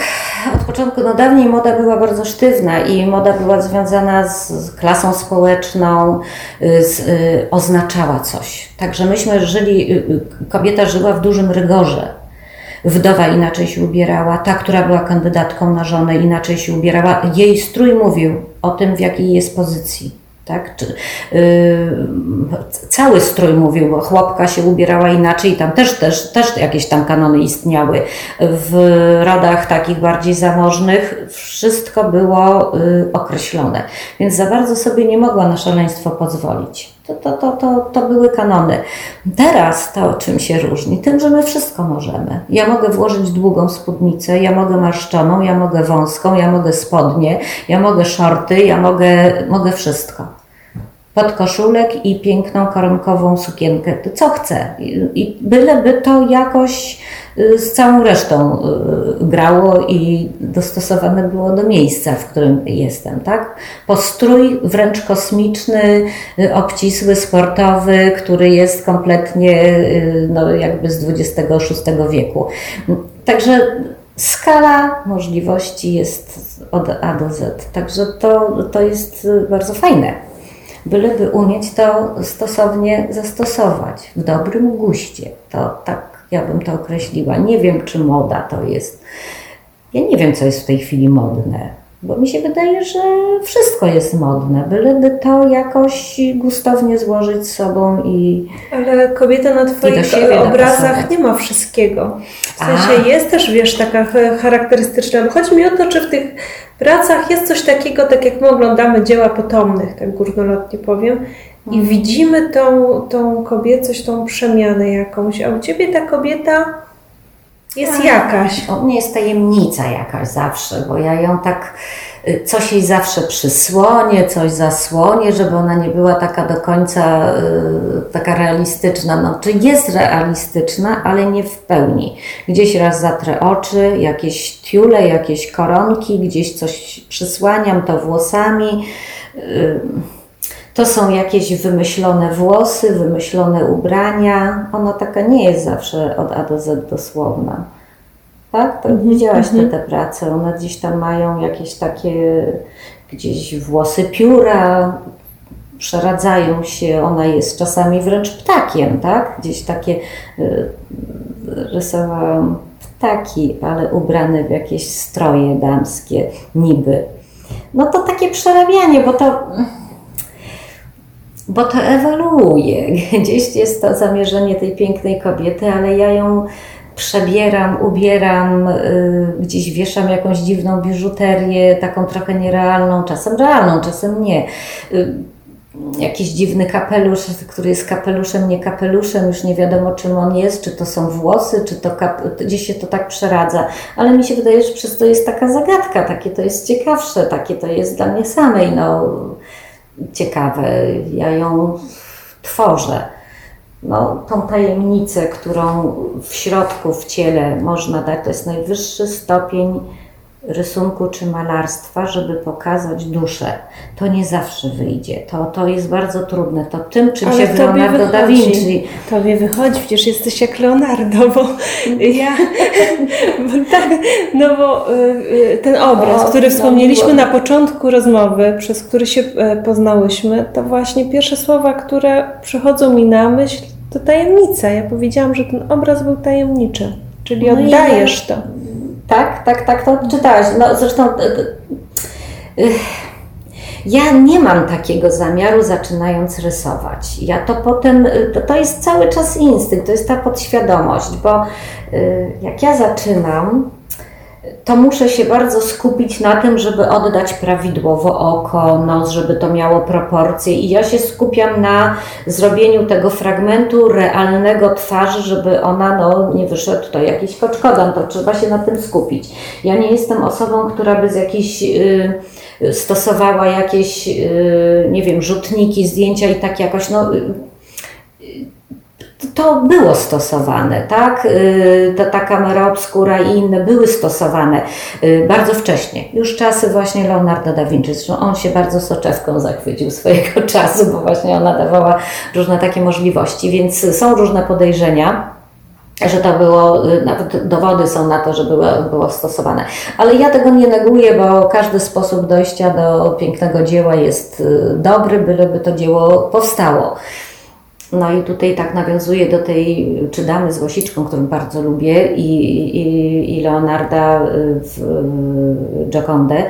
od początku, no dawniej moda była bardzo sztywna i moda była związana z, klasą społeczną, y, z, y, oznaczała coś. Także myśmy żyli, y, y, kobieta żyła w dużym rygorze. Wdowa inaczej się ubierała, ta, która była kandydatką na żonę, inaczej się ubierała. Jej strój mówił o tym, w jakiej jest pozycji. Tak? Czy, yy, cały strój mówił, chłopka się ubierała inaczej, tam też, też, też jakieś tam kanony istniały. W rodach takich bardziej zamożnych wszystko było yy, określone, więc za bardzo sobie nie mogła na szaleństwo pozwolić. To, to, to, to, to były kanony. Teraz to czym się różni? Tym, że my wszystko możemy. Ja mogę włożyć długą spódnicę, ja mogę marszczoną, ja mogę wąską, ja mogę spodnie, ja mogę shorty, ja mogę, mogę wszystko. Podkoszulek i piękną koronkową sukienkę. Co chcę. I, byleby to jakoś z całą resztą y, grało i dostosowane było do miejsca, w którym jestem, tak? Postrój wręcz kosmiczny, y, obcisły, sportowy, który jest kompletnie y, no, jakby z XXVI wieku. Także skala możliwości jest od A do Z. Także to, to jest y, bardzo fajne byleby umieć to stosownie zastosować, w dobrym guście. To tak ja bym to określiła. Nie wiem, czy moda to jest. Ja nie wiem, co jest w tej chwili modne. Bo mi się wydaje, że wszystko jest modne, byleby to jakoś gustownie złożyć z sobą i. Ale kobieta na Twoich obrazach nie ma wszystkiego. W sensie A. jest też, wiesz, taka charakterystyczna. Chodzi mi o to, czy w tych pracach jest coś takiego, tak jak my oglądamy dzieła potomnych, tak górnolotnie powiem, i mhm. widzimy tą, tą kobiecość, tą przemianę jakąś, a u Ciebie ta kobieta jest tak. jakaś. O mnie jest tajemnica jakaś zawsze, bo ja ją tak, y, coś jej zawsze przysłonię, coś zasłonię, żeby ona nie była taka do końca y, taka realistyczna. No, czy jest realistyczna, ale nie w pełni. Gdzieś raz zatrę oczy, jakieś tiule, jakieś koronki, gdzieś coś przysłaniam to włosami. Y, to są jakieś wymyślone włosy, wymyślone ubrania. Ona taka nie jest zawsze od A do Z dosłowna. Tak? tak widziałaś te, mhm. te prace. One gdzieś tam mają jakieś takie, gdzieś włosy pióra, przeradzają się. Ona jest czasami wręcz ptakiem, tak? Gdzieś takie y, rysowałam ptaki, ale ubrane w jakieś stroje damskie, niby. No to takie przerabianie, bo to bo to ewoluuje. [LAUGHS] Gdzieś jest to zamierzenie tej pięknej kobiety, ale ja ją przebieram, ubieram, y, gdzieś wieszam jakąś dziwną biżuterię, taką trochę nierealną, czasem realną, czasem nie. Y, jakiś dziwny kapelusz, który jest kapeluszem, nie kapeluszem, już nie wiadomo czym on jest, czy to są włosy, czy to gdzieś się to tak przeradza. Ale mi się wydaje, że przez to jest taka zagadka, takie to jest ciekawsze, takie to jest dla mnie samej. No, ciekawe. Ja ją tworzę. No, tą tajemnicę, którą w środku, w ciele można dać, to jest najwyższy stopień rysunku czy malarstwa, żeby pokazać duszę. To nie zawsze wyjdzie. To, to jest bardzo trudne. To tym, czym Ale się Leonardo wychodzi. da Vinci. Tobie wychodzi, przecież jesteś jak Leonardo, bo ja. [LAUGHS] Bo tak, no bo y, ten obraz, o, który no, wspomnieliśmy na początku rozmowy, przez który się e, poznałyśmy, to właśnie pierwsze słowa, które przychodzą mi na myśl, to tajemnica. Ja powiedziałam, że ten obraz był tajemniczy. Czyli no oddajesz to. Tak, tak, tak, to czytałaś. No zresztą e, e, e, ja nie mam takiego zamiaru zaczynając rysować. Ja to potem, to, to jest cały czas instynkt, to jest ta podświadomość, bo jak ja zaczynam, to muszę się bardzo skupić na tym, żeby oddać prawidłowo oko, nos, żeby to miało proporcje. I ja się skupiam na zrobieniu tego fragmentu realnego twarzy, żeby ona no, nie wyszedł to jakiś koczkodan. To trzeba się na tym skupić. Ja nie jestem osobą, która by z jakiejś. Yy, stosowała jakieś, yy, nie wiem, rzutniki, zdjęcia i tak jakoś, no, to było stosowane, tak? Y, ta, ta kamera obskura i inne były stosowane y, bardzo wcześnie. Już czasy właśnie Leonardo da Vinci, zresztą on się bardzo soczewką zachwycił swojego [LAUGHS] czasu, bo właśnie ona dawała różne takie możliwości, więc są różne podejrzenia że to było, y, nawet dowody są na to, że było, było stosowane. Ale ja tego nie neguję, bo każdy sposób dojścia do pięknego dzieła jest dobry, byleby to dzieło powstało. No i tutaj tak nawiązuję do tej, czy damy z Łosiczką, którą bardzo lubię, i, i, i Leonarda w Giocondę,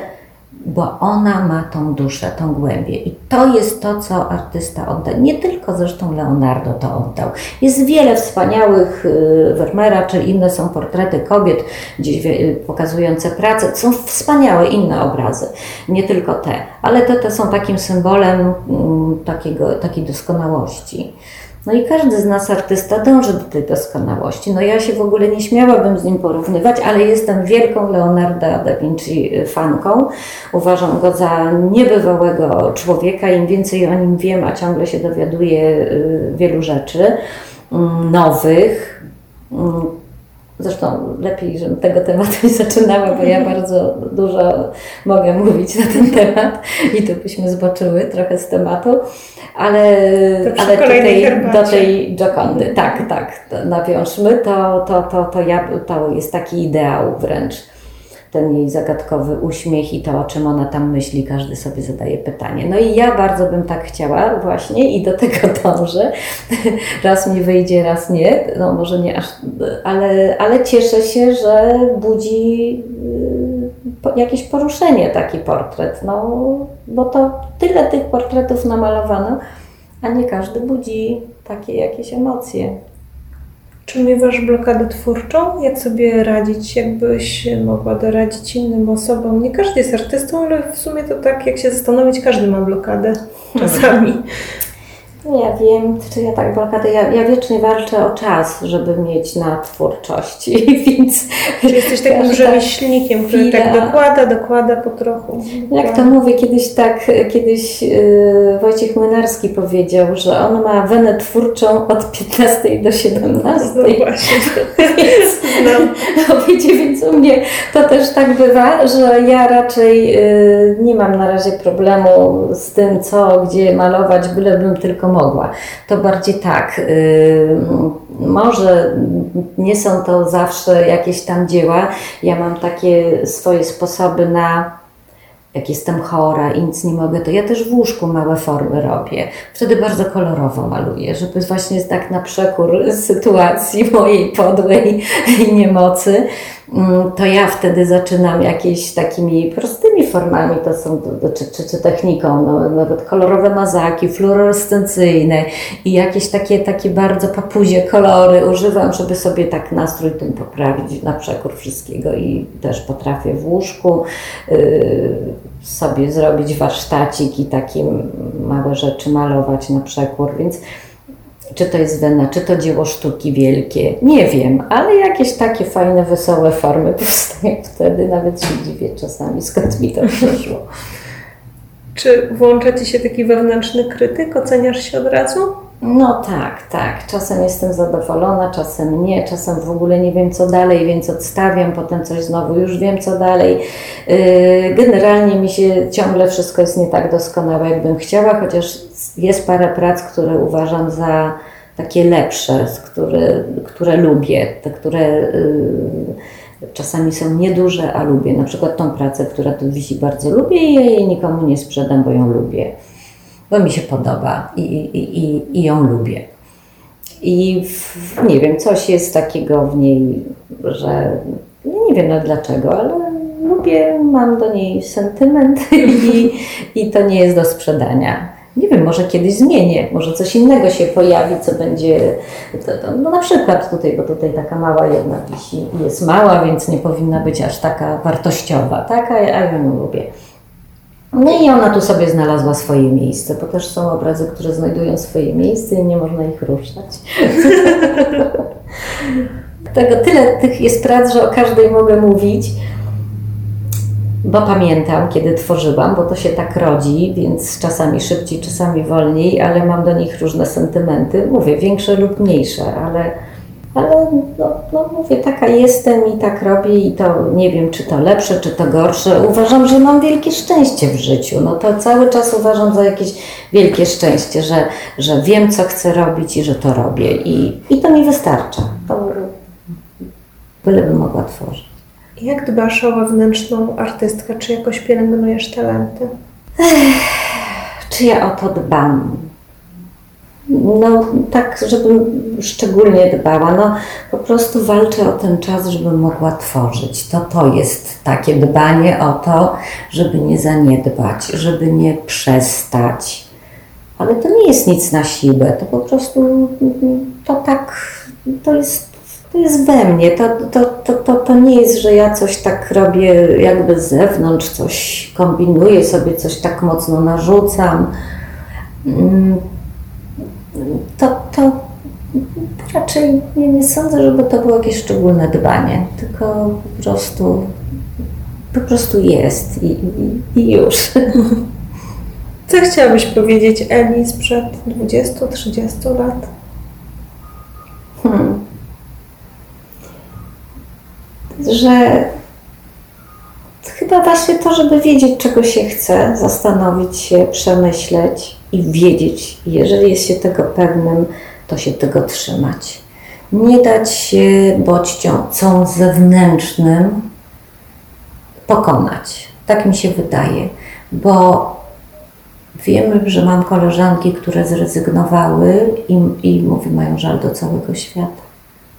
bo ona ma tą duszę, tą głębię. I to jest to, co artysta odda. Nie tylko zresztą Leonardo to oddał. Jest wiele wspaniałych y, Vermeera, czy inne są portrety kobiet, gdzieś pokazujące pracę. Są wspaniałe inne obrazy, nie tylko te, ale te, te są takim symbolem mm, takiego, takiej doskonałości. No i każdy z nas artysta dąży do tej doskonałości. No ja się w ogóle nie śmiałabym z nim porównywać, ale jestem wielką Leonarda da Vinci fanką. Uważam go za niebywałego człowieka. Im więcej o nim wiem, a ciągle się dowiaduję y, wielu rzeczy mm, nowych. Zresztą lepiej, żebym tego tematu nie zaczynała, bo ja [LAUGHS] bardzo dużo mogę mówić na ten temat i tu byśmy zboczyły trochę z tematu ale, ale tutaj do tej Jokondy, tak, tak, nawiążmy, to, to, to, to, ja, to jest taki ideał wręcz. Ten jej zagadkowy uśmiech i to, o czym ona tam myśli, każdy sobie zadaje pytanie. No i ja bardzo bym tak chciała właśnie i do tego [LAUGHS] dążę. Raz mi wyjdzie, raz nie, no może nie aż, ale, ale cieszę się, że budzi y, jakieś poruszenie taki portret, no bo to tyle tych portretów namalowano, a nie każdy budzi takie jakieś emocje. Czy miewasz blokadę twórczą? Jak sobie radzić? Jakbyś mogła doradzić innym osobom? Nie każdy jest artystą, ale w sumie to tak, jak się zastanowić, każdy ma blokadę [LAUGHS] czasami. Ja wiem, czy ja tak blokadę. Ja, ja wiecznie walczę o czas, żeby mieć na twórczość. [LAUGHS] Więc jesteś takim każda rzemieślnikiem, który tak chwila- dokłada, dokłada po trochu. Jak to mówię, kiedyś tak, kiedyś yy, Wojciech Młynarski powiedział, że on ma wenę twórczą od 15 do 17. No właśnie. Więc, no [LAUGHS] wiecie, więc u mnie to też tak bywa, że ja raczej y, nie mam na razie problemu z tym, co, gdzie malować, bylebym tylko mogła. To bardziej tak, y, może nie są to zawsze jakieś tam dzieła. Ja mam takie swoje sposoby na jak jestem chora i nic nie mogę, to ja też w łóżku małe formy robię. Wtedy bardzo kolorowo maluję, żeby właśnie tak na przekór sytuacji mojej podłej niemocy, to ja wtedy zaczynam jakieś takimi prostymi formami, to są, czy, czy, czy techniką, no, nawet kolorowe mazaki, fluorescencyjne i jakieś takie, takie bardzo papuzie kolory używam, żeby sobie tak nastrój tym poprawić na przekór wszystkiego i też potrafię w łóżku yy, sobie zrobić warsztacik i takie małe rzeczy malować na przekór, więc czy to jest wena, czy to dzieło sztuki wielkie, nie wiem, ale jakieś takie fajne, wesołe formy [LAUGHS] powstają wtedy, nawet się dziwię czasami, skąd mi to przyszło. Czy włącza Ci się taki wewnętrzny krytyk? Oceniasz się od razu? No tak, tak. Czasem jestem zadowolona, czasem nie, czasem w ogóle nie wiem co dalej, więc odstawiam, potem coś znowu już wiem co dalej. Yy, Generalnie mi się ciągle wszystko jest nie tak doskonałe, jakbym chciała, chociaż jest parę prac, które uważam za takie lepsze, które, które lubię, te, które yy, czasami są nieduże, a lubię. Na przykład tą pracę, która tu wisi, bardzo lubię i jej nikomu nie sprzedam, bo ją lubię bo mi się podoba i, i, i, i ją lubię. I w, nie wiem, coś jest takiego w niej, że nie wiem no dlaczego, ale lubię, mam do niej sentyment [LAUGHS] i, i to nie jest do sprzedania. Nie wiem, może kiedyś zmienię, może coś innego się pojawi, co będzie, to, to, no na przykład tutaj, bo tutaj taka mała jedna wisi, jest mała, więc nie powinna być aż taka wartościowa, tak, a ja ją lubię. No i ona tu sobie znalazła swoje miejsce, bo też są obrazy, które znajdują swoje miejsce i nie można ich ruszać. [LAUGHS] Tego tyle tych jest prac, że o każdej mogę mówić, bo pamiętam, kiedy tworzyłam, bo to się tak rodzi, więc czasami szybciej, czasami wolniej, ale mam do nich różne sentymenty. Mówię, większe lub mniejsze, ale, ale no, no mówię, taka jestem i tak robię i to nie wiem, czy to lepsze, czy to gorsze. Uważam, że mam wielkie szczęście w życiu. No to cały czas uważam za jakieś wielkie szczęście, że, że wiem, co chcę robić i że to robię. I, i to mi wystarcza. To bylebym mogła tworzyć. Jak dbasz o wewnętrzną artystkę? Czy jakoś pielęgnujesz talenty? Czy ja o to dbam? No, tak, żebym szczególnie dbała. No, po prostu walczę o ten czas, żebym mogła tworzyć. To to jest takie dbanie o to, żeby nie zaniedbać, żeby nie przestać. Ale to nie jest nic na siłę, to po prostu mm, to tak, to jest, to jest we mnie. To, to, to, to, to nie jest, że ja coś tak robię jakby z zewnątrz, coś kombinuję sobie, coś tak mocno narzucam. To, to raczej nie, nie sądzę, żeby to było jakieś szczególne dbanie, tylko po prostu, po prostu jest i, i, i już. [LAUGHS] Co chciałabyś powiedzieć Eli sprzed 20-30 lat? Hmm. Że chyba właśnie to, żeby wiedzieć, czego się chce, zastanowić się, przemyśleć i wiedzieć, jeżeli jest się tego pewnym, to się tego trzymać. Nie dać się bodźcom zewnętrznym, pokonać. Tak mi się wydaje, bo wiemy, że mam koleżanki, które zrezygnowały i, i mówię, mają żal do całego świata.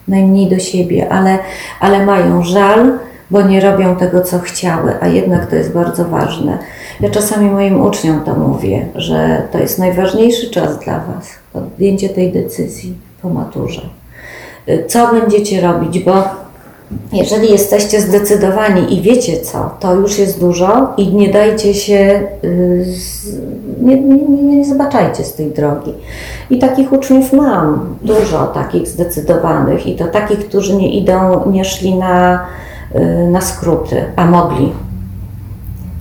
Najmniej do siebie, ale, ale mają żal, bo nie robią tego, co chciały, a jednak to jest bardzo ważne. Ja czasami moim uczniom to mówię, że to jest najważniejszy czas dla Was, podjęcie tej decyzji po maturze. Co będziecie robić, bo jeżeli jesteście zdecydowani i wiecie co, to już jest dużo i nie dajcie się, y, nie, nie, nie zobaczajcie z tej drogi. I takich uczniów mam, dużo takich zdecydowanych i to takich, którzy nie idą, nie szli na, y, na skróty, a mogli.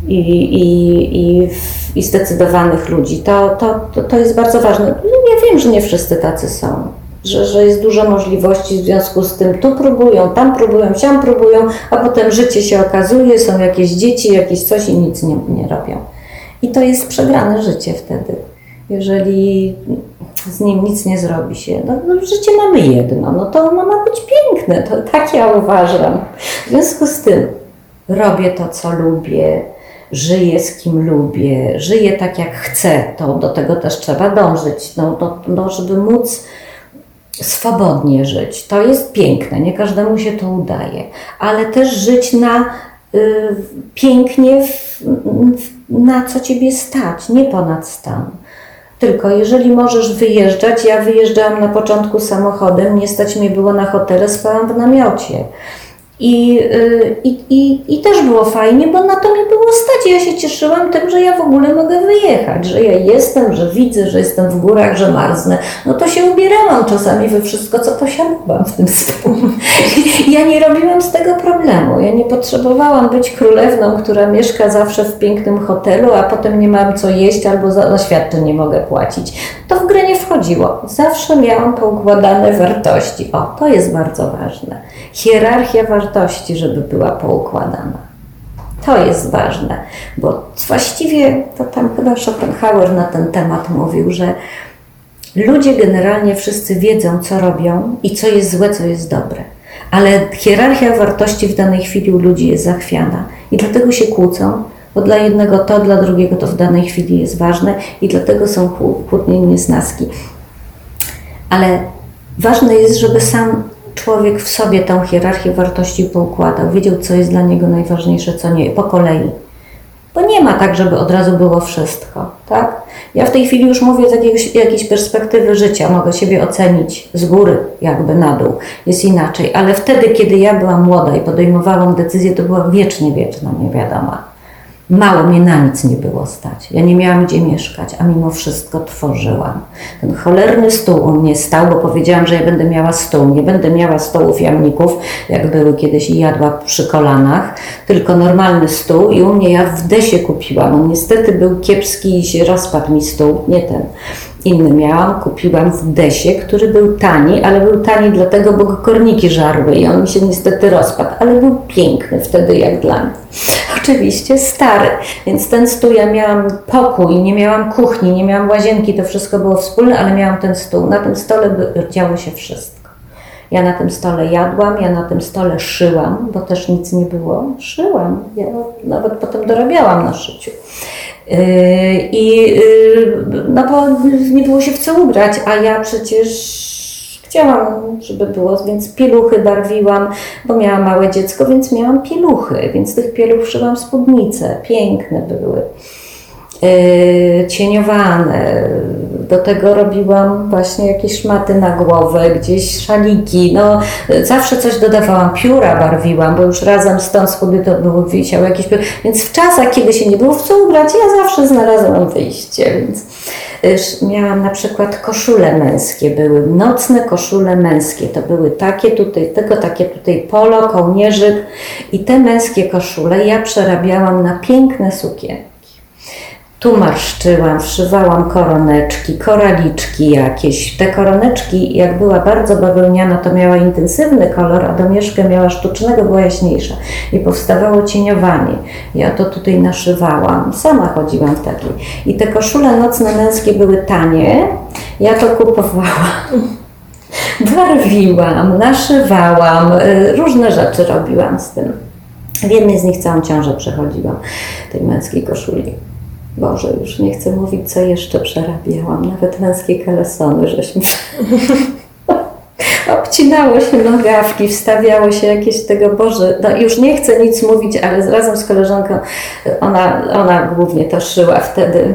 I, i, i, i zdecydowanych ludzi. To, to, to, jest bardzo ważne. Ja wiem, że nie wszyscy tacy są że, że jest dużo możliwości w związku z tym tu próbują, tam próbują, siam próbują, a potem życie się okazuje, są jakieś dzieci, jakieś coś i nic nie, nie robią. I to jest przegrane życie wtedy. Jeżeli z nim nic nie zrobi się, no, no życie mamy jedno, no to ono ma być piękne, to tak ja uważam. W związku z tym robię to, co lubię, żyję z kim lubię, żyję tak, jak chcę, to do tego też trzeba dążyć, no, no, no żeby móc swobodnie żyć. To jest piękne, nie każdemu się to udaje, ale też żyć na y, pięknie, w, na co ciebie stać, nie ponad stan. Tylko jeżeli możesz wyjeżdżać, ja wyjeżdżałam na początku samochodem, nie stać mnie było na hotele, spałam w namiocie. I, y, i, i, I też było fajnie, bo na to mi było. Ja się cieszyłam tym, że ja w ogóle mogę wyjechać, że ja jestem, że widzę, że jestem w górach, że marznę. No to się ubierałam czasami we wszystko, co posiadałam w tym stylu. Ja nie robiłam z tego problemu. Ja nie potrzebowałam być królewną, która mieszka zawsze w pięknym hotelu, a potem nie mam co jeść albo za, za świadczeń nie mogę płacić. To w grę nie wchodziło. Zawsze miałam poukładane wartości. O, to jest bardzo ważne. Hierarchia wartości, żeby była poukładana. To jest ważne, bo właściwie to tam chyba Schopenhauer na ten temat mówił, że ludzie generalnie wszyscy wiedzą, co robią i co jest złe, co jest dobre. Ale hierarchia wartości w danej chwili u ludzi jest zachwiana i dlatego się kłócą, bo dla jednego to, dla drugiego to w danej chwili jest ważne i dlatego są kłótnie niesnaski. Ale ważne jest, żeby sam człowiek w sobie tą hierarchię wartości poukładał, wiedział, co jest dla niego najważniejsze, co nie, po kolei. Bo nie ma tak, żeby od razu było wszystko, tak? Ja w tej chwili już mówię z jakiegoś, jakiejś perspektywy życia, mogę siebie ocenić z góry, jakby na dół, jest inaczej, ale wtedy, kiedy ja byłam młoda i podejmowałam decyzję, to była wiecznie wieczna niewiadoma. Mało mnie na nic nie było stać. Ja nie miałam gdzie mieszkać, a mimo wszystko tworzyłam. Ten cholerny stół u mnie stał, bo powiedziałam, że ja będę miała stół. Nie będę miała stołów jamników, jak były kiedyś i jadła przy kolanach, tylko normalny stół i u mnie ja w desie kupiłam. On niestety był kiepski i się rozpadł mi stół, nie ten inny miałam, kupiłam w Desie, który był tani, ale był tani dlatego, bo go korniki żarły i on mi się niestety rozpadł, ale był piękny wtedy jak dla mnie. [LAUGHS] Oczywiście stary, więc ten stół, ja miałam pokój, nie miałam kuchni, nie miałam łazienki, to wszystko było wspólne, ale miałam ten stół. Na tym stole działo się wszystko. Ja na tym stole jadłam, ja na tym stole szyłam, bo też nic nie było. Szyłam, ja nawet potem dorabiałam na szyciu. Yy, I yy, no bo nie było się w co ubrać, a ja przecież chciałam, żeby było, więc pieluchy barwiłam, bo miałam małe dziecko, więc miałam pieluchy, więc tych pieluch szyłam spódnice, piękne były. Yy, cieniowane. Do tego robiłam właśnie jakieś szmaty na głowę, gdzieś szaliki. No, zawsze coś dodawałam, pióra barwiłam, bo już razem z tą schody to były wisiały jakieś pióra. Więc w czasach, kiedy się nie było w co ubrać, ja zawsze znalazłam wyjście. Więc miałam na przykład koszule męskie, były nocne koszule męskie. To były takie tutaj, tego takie tutaj polo, kołnierzyk i te męskie koszule ja przerabiałam na piękne sukienki. Tu marszczyłam, wszywałam koroneczki, koraliczki jakieś. Te koroneczki, jak była bardzo bawełniana, to miała intensywny kolor, a domieszkę miała sztucznego, była jaśniejsza. I powstawało cieniowanie. Ja to tutaj naszywałam. Sama chodziłam w takiej. I te koszule nocne męskie były tanie. Ja to kupowałam. [LAUGHS] Barwiłam, naszywałam, y, różne rzeczy robiłam z tym. W jednej z nich całą ciążę przechodziłam, tej męskiej koszuli. Boże, już nie chcę mówić, co jeszcze przerabiałam. Nawet męskie kalesony, żeśmy... [LAUGHS] Obcinało się nogawki, wstawiało się jakieś tego, Boże, no już nie chcę nic mówić, ale razem z koleżanką, ona, ona głównie to szyła wtedy.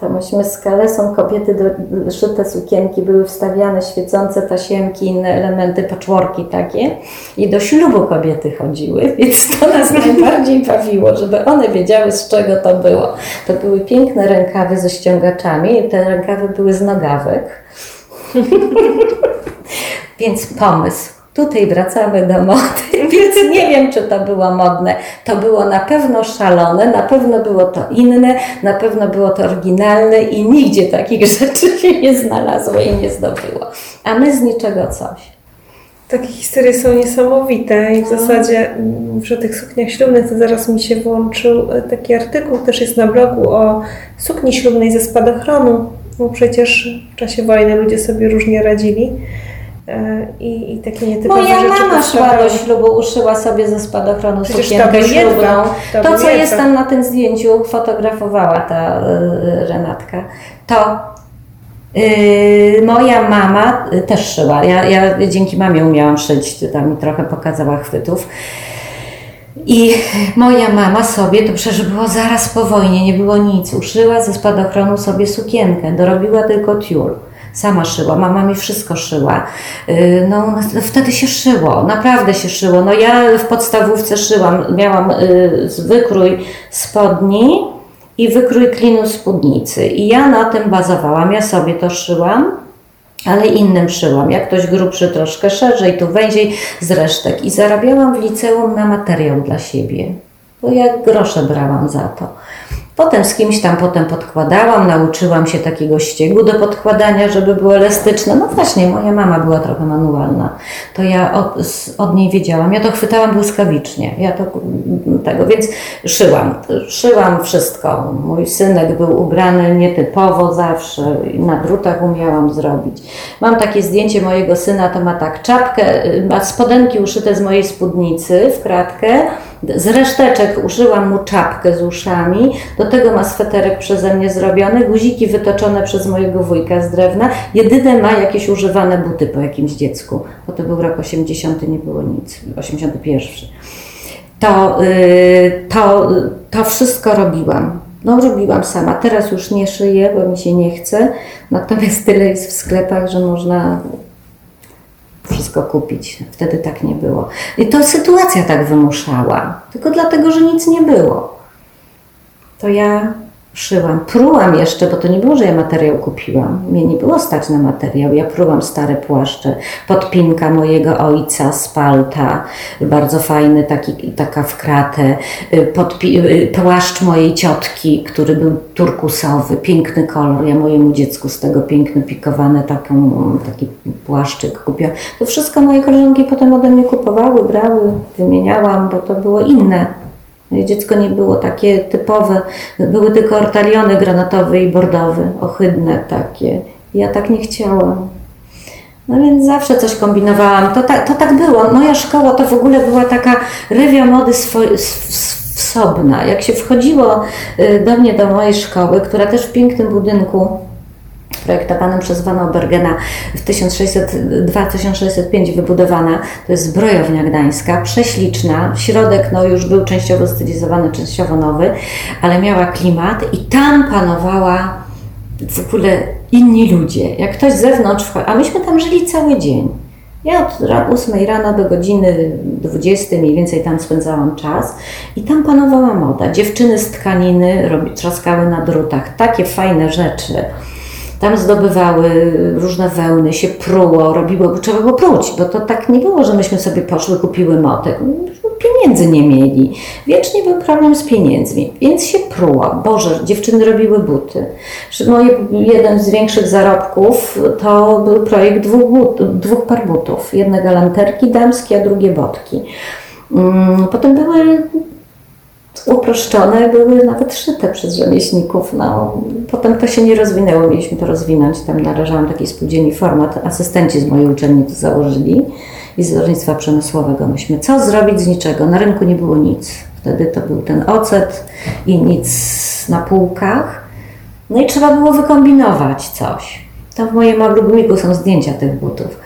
To myśmy z kalesą kobiety do, szyte sukienki były wstawiane, świecące tasiemki, inne elementy, patchworki takie i do ślubu kobiety chodziły, [LAUGHS] więc to nas najbardziej bawiło, żeby one wiedziały z czego to było. To były piękne rękawy ze ściągaczami, te rękawy były z nogawek. [LAUGHS] Więc pomysł. Tutaj wracamy do mody, [LAUGHS] więc nie wiem, czy to było modne. To było na pewno szalone, na pewno było to inne, na pewno było to oryginalne i nigdzie takich [LAUGHS] rzeczy się nie znalazło i nie zdobyło. A my z niczego coś. Takie historie są niesamowite i w zasadzie mm, przy tych sukniach ślubnych to zaraz mi się włączył e, taki artykuł, też jest na blogu o sukni ślubnej ze spadochronu, bo przecież w czasie wojny ludzie sobie różnie radzili. E, I, i takie nietypowe Moja rzeczy mama szła do ślubu, uszyła sobie ze spadochronu Przecież sukienkę ślubną. to To, co jest tam na tym zdjęciu, fotografowała ta y, Renatka, to y, moja mama y, też szyła. Ja, ja dzięki mamie umiałam szyć, tam mi trochę pokazała chwytów. I moja mama sobie, to przecież było zaraz po wojnie, nie było nic, uszyła ze spadochronu sobie sukienkę, dorobiła tylko tiul. Sama szyła, mama mi wszystko szyła. Yy, No, no, wtedy się szyło, naprawdę się szyło. No ja w podstawówce szyłam, miałam z- wykrój spodni i wykrój klinu spódnicy. I ja na tym bazowałam, ja sobie to szyłam ale innym szyłam. Jak ktoś grubszy troszkę szerzej, tu węziej z resztek. I zarabiałam w liceum na materiał dla siebie, bo ja grosze brałam za to. Potem z kimś tam potem podkładałam, nauczyłam się takiego ściegu do podkładania, żeby było elastyczne. No właśnie, moja mama była trochę manualna, to ja od, od niej wiedziałam. Ja to chwytałam błyskawicznie, ja to tego, więc szyłam. Szyłam wszystko. Mój synek był ubrany nietypowo zawsze, na drutach umiałam zrobić. Mam takie zdjęcie mojego syna, to ma tak czapkę, y, ma spodenki uszyte z mojej spódnicy w kratkę, z reszteczek uszyłam mu czapkę z uszami, do tego ma sweterek przeze mnie zrobiony, guziki wytoczone przez mojego wujka z drewna. Jedyne ma jakieś używane buty po jakimś dziecku, bo to był rok 80, nie było nic, 81. To, y, to, to wszystko robiłam. No, robiłam sama. Teraz już nie szyję, bo mi się nie chce. Natomiast tyle jest w sklepach, że można wszystko kupić. Wtedy tak nie było. I to sytuacja tak wymuszała. Tylko dlatego, że nic nie było. To ja szyłam. Prułam jeszcze, bo to nie było, że ja materiał kupiłam. Mnie nie było stać na materiał. Ja prułam stare płaszcze. Podpinka mojego ojca z palta, bardzo fajny, taki, taka w kratę. Y, Podpi- y, płaszcz mojej ciotki, który był turkusowy, piękny kolor. Ja mojemu dziecku z tego piękny, pikowany taką, taki płaszczyk kupiłam. To wszystko moje koleżanki potem ode mnie kupowały, brały, wymieniałam, bo to było inne. Dziecko nie było takie typowe, były tylko ortaliony granatowy i bordowy, ohydne takie. Ja tak nie chciałam. No więc zawsze coś kombinowałam. To, ta, to tak było. Moja szkoła to w ogóle była taka rewia mody swo- s- s- wsobna. Jak się wchodziło y, do mnie, do mojej szkoły, która też w pięknym budynku projektowanym przez Van Bergena w 1602-1605 wybudowana. To jest zbrojownia gdańska, prześliczna. Środek no, już był częściowo stylizowany, częściowo nowy, ale miała klimat i tam panowała w ogóle inni ludzie. Jak ktoś z zewnątrz a myśmy tam żyli cały dzień. Ja od ra- 8 rano do godziny 20 mniej więcej tam spędzałam czas i tam panowała moda. Dziewczyny z tkaniny robi, trzaskały na drutach, takie fajne rzeczy. Tam zdobywały różne wełny, się pruło, robiło, trzeba było pruć, bo to tak nie było, że myśmy sobie poszły, kupiły motek. Pieniędzy nie mieli. Wiecznie był problem z pieniędzmi, więc się pruło. Boże, dziewczyny robiły buty. Moje, jeden z większych zarobków to był projekt dwóch, but, dwóch par butów. Jedne galanterki damskie, a drugie botki. Mm, Potem były uproszczone, były nawet szyte przez rzemieślników. No, potem to się nie rozwinęło, mieliśmy to rozwinąć. Tam należałam takiej spółdzielni format, asystenci z mojej uczelni to założyli i z rolnictwa przemysłowego. Myśmy co zrobić z niczego? Na rynku nie było nic. Wtedy to był ten ocet i nic na półkach. No i trzeba było wykombinować coś. Tam w moim ogródniku są zdjęcia tych butów.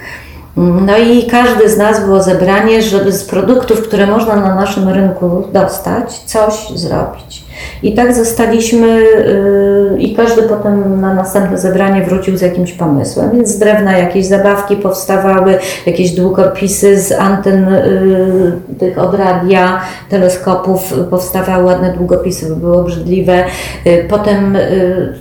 No i każdy z nas było zebranie, żeby z produktów, które można na naszym rynku dostać, coś zrobić. I tak zostaliśmy, yy, i każdy potem na następne zebranie wrócił z jakimś pomysłem. Więc z drewna jakieś zabawki powstawały, jakieś długopisy z anten yy, tych od radia, teleskopów powstawały ładne długopisy, by były obrzydliwe. Yy, potem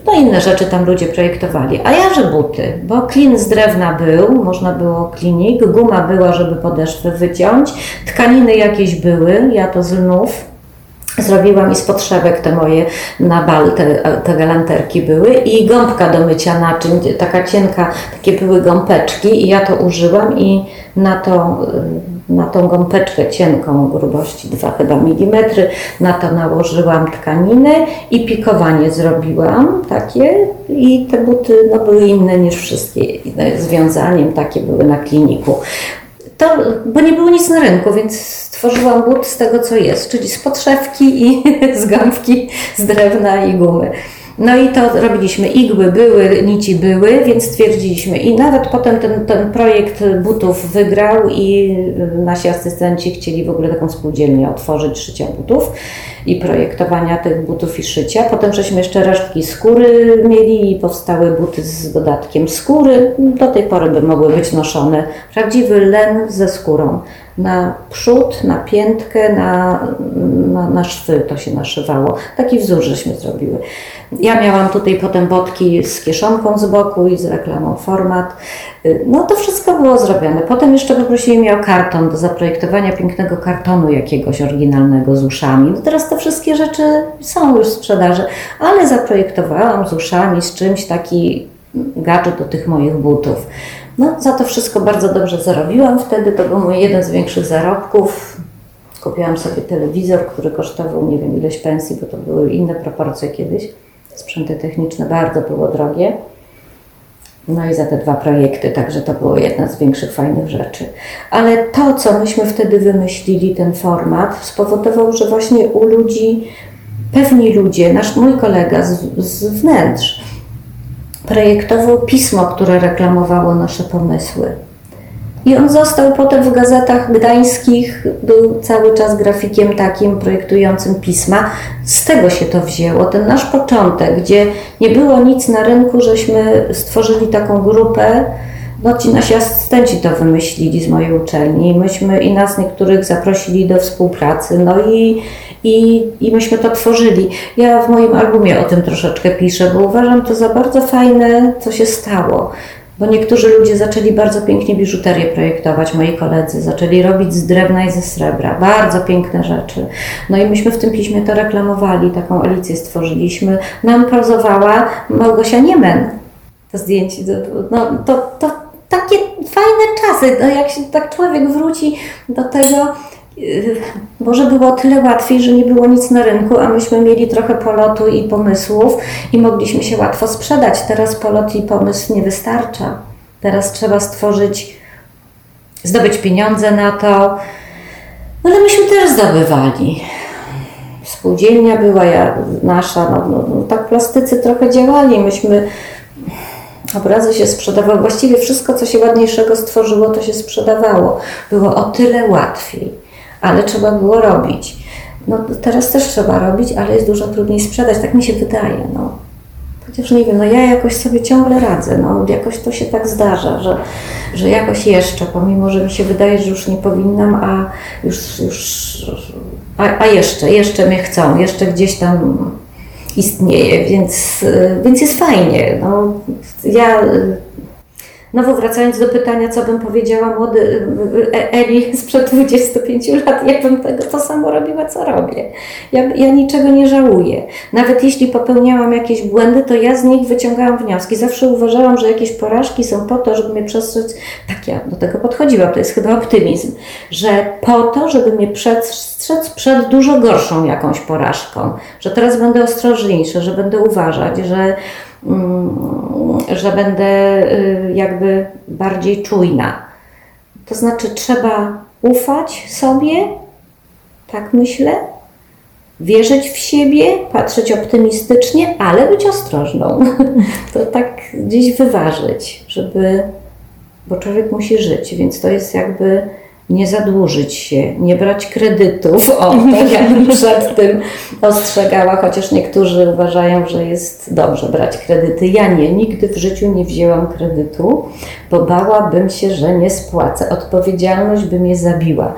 no inne rzeczy tam ludzie projektowali. A ja, że buty, bo klin z drewna był, można było klinik, guma była, żeby podeszwy wyciąć, tkaniny jakieś były, ja to z lnów Zrobiłam i z potrzebek te moje na bal, te, te były i gąbka do mycia naczyń, taka cienka, takie były gąbeczki i ja to użyłam i na, to, na tą gąbeczkę cienką grubości 2 chyba milimetry, na to nałożyłam tkaninę i pikowanie zrobiłam takie i te buty no, były inne niż wszystkie, związaniem takie były na kliniku. To, bo nie było nic na rynku, więc stworzyłam but z tego, co jest, czyli z podszewki i [LAUGHS] z gąbki, z drewna i gumy. No i to robiliśmy. Igły były, nici były, więc stwierdziliśmy. I nawet potem ten, ten projekt butów wygrał i nasi asystenci chcieli w ogóle taką spółdzielnię otworzyć szycia butów i projektowania tych butów i szycia. Potem żeśmy jeszcze resztki skóry mieli i powstały buty z dodatkiem skóry. Do tej pory by mogły być noszone. Prawdziwy len ze skórą na przód, na piętkę, na, na, na szwy to się naszywało. Taki wzór żeśmy zrobiły. Ja miałam tutaj potem botki z kieszonką z boku i z reklamą format. No to wszystko było zrobione. Potem jeszcze poprosili mnie o karton do zaprojektowania pięknego kartonu jakiegoś oryginalnego z uszami. No teraz te wszystkie rzeczy są już w sprzedaży, ale zaprojektowałam z uszami, z czymś taki gadżet do tych moich butów. No, za to wszystko bardzo dobrze zarobiłam. Wtedy to był mój jeden z większych zarobków. Kupiłam sobie telewizor, który kosztował nie wiem ileś pensji, bo to były inne proporcje kiedyś. Sprzęty techniczne bardzo było drogie. No i za te dwa projekty, także to było jedna z większych fajnych rzeczy. Ale to, co myśmy wtedy wymyślili, ten format, spowodował, że właśnie u ludzi, pewni ludzie, nasz mój kolega z, z wnętrz, projektował pismo, które reklamowało nasze pomysły. I on został potem w gazetach gdańskich, był cały czas grafikiem takim projektującym pisma. Z tego się to wzięło, ten nasz początek, gdzie nie było nic na rynku, żeśmy stworzyli taką grupę. No ci nasi asystenci to wymyślili z mojej uczelni. Myśmy i nas niektórych zaprosili do współpracy. No i, i, i myśmy to tworzyli. Ja w moim albumie o tym troszeczkę piszę, bo uważam to za bardzo fajne, co się stało. Bo niektórzy ludzie zaczęli bardzo pięknie biżuterię projektować, moi koledzy, zaczęli robić z drewna i ze srebra, bardzo piękne rzeczy. No i myśmy w tym piśmie to reklamowali, taką Alicję stworzyliśmy. Nam prozowała Małgosia Niemen. To zdjęcie, no to, to takie fajne czasy, no jak się tak człowiek wróci do tego, może było tyle łatwiej, że nie było nic na rynku, a myśmy mieli trochę polotu i pomysłów i mogliśmy się łatwo sprzedać. Teraz polot i pomysł nie wystarcza. Teraz trzeba stworzyć, zdobyć pieniądze na to. No ale myśmy też zdobywali. Spółdzielnia była ja, nasza, no, no, no tak plastycy trochę działali. Myśmy obrazy się sprzedawały. Właściwie wszystko, co się ładniejszego stworzyło, to się sprzedawało. Było o tyle łatwiej ale trzeba było robić. No teraz też trzeba robić, ale jest dużo trudniej sprzedać, tak mi się wydaje. No. Chociaż nie wiem, no ja jakoś sobie ciągle radzę, no jakoś to się tak zdarza, że, że jakoś jeszcze, pomimo, że mi się wydaje, że już nie powinnam, a już, już a, a jeszcze, jeszcze mnie chcą, jeszcze gdzieś tam istnieje, więc, więc jest fajnie. No, ja Znowu wracając do pytania, co bym powiedziała młody e, Eli sprzed 25 lat, ja bym tego to samo robiła, co robię. Ja, ja niczego nie żałuję. Nawet jeśli popełniałam jakieś błędy, to ja z nich wyciągałam wnioski. Zawsze uważałam, że jakieś porażki są po to, żeby mnie przestrzec. Tak ja do tego podchodziłam, to jest chyba optymizm, że po to, żeby mnie przestrzec przed dużo gorszą jakąś porażką, że teraz będę ostrożniejsza, że będę uważać, że że będę y, jakby bardziej czujna. To znaczy, trzeba ufać sobie, tak myślę, wierzyć w siebie, patrzeć optymistycznie, ale być ostrożną. [LAUGHS] To tak gdzieś wyważyć, żeby, bo człowiek musi żyć, więc to jest jakby nie zadłużyć się, nie brać kredytów. O, ja bym [LAUGHS] przed tym ostrzegała, chociaż niektórzy uważają, że jest dobrze brać kredyty. Ja nie, nigdy w życiu nie wzięłam kredytu, bo bałabym się, że nie spłacę. Odpowiedzialność by mnie zabiła.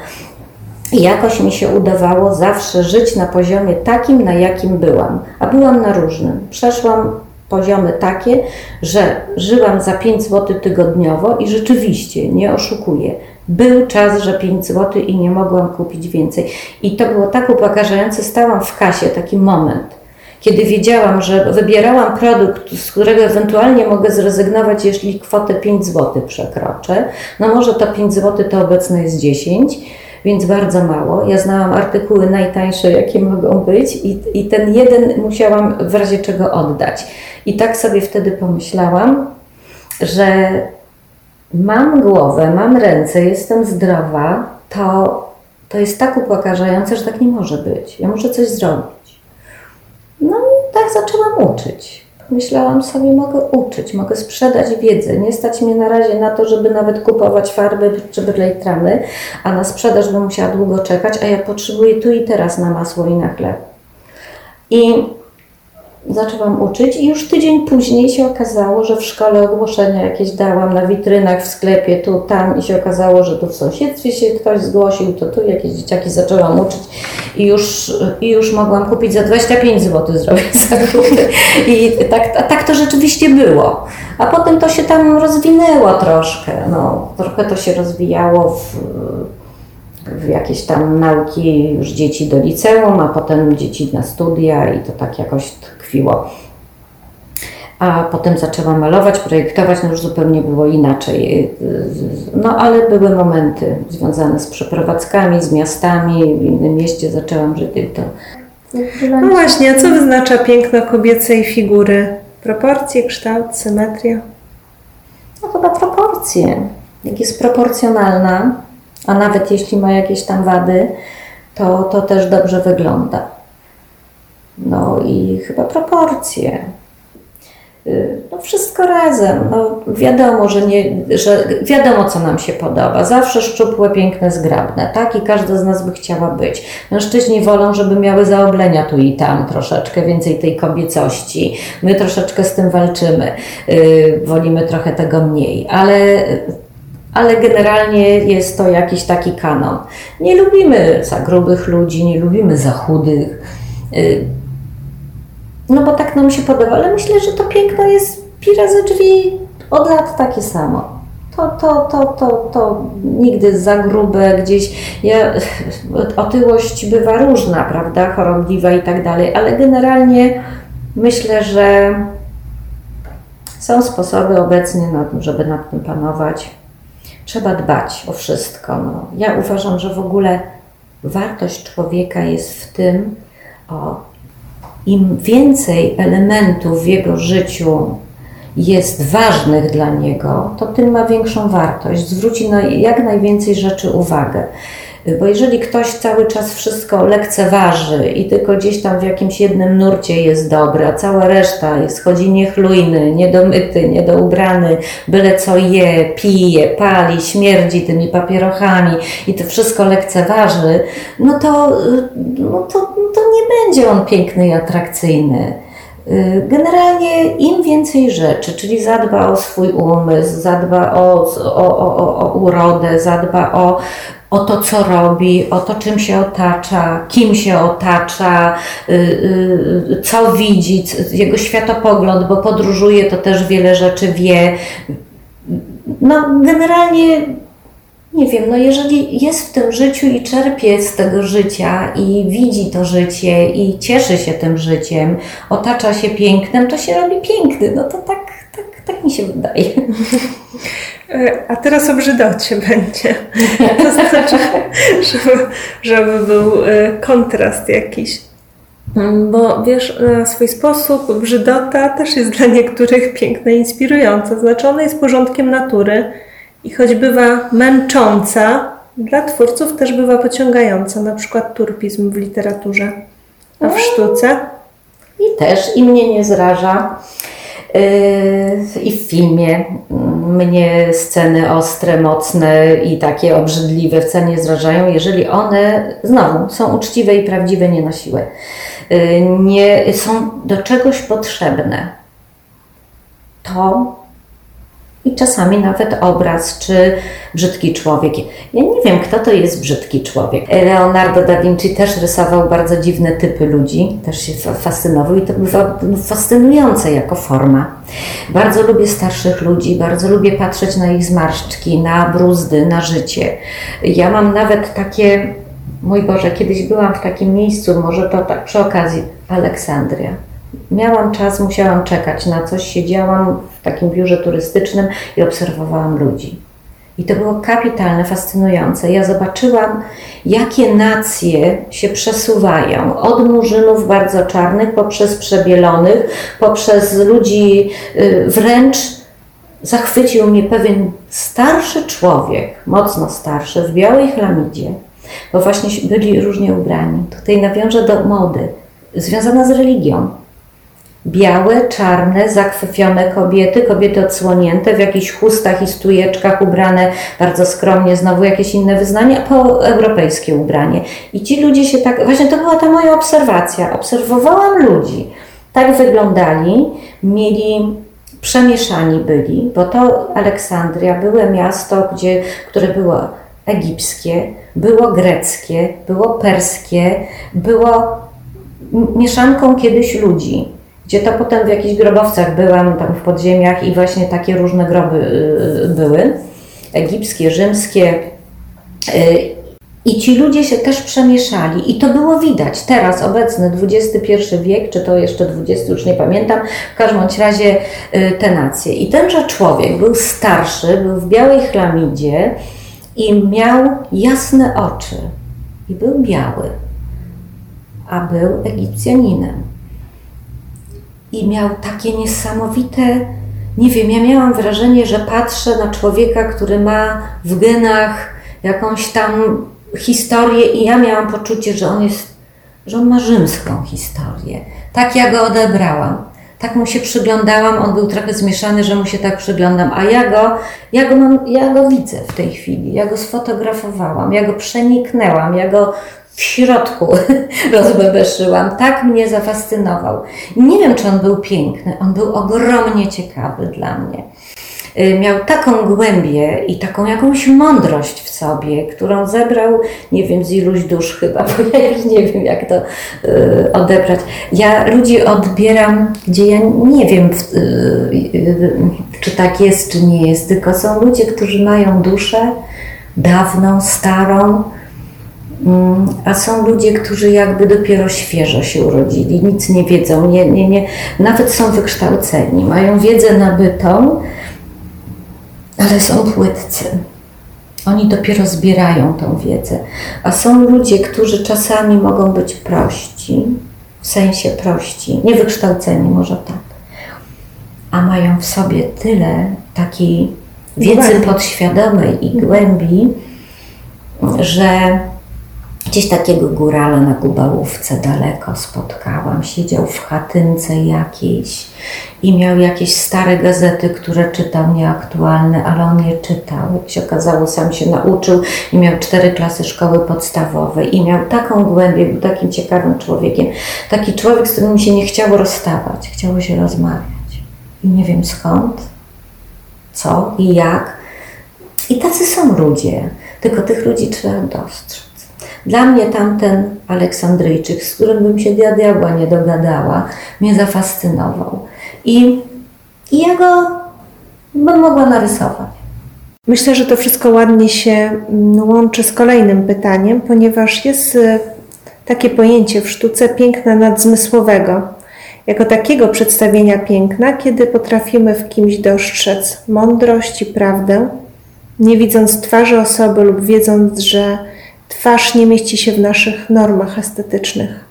I jakoś mi się udawało zawsze żyć na poziomie takim, na jakim byłam. A byłam na różnym. Przeszłam poziomy takie, że żyłam za 5 zł tygodniowo i rzeczywiście, nie oszukuję, był czas, że 5 zł i nie mogłam kupić więcej. I to było tak upokarzające, stałam w kasie, taki moment, kiedy wiedziałam, że wybierałam produkt, z którego ewentualnie mogę zrezygnować, jeśli kwotę 5 zł przekroczę. No może to 5 zł to obecne jest 10 więc bardzo mało. Ja znałam artykuły najtańsze, jakie mogą być, i, i ten jeden musiałam w razie czego oddać. I tak sobie wtedy pomyślałam, że mam głowę, mam ręce, jestem zdrowa, to, to jest tak upokarzające, że tak nie może być. Ja muszę coś zrobić. No i tak zaczęłam uczyć. Myślałam sobie, mogę uczyć, mogę sprzedać wiedzę. Nie stać mnie na razie na to, żeby nawet kupować farby czy tramy, a na sprzedaż bym musiała długo czekać, a ja potrzebuję tu i teraz na masło i na chleb. I zaczęłam uczyć i już tydzień później się okazało, że w szkole ogłoszenia jakieś dałam na witrynach w sklepie, tu, tam i się okazało, że tu w sąsiedztwie się ktoś zgłosił, to tu jakieś dzieciaki zaczęłam uczyć i już, i już mogłam kupić za 25 zł zrobić [LAUGHS] zakupy. I tak, tak to rzeczywiście było. A potem to się tam rozwinęło troszkę, no, trochę to się rozwijało w w jakieś tam nauki już dzieci do liceum, a potem dzieci na studia i to tak jakoś tkwiło. A potem zaczęłam malować, projektować, no już zupełnie było inaczej. No ale były momenty związane z przeprowadzkami, z miastami. W innym mieście zaczęłam żyć to. No właśnie, a co wyznacza piękno kobiecej figury? Proporcje, kształt, symetria? No chyba proporcje. Jak jest proporcjonalna, a nawet jeśli ma jakieś tam wady, to, to też dobrze wygląda. No i chyba proporcje. Y, no wszystko razem. No wiadomo, że, nie, że wiadomo, co nam się podoba. Zawsze szczupłe, piękne, zgrabne, tak? I każda z nas by chciała być. Mężczyźni wolą, żeby miały zaoblenia tu i tam troszeczkę więcej tej kobiecości. My troszeczkę z tym walczymy. Yy, wolimy trochę tego mniej, ale ale generalnie jest to jakiś taki kanon. Nie lubimy za grubych ludzi, nie lubimy za chudych, y, no bo tak nam się podoba, ale myślę, że to piękno jest pi razy drzwi od lat takie samo. To, to, to, to, to nigdy za grube gdzieś. Ja, [LAUGHS] otyłość bywa różna, prawda, chorobliwa i tak dalej, ale generalnie myślę, że są sposoby obecnie, żeby nad tym panować trzeba dbać o wszystko. No. Ja uważam, że w ogóle wartość człowieka jest w tym, o, im więcej elementów w jego życiu jest ważnych dla niego, to tym ma większą wartość. Zwróci na jak najwięcej rzeczy uwagę. Bo jeżeli ktoś cały czas wszystko lekceważy i tylko gdzieś tam w jakimś jednym nurcie jest dobry, a cała reszta jest, chodzi niechlujny, niedomyty, niedoubrany, byle co je, pije, pali, śmierdzi tymi papierochami i to wszystko lekceważy, no to, no to, to nie będzie on piękny i atrakcyjny. Generalnie im więcej rzeczy, czyli zadba o swój umysł, zadba o, o, o, o urodę, zadba o o to, co robi, o to, czym się otacza, kim się otacza, y, y, co widzi, jego światopogląd, bo podróżuje, to też wiele rzeczy wie. No, generalnie nie wiem, no jeżeli jest w tym życiu i czerpie z tego życia i widzi to życie i cieszy się tym życiem, otacza się pięknem, to się robi piękny. No to tak, tak, tak mi się wydaje. A teraz o brzydocie będzie. To znaczy, żeby, żeby był e, kontrast jakiś. Mm, bo wiesz, na swój sposób brzydota też jest dla niektórych piękna i inspirująca. Znaczy ona jest porządkiem natury I choć bywa męcząca, dla twórców też bywa pociągająca, na przykład turpizm w literaturze, a w sztuce I też i mnie nie zraża. Yy, I w filmie mnie sceny ostre, mocne i takie obrzydliwe wcale nie zrażają, jeżeli one znowu są uczciwe i prawdziwe, nie na siłę. Yy, Nie są do czegoś potrzebne. To i czasami nawet obraz czy brzydki człowiek. Ja nie wiem, kto to jest brzydki człowiek. Leonardo da Vinci też rysował bardzo dziwne typy ludzi, też się fa- fascynował i to bywa fascynujące jako forma. Bardzo lubię starszych ludzi, bardzo lubię patrzeć na ich zmarszczki, na bruzdy, na życie. Ja mam nawet takie, mój Boże, kiedyś byłam w takim miejscu, może to tak przy okazji, Aleksandria. Miałam czas, musiałam czekać na coś, siedziałam w takim biurze turystycznym i obserwowałam ludzi. I to było kapitalne, fascynujące. Ja zobaczyłam, jakie nacje się przesuwają od murzynów bardzo czarnych, poprzez przebielonych, poprzez ludzi y, wręcz zachwycił mnie pewien starszy człowiek, mocno starszy, w białej chlamidzie, bo właśnie byli różnie ubrani. Tutaj nawiążę do mody, związana z religią. Białe, czarne, zakrwawione kobiety, kobiety odsłonięte w jakichś chustach i stujeczkach, ubrane bardzo skromnie, znowu jakieś inne wyznania, po europejskie ubranie. I ci ludzie się tak, właśnie to była ta moja obserwacja. Obserwowałam ludzi. Tak wyglądali, mieli przemieszani byli, bo to Aleksandria było miasto, gdzie, które było egipskie, było greckie, było perskie, było mieszanką kiedyś ludzi, gdzie to potem w jakichś grobowcach byłam, tam w podziemiach i właśnie takie różne groby y, były, egipskie, rzymskie. y, I ci ludzie się też przemieszali i to było widać. Teraz obecny XXI wiek, czy to jeszcze XX, już nie pamiętam, w każdym razie y, te nacje. I tenże człowiek był starszy, był w białej chlamidzie i miał jasne oczy. I był biały, a był Egipcjaninem. I miał takie niesamowite, nie wiem, ja miałam wrażenie, że patrzę na człowieka, który ma w genach jakąś tam historię i ja miałam poczucie, że on jest, że on ma rzymską historię. Tak ja go odebrałam. Tak mu się przyglądałam, on był trochę zmieszany, że mu się tak przyglądam, a ja go, ja go, mam, ja go widzę w tej chwili, ja go sfotografowałam, ja go przeniknęłam, ja go w środku [LAUGHS] rozbebeszyłam. Tak mnie zafascynował. Nie wiem, czy on był piękny, on był ogromnie ciekawy dla mnie. Y, Miał taką głębię i taką jakąś mądrość w sobie, którą zebrał, nie wiem, z iluś dusz chyba, [LAUGHS] bo ja już nie wiem, jak to y, odebrać. Ja ludzi odbieram, gdzie ja nie wiem, y, czy tak jest, czy nie jest, tylko są ludzie, którzy mają duszę dawną, starą, A są ludzie, którzy jakby dopiero świeżo się urodzili, nic nie wiedzą, nie, nie, nie, nawet są wykształceni, mają wiedzę nabytą, ale są płytcy. Oni dopiero zbierają tą wiedzę. A są ludzie, którzy czasami mogą być prości, w sensie prości, niewykształceni może tak, a mają w sobie tyle takiej wiedzy Głębi. podświadomej i głębi, że Gdzieś takiego górala na Gubałówce daleko spotkałam. Siedział w chatynce jakiejś i miał jakieś stare gazety, które czytał, nieaktualne, ale on je czytał. Jak się okazało, sam się nauczył i miał cztery klasy szkoły podstawowej i miał taką głębię, był takim ciekawym człowiekiem. Taki człowiek, z którym się nie chciało rozstawać, chciało się rozmawiać. I nie wiem skąd, co i jak. I tacy są ludzie, tylko tych ludzi trzeba dostrzec. Dla mnie tamten Aleksandryjczyk, z którym bym się dia diabła nie dogadała, mnie zafascynował. I, i ja go bym mogła narysować. Myślę, że to wszystko ładnie się mm, łączy z kolejnym pytaniem, ponieważ jest y, takie pojęcie w sztuce piękna nadzmysłowego. Jako takiego przedstawienia piękna, kiedy potrafimy w kimś dostrzec mądrość i prawdę, nie widząc twarzy osoby lub wiedząc, że twarz nie mieści się w naszych normach estetycznych.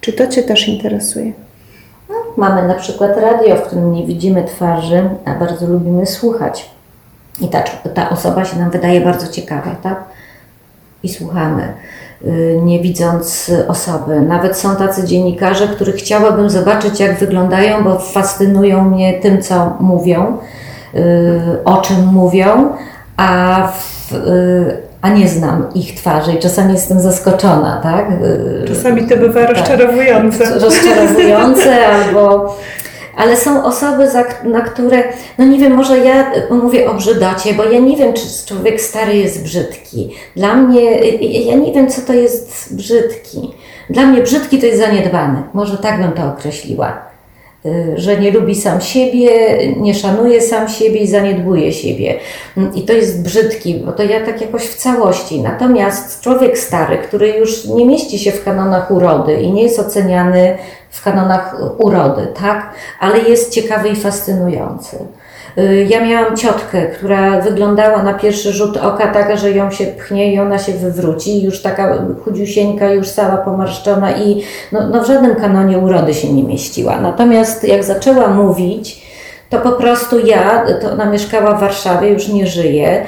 Czy to Cię też interesuje? Mamy na przykład radio, w którym nie widzimy twarzy, a bardzo lubimy słuchać. I ta, ta osoba się nam wydaje bardzo ciekawa, tak? I słuchamy, y, nie widząc osoby. Nawet są tacy dziennikarze, których chciałabym zobaczyć, jak wyglądają, bo fascynują mnie tym, co mówią, y, o czym mówią, a, w, y, a nie znam ich twarzy i czasami jestem zaskoczona, tak? Czasami to bywa rozczarowujące. Tak, [LAUGHS] rozczarowujące albo ale są osoby, na które, no nie wiem, może ja mówię o brzydocie, bo ja nie wiem, czy człowiek stary jest brzydki. Dla mnie, ja nie wiem, co to jest brzydki. Dla mnie brzydki to jest zaniedbany. Może tak bym to określiła. Y, że nie lubi sam siebie, nie szanuje sam siebie i zaniedbuje siebie. I to jest brzydki, bo to ja tak jakoś w całości. Natomiast człowiek stary, który już nie mieści się w kanonach urody i nie jest oceniany w kanonach urody, tak? Ale jest ciekawy i fascynujący. Y, ja miałam ciotkę, która wyglądała na pierwszy rzut oka tak, że ją się pchnie i ona się wywróci, już taka chudziusieńka, już cała pomarszczona i no, no w żadnym kanonie urody się nie mieściła. Natomiast jak zaczęła mówić, to po prostu ja, to ona mieszkała w Warszawie, już nie żyje,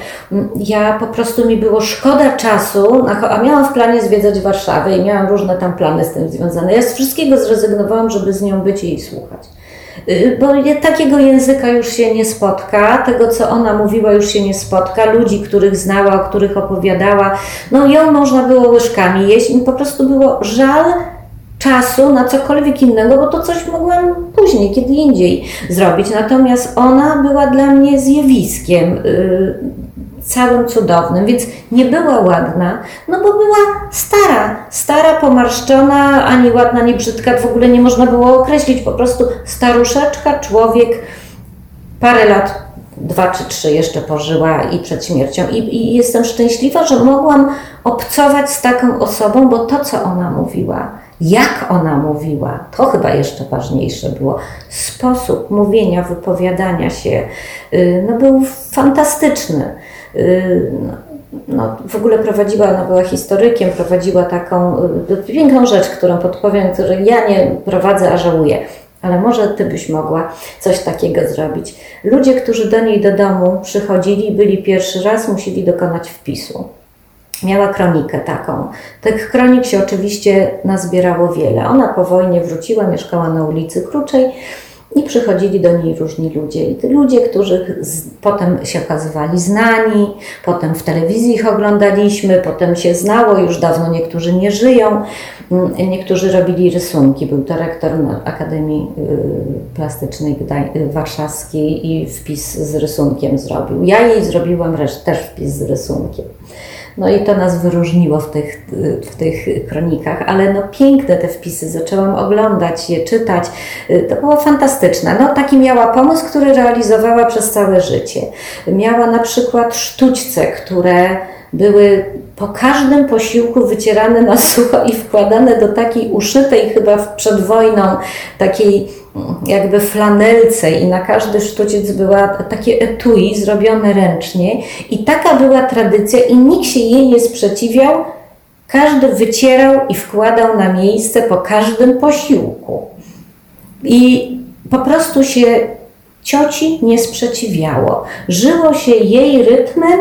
ja po prostu mi było szkoda czasu, a miałam w planie zwiedzać Warszawę i miałam różne tam plany z tym związane. Ja z wszystkiego zrezygnowałam, żeby z nią być i jej słuchać. Y, bo takiego języka już się nie spotka, tego co ona mówiła już się nie spotka, ludzi, których znała, o których opowiadała, no ją można było łyżkami jeść, mi po prostu było żal czasu na cokolwiek innego, bo to coś mogłam później, kiedy indziej zrobić. Natomiast ona była dla mnie zjawiskiem. Całym cudownym, więc nie była ładna, no bo była stara, stara, pomarszczona, ani ładna, ani brzydka, w ogóle nie można było określić, po prostu staruszeczka, człowiek, parę lat, dwa czy trzy jeszcze pożyła i przed śmiercią I, i jestem szczęśliwa, że mogłam obcować z taką osobą, bo to, co ona mówiła, jak ona mówiła, to chyba jeszcze ważniejsze było. Sposób mówienia, wypowiadania się y, no, był fantastyczny. Y, no, w ogóle prowadziła, ona była historykiem, prowadziła taką y, piękną rzecz, którą podpowiem, której ja nie prowadzę, a żałuję. Ale może Ty byś mogła coś takiego zrobić. Ludzie, którzy do niej do domu przychodzili, byli pierwszy raz, musieli dokonać wpisu. Miała kronikę taką. Tych kronik się oczywiście nazbierało wiele. Ona po wojnie wróciła, mieszkała na ulicy Kruczej i przychodzili do niej różni ludzie. I ludzie, którzy potem się okazywali znani, potem w telewizji ich oglądaliśmy, potem się znało, już dawno niektórzy nie żyją, mm, niektórzy robili rysunki. Był to rektor Akademii y, Plastycznej y, Warszawskiej i wpis z rysunkiem zrobił. Ja jej zrobiłam też wpis z rysunkiem. No i to nas wyróżniło w tych, w tych kronikach, ale no piękne te wpisy, zaczęłam oglądać je, czytać. To było fantastyczne. No taki miała pomysł, który realizowała przez całe życie. Miała na przykład sztućce, które były po każdym posiłku wycierane na sucho i wkładane do takiej uszytej chyba przed wojną takiej jakby flanelce i na każdy sztuciec była takie etui zrobione ręcznie i taka była tradycja i nikt się jej nie sprzeciwiał. Każdy wycierał i wkładał na miejsce po każdym posiłku. I po prostu się cioci nie sprzeciwiało. Żyło się jej rytmem,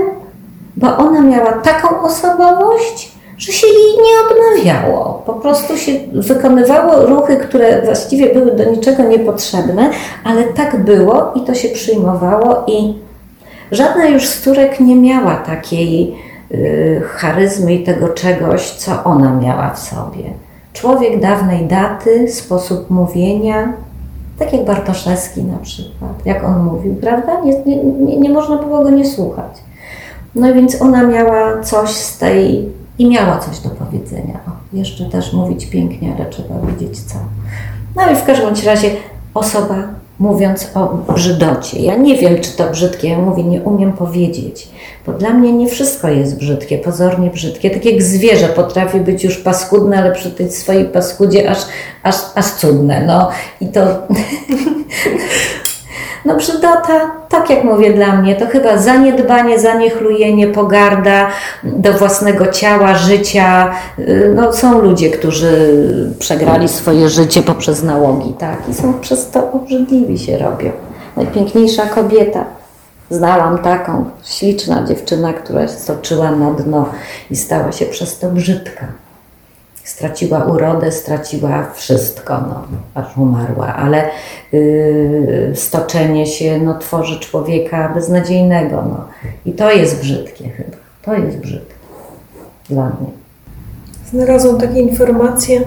bo ona miała taką osobowość, że się jej nie odmawiało. Po prostu się wykonywało ruchy, które właściwie były do niczego niepotrzebne, ale tak było i to się przyjmowało i żadna już z córek nie miała takiej y, charyzmy i tego czegoś, co ona miała w sobie. Człowiek dawnej daty, sposób mówienia, tak jak Bartoszewski na przykład, jak on mówił, prawda? Nie, nie, nie można było go nie słuchać. No więc ona miała coś z tej i miała coś do powiedzenia. O, jeszcze też mówić pięknie, ale trzeba wiedzieć co. No i w każdym razie osoba mówiąc o brzydocie. Ja nie wiem, czy to brzydkie, ja mówię, nie umiem powiedzieć, bo dla mnie nie wszystko jest brzydkie, pozornie brzydkie. Tak jak zwierzę potrafi być już paskudne, ale przy tej swojej paskudzie aż, aż, aż cudne. No i to [LAUGHS] No brzydota, tak jak mówię dla mnie, to chyba zaniedbanie, zaniechlujenie, pogarda do własnego ciała, życia. No, są ludzie, którzy przegrali swoje życie poprzez nałogi, tak? I są przez to obrzydliwi się robią. Najpiękniejsza kobieta. Znałam taką, śliczna dziewczyna, która stoczyła na dno i stała się przez to brzydka. Straciła urodę, straciła wszystko, no, aż umarła, ale yy, stoczenie się no, tworzy człowieka beznadziejnego. No. I to jest brzydkie chyba. To jest brzydkie dla mnie. Znalazłam takie informacje,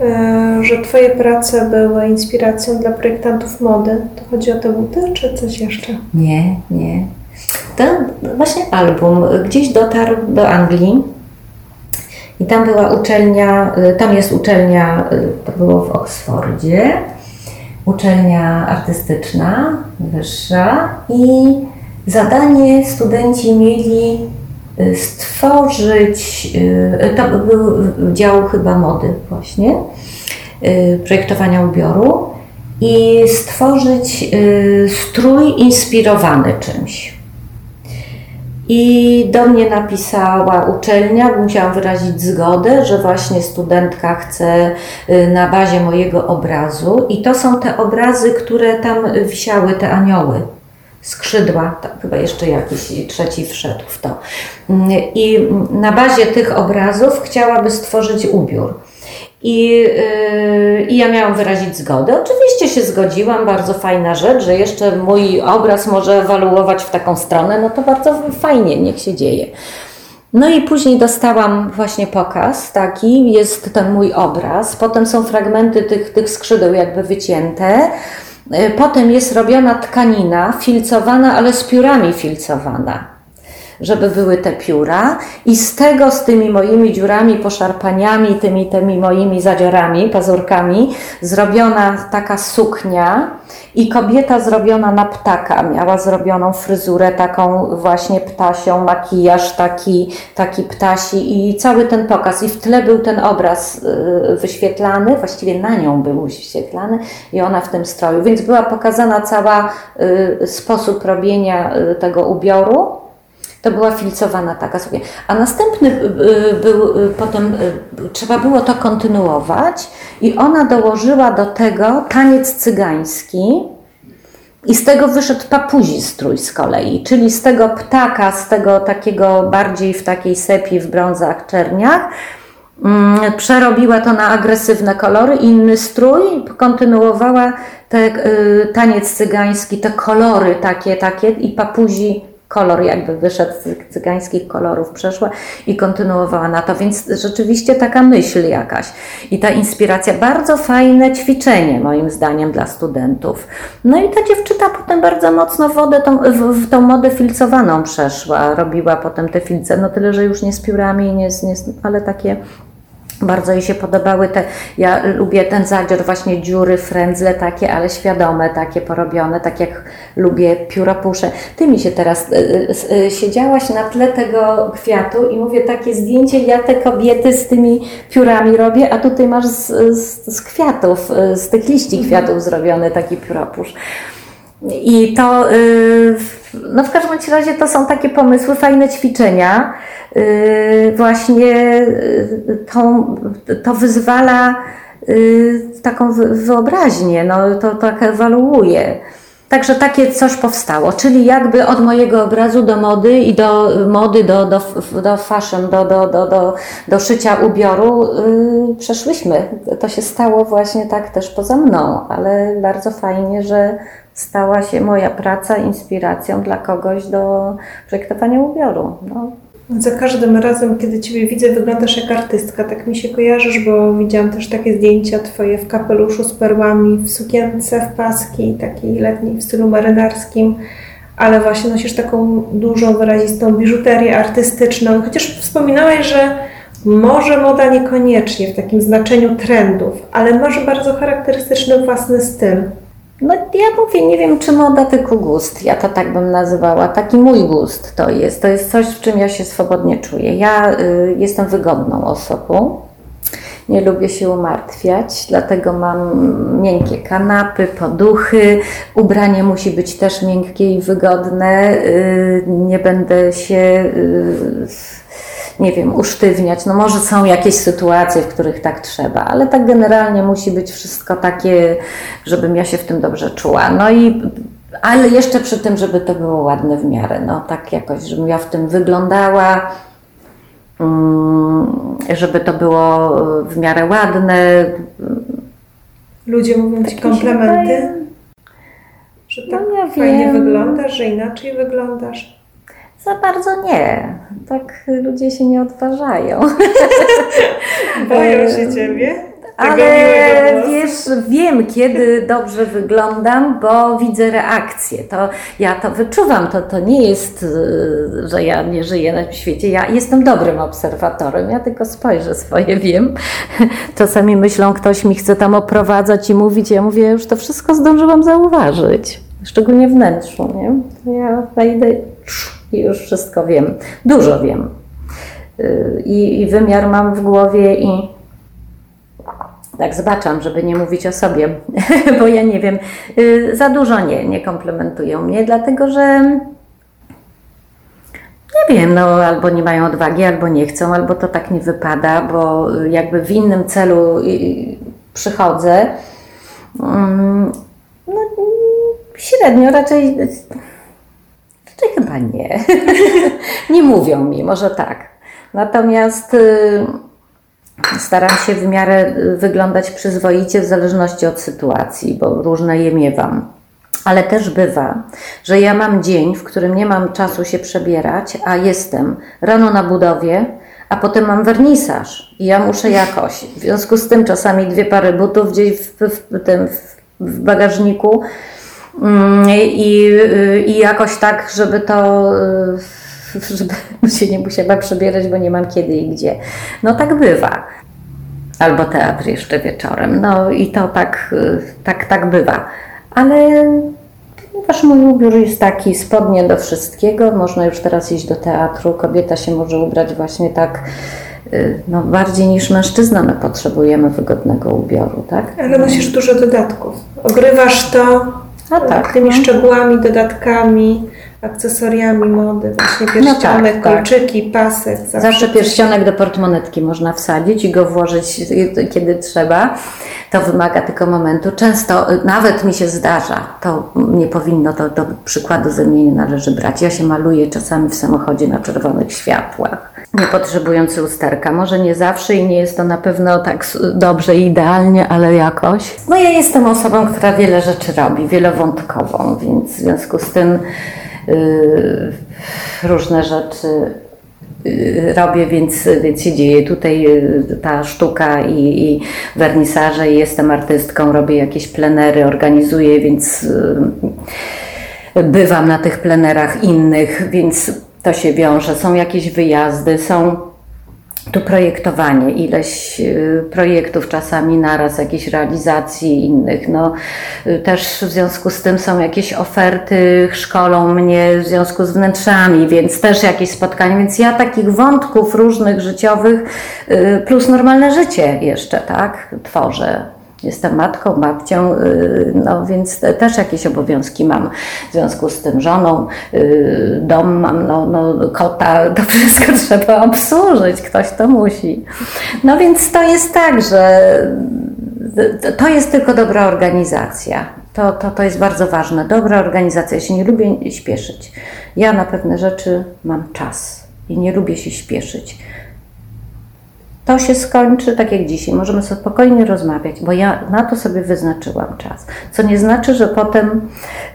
e, że Twoje prace były inspiracją dla projektantów mody. To chodzi o te buty, czy coś jeszcze? Nie, nie. Ten właśnie album gdzieś dotarł do Anglii i tam była uczelnia, y, tam jest uczelnia, y, to było w Oksfordzie, uczelnia artystyczna, wyższa i zadanie studenci mieli y, stworzyć, to był dział chyba mody właśnie, projektowania ubioru i stworzyć strój inspirowany czymś. I do mnie napisała uczelnia, musiałam wyrazić zgodę, że właśnie studentka chce y, na bazie mojego obrazu. I to są te obrazy, które tam wisiały, te anioły skrzydła, tak, chyba jeszcze jakiś trzeci wszedł w to. Mm, I na bazie tych obrazów chciałaby stworzyć ubiór. I, yy, I ja miałam wyrazić zgodę. Oczywiście się zgodziłam, bardzo fajna rzecz, że jeszcze mój obraz może ewaluować w taką stronę, no to bardzo fajnie, niech się dzieje. No i później dostałam właśnie pokaz taki, jest ten mój obraz, potem są fragmenty tych, tych skrzydeł jakby wycięte, yy, potem jest robiona tkanina filcowana, ale z piórami filcowana żeby były te pióra i z tego, z tymi moimi dziurami, poszarpaniami, tymi, tymi moimi zadziorami, pazurkami, zrobiona taka suknia i kobieta zrobiona na ptaka, miała zrobioną fryzurę taką właśnie ptasią, makijaż taki, taki ptasi i cały ten pokaz. I w tle był ten obraz y, wyświetlany, właściwie na nią był wyświetlany i ona w tym stroju. Więc była pokazana cała y, sposób robienia y, tego ubioru to była filcowana taka sobie. A następny y, y, był y, potem, trzeba było to kontynuować i ona dołożyła do tego taniec cygański. I z tego wyszedł papuzi strój z kolei, czyli z tego ptaka, z tego takiego bardziej w takiej sepi, w brązach, czerniach, mm, przerobiła to na agresywne kolory, inny strój, kontynuowała te, taniec cygański, te kolory takie, takie i papuzi kolor jakby wyszedł z cygańskich kolorów, przeszła i kontynuowała na to, więc rzeczywiście taka myśl jakaś i ta inspiracja, bardzo fajne ćwiczenie moim zdaniem dla studentów. No i ta dziewczyna potem bardzo mocno wodę tą, w, tą modę filcowaną przeszła, robiła potem te filce, no tyle, że już nie z piórami, nie, nie, ale takie bardzo jej się podobały te, ja lubię ten zadzior, właśnie dziury, frędzle takie, ale świadome, takie porobione, tak jak lubię pióropusze. Ty mi się teraz, y, y, y, siedziałaś na tle tego kwiatu i mówię, takie zdjęcie, ja te kobiety z tymi piórami robię, a tutaj masz z, z, z kwiatów, z tych liści mhm. kwiatów zrobiony taki pióropusz. I to, no w każdym razie to są takie pomysły, fajne ćwiczenia, Y, właśnie y, to, to wyzwala y, taką wyobraźnię, no, to tak ewaluuje. Także takie coś powstało, czyli jakby od mojego obrazu do mody i do mody, do, do, do fashion, do, do, do, do, do szycia ubioru yy, przeszłyśmy. To się stało właśnie tak też poza mną, ale bardzo fajnie, że stała się moja praca inspiracją dla kogoś do projektowania ubioru. No. Za każdym razem, kiedy Ciebie widzę, wyglądasz jak artystka. Tak mi się kojarzysz, bo widziałam też takie zdjęcia Twoje w kapeluszu z perłami, w sukience, w paski, takiej letniej w stylu marynarskim, ale właśnie nosisz taką dużą, wyrazistą biżuterię artystyczną. Chociaż wspominałeś, że może moda niekoniecznie w takim znaczeniu trendów, ale masz bardzo charakterystyczny własny styl. No ja mówię, nie wiem czy moda, tylko gust. Ja to tak bym nazywała. Taki mój gust to jest. To jest coś, w czym ja się swobodnie czuję. Ja y, jestem wygodną osobą. Nie lubię się umartwiać, dlatego mam miękkie kanapy, poduchy. Ubranie musi być też miękkie i wygodne. Y, nie będę się y, nie wiem, usztywniać. No może są jakieś sytuacje, w których tak trzeba, ale tak generalnie musi być wszystko takie, żebym ja się w tym dobrze czuła. No i ale jeszcze przy tym, żeby to było ładne w miarę, no tak jakoś, żebym ja w tym wyglądała, mm, żeby to było w miarę ładne. Ludzie mówią ci komplementy, że tak No ja fajnie wiem. wyglądasz, że inaczej wyglądasz. Za bardzo nie, tak ludzie się nie odważają. [LAUGHS] Boją się ciebie. Tego Ale wiesz, wiem kiedy dobrze wyglądam, bo widzę reakcję. To ja to wyczuwam. To, to nie jest, y, że ja nie żyję na tym świecie. Ja jestem dobrym obserwatorem. Ja tylko spojrzę swoje, wiem. [LAUGHS] Czasami myślą, ktoś mi chce tam oprowadzać i mówić. Ja mówię, już to wszystko zdążyłam zauważyć. Szczególnie wnętrzu, nie? Ja wejdę i już wszystko wiem. Dużo wiem. Y, I, i wymiar mam w głowie i tak zbaczam, żeby nie mówić o sobie, [LAUGHS] bo ja nie wiem, y, za dużo nie, nie komplementują mnie, dlatego że nie wiem, no albo nie mają odwagi, albo nie chcą, albo to tak nie wypada, bo jakby w innym celu przychodzę. Mm, No, średnio raczej, raczej chyba nie. [LAUGHS] nie mówią mi, może tak. Natomiast y, Staram się w miarę y, wyglądać przyzwoicie w zależności od sytuacji, bo różne je miewam. Ale też bywa, że ja mam dzień, w którym nie mam czasu się przebierać, a jestem rano na budowie, a potem mam wernisaż i ja muszę jakoś. W związku z tym czasami dwie pary butów gdzieś w, w, w, w bagażniku i, i jakoś tak, żeby to, y, żeby [LAUGHS] się nie musiała przebierać, bo nie mam kiedy i gdzie. No tak bywa. Albo teatr jeszcze wieczorem. No i to tak, y, tak, tak bywa. Ale ponieważ mój ubiór jest taki, spodnie do wszystkiego, można już teraz iść do teatru, kobieta się może ubrać właśnie tak, y, no bardziej niż mężczyzna my potrzebujemy wygodnego ubioru, tak? Ale musisz dużo dodatków. Ogrywasz to A tak, tymi no. szczegółami, dodatkami, akcesoriami mody, właśnie pierścionek, tak, tak. kolczyki, pasek. Zawsze pierścionek do portmonetki można wsadzić i go włożyć kiedy trzeba. To wymaga tylko momentu. Często y, nawet mi się zdarza, to nie powinno, to do przykładu ze mnie nie należy brać. Ja się maluję czasami w samochodzie na czerwonych światłach, nie potrzebując lusterka. Może nie zawsze i nie jest to na pewno tak dobrze i idealnie, ale jakoś. No ja jestem osobą, która wiele rzeczy robi, wielowątkową, więc w związku z tym różne rzeczy y, robię, więc, więc się dzieje. Tutaj y, ta sztuka i, i wernisaże, jestem artystką, robię jakieś plenery, organizuję, więc y, bywam na tych plenerach innych, więc to się wiąże. Są jakieś wyjazdy, są tu projektowanie, ileś y, projektów czasami naraz, jakieś realizacji innych. No, y, też w związku z tym są jakieś oferty, szkolą mnie w związku z wnętrzami, więc też jakieś spotkania. Więc ja takich wątków różnych życiowych, y, plus normalne życie jeszcze, tak, tworzę. Jestem matką, babcią, y, no więc te- też jakieś obowiązki mam w związku z tym żoną, y, dom mam, no, no kota, [LAUGHS] to wszystko trzeba obsłużyć, ktoś to musi. No więc to jest tak, że y, to jest tylko dobra organizacja. To, to, to jest bardzo ważne. Dobra organizacja. Ja się nie lubię śpieszyć. Ja na pewne rzeczy mam czas i nie lubię się śpieszyć to się skończy tak jak dzisiaj. Możemy sobie spokojnie rozmawiać, bo ja na to sobie wyznaczyłam czas. Co nie znaczy, że potem,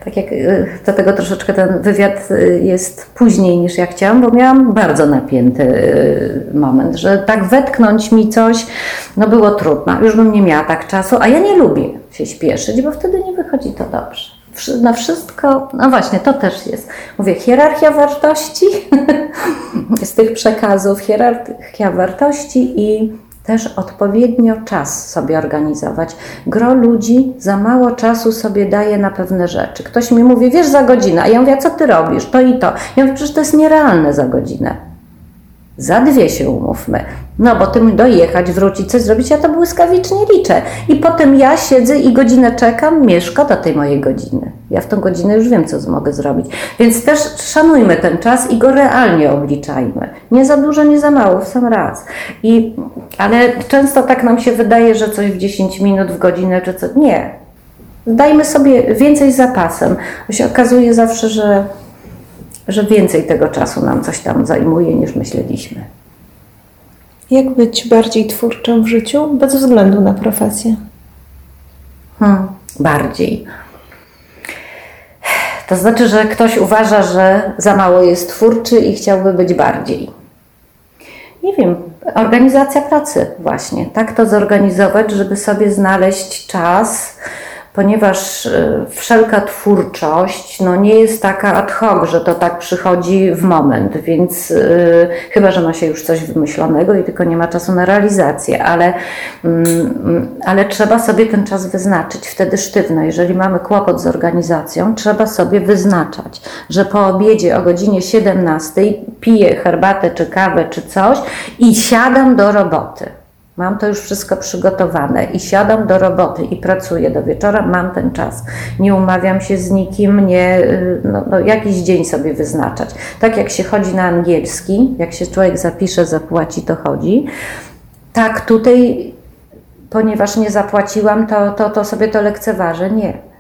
tak jak y, dlatego troszeczkę ten wywiad y, jest później niż ja chciałam, bo miałam bardzo napięty y, moment, że tak wetknąć mi coś, no było trudno. Już bym nie miała tak czasu, a ja nie lubię się śpieszyć, bo wtedy nie wychodzi to dobrze. Na wszystko, no właśnie, to też jest. Mówię, hierarchia wartości [LAUGHS] z tych przekazów, hierarchia wartości i też odpowiednio czas sobie organizować. Gro ludzi za mało czasu sobie daje na pewne rzeczy. Ktoś mi mówi, wiesz, za godzinę, a ja mówię, co ty robisz? To i to. Ja mówię, przecież to jest nierealne za godzinę. Za dwie się umówmy. No bo tym dojechać, wrócić, coś zrobić, ja to błyskawicznie liczę. I potem ja siedzę i godzinę czekam, mnie szkoda tej mojej godziny. Ja w tą godzinę już wiem, co mogę zrobić. Więc też szanujmy ten czas i go realnie obliczajmy. Nie za dużo, nie za mało, w sam raz. I, ale często tak nam się wydaje, że coś w 10 minut, w godzinę czy co. Nie. Dajmy sobie więcej zapasem. Bo się okazuje zawsze, że, że więcej tego czasu nam coś tam zajmuje niż myśleliśmy. Jak być bardziej twórczym w życiu bez względu na profesję? Hmm, bardziej. To znaczy, że ktoś uważa, że za mało jest twórczy i chciałby być bardziej. Nie wiem, organizacja pracy, właśnie. Tak to zorganizować, żeby sobie znaleźć czas ponieważ e, wszelka twórczość no, nie jest taka ad hoc, że to tak przychodzi w moment, więc yy, chyba, że ma się już coś wymyślonego i tylko nie ma czasu na realizację, ale, yy, ale trzeba sobie ten czas wyznaczyć wtedy sztywno. Jeżeli mamy kłopot z organizacją, trzeba sobie wyznaczać, że po obiedzie o godzinie 17 piję herbatę czy kawę czy coś i siadam do roboty. Mam to już wszystko przygotowane i siadam do roboty i pracuję do wieczora, mam ten czas. Nie umawiam się z nikim, nie, y, no, no, jakiś dzień sobie wyznaczać. Tak jak się chodzi na angielski, jak się człowiek zapisze, zapłaci, to chodzi. Tak tutaj, ponieważ nie zapłaciłam, to, to, to sobie to lekceważę. Nie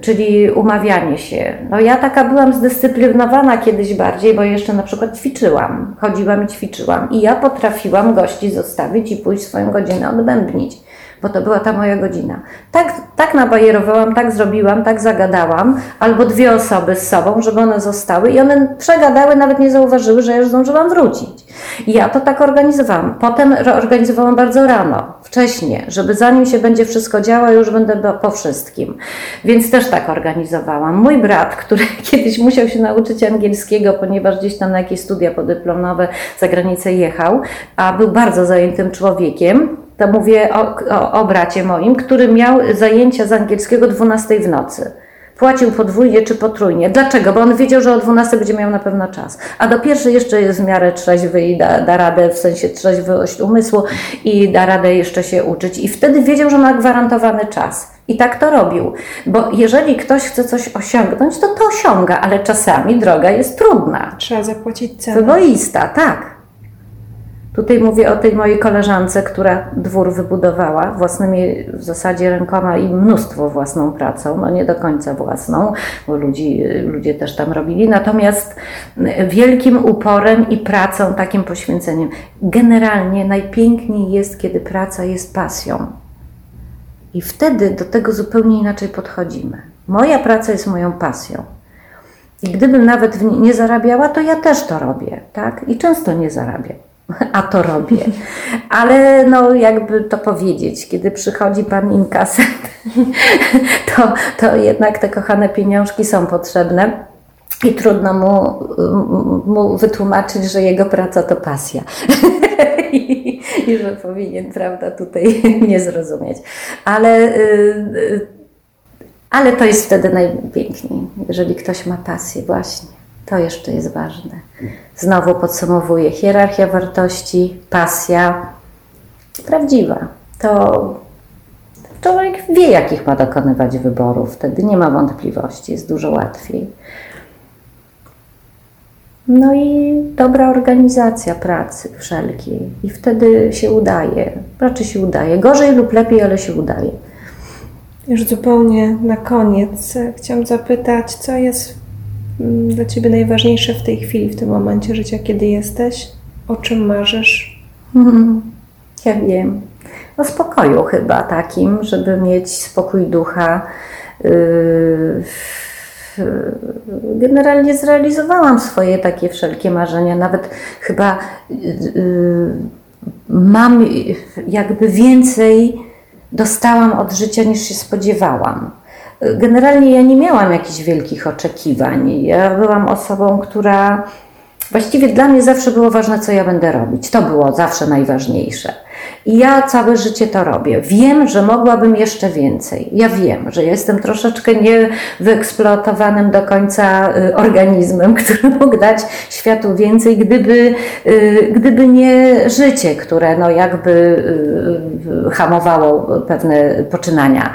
czyli umawianie się. No ja taka byłam zdyscyplinowana kiedyś bardziej, bo jeszcze na przykład ćwiczyłam, chodziłam i ćwiczyłam. I ja potrafiłam gości zostawić i pójść swoją godzinę odbębnić bo to była ta moja godzina. Tak, tak nabajerowałam, tak zrobiłam, tak zagadałam, albo dwie osoby z sobą, żeby one zostały i one przegadały, nawet nie zauważyły, że ja już zdążyłam wrócić. I ja to tak organizowałam. Potem organizowałam bardzo rano, wcześnie, żeby zanim się będzie wszystko działo, już będę po wszystkim. Więc też tak organizowałam. Mój brat, który [LAUGHS] kiedyś musiał się nauczyć angielskiego, ponieważ gdzieś tam na jakieś studia podyplomowe za granicę jechał, a był bardzo zajętym człowiekiem, to mówię o, o, o bracie moim, który miał zajęcia z angielskiego 12 w nocy. Płacił podwójnie czy potrójnie. Dlaczego? Bo on wiedział, że o 12 będzie miał na pewno czas. A do pierwszej jeszcze jest w miarę trzeźwy i da, da radę, w sensie trzeźwość umysłu i da radę jeszcze się uczyć. I wtedy wiedział, że ma gwarantowany czas. I tak to robił. Bo jeżeli ktoś chce coś osiągnąć, to to osiąga, ale czasami droga jest trudna. Trzeba zapłacić cenę. Wyboista, tak. Tutaj mówię o tej mojej koleżance, która dwór wybudowała własnymi w zasadzie rękoma i mnóstwo własną pracą, no nie do końca własną, bo ludzi, ludzie też tam robili, natomiast wielkim uporem i pracą, takim poświęceniem. Generalnie najpiękniej jest, kiedy praca jest pasją. I wtedy do tego zupełnie inaczej podchodzimy. Moja praca jest moją pasją. I gdybym nawet nie zarabiała, to ja też to robię, tak? I często nie zarabiam. [LAUGHS] a to robię. Ale no, jakby to powiedzieć, kiedy przychodzi pan inkasent, [LAUGHS] to, to jednak te kochane pieniążki są potrzebne. I trudno mu, mu wytłumaczyć, że jego praca to pasja. [LAUGHS] I, I, że powinien, prawda, tutaj nie zrozumieć. Ale, y, y, ale to jest wtedy najpiękniej, jeżeli ktoś ma pasję, właśnie. To jeszcze jest ważne. Znowu podsumowuję: hierarchia wartości, pasja prawdziwa. To człowiek wie, jakich ma dokonywać wyborów, wtedy nie ma wątpliwości, jest dużo łatwiej. No i dobra organizacja pracy wszelkiej. I wtedy się udaje. Raczej się udaje. Gorzej lub lepiej, ale się udaje. Już zupełnie na koniec chciałam zapytać, co jest dla Ciebie najważniejsze w tej chwili, w tym momencie życia, kiedy jesteś? O czym marzysz? Ja wiem. O spokoju chyba takim, żeby mieć spokój ducha. Yy, generalnie zrealizowałam swoje takie wszelkie marzenia. Nawet chyba yy, mam jakby więcej dostałam od życia niż się spodziewałam. Generalnie ja nie miałam jakichś wielkich oczekiwań. Ja byłam osobą, która właściwie dla mnie zawsze było ważne, co ja będę robić. To było zawsze najważniejsze. I ja całe życie to robię. Wiem, że mogłabym jeszcze więcej. Ja wiem, że jestem troszeczkę niewyeksploatowanym do końca y, organizmem, [LAUGHS] który mógł dać światu więcej, gdyby, y, gdyby nie życie, które no jakby y, hamowało pewne poczynania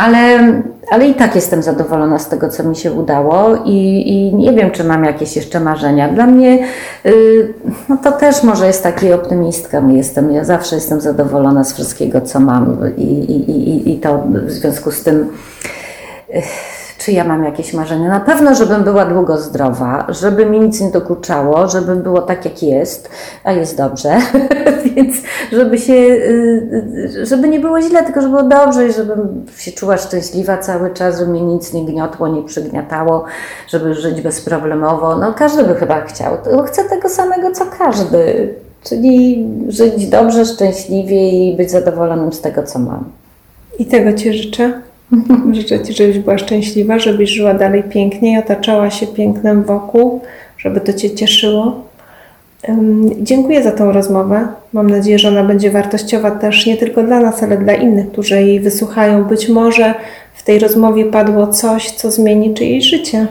ale, ale i tak jestem zadowolona z tego, co mi się udało i, i nie wiem, czy mam jakieś jeszcze marzenia. Dla mnie y, no to też może jest taki optymistka jestem. Ja zawsze jestem zadowolona z wszystkiego, co mam i, i, i, i to w związku z tym y, czy ja mam jakieś marzenia? Na pewno, żebym była długo zdrowa, żeby mi nic nie dokuczało, żeby było tak, jak jest, a jest dobrze, [LAUGHS] więc żeby się, y, żeby nie było źle, tylko żeby było dobrze i żebym się czuła szczęśliwa cały czas, żeby mnie nic nie gniotło, nie przygniatało, żeby żyć bezproblemowo. No każdy by chyba chciał. Chcę tego samego, co każdy. Czyli żyć dobrze, szczęśliwie i być zadowolonym z tego, co mam. I tego Ci życzę. [LAUGHS] Życzę Ci, żebyś była szczęśliwa, żebyś żyła dalej pięknie i otaczała się pięknem wokół, żeby to Cię cieszyło. Dziękuję za tą rozmowę. Mam nadzieję, że ona będzie wartościowa też nie tylko dla nas, ale dla innych, którzy jej wysłuchają. Być może w tej rozmowie padło coś, co zmieni czyjeś życie.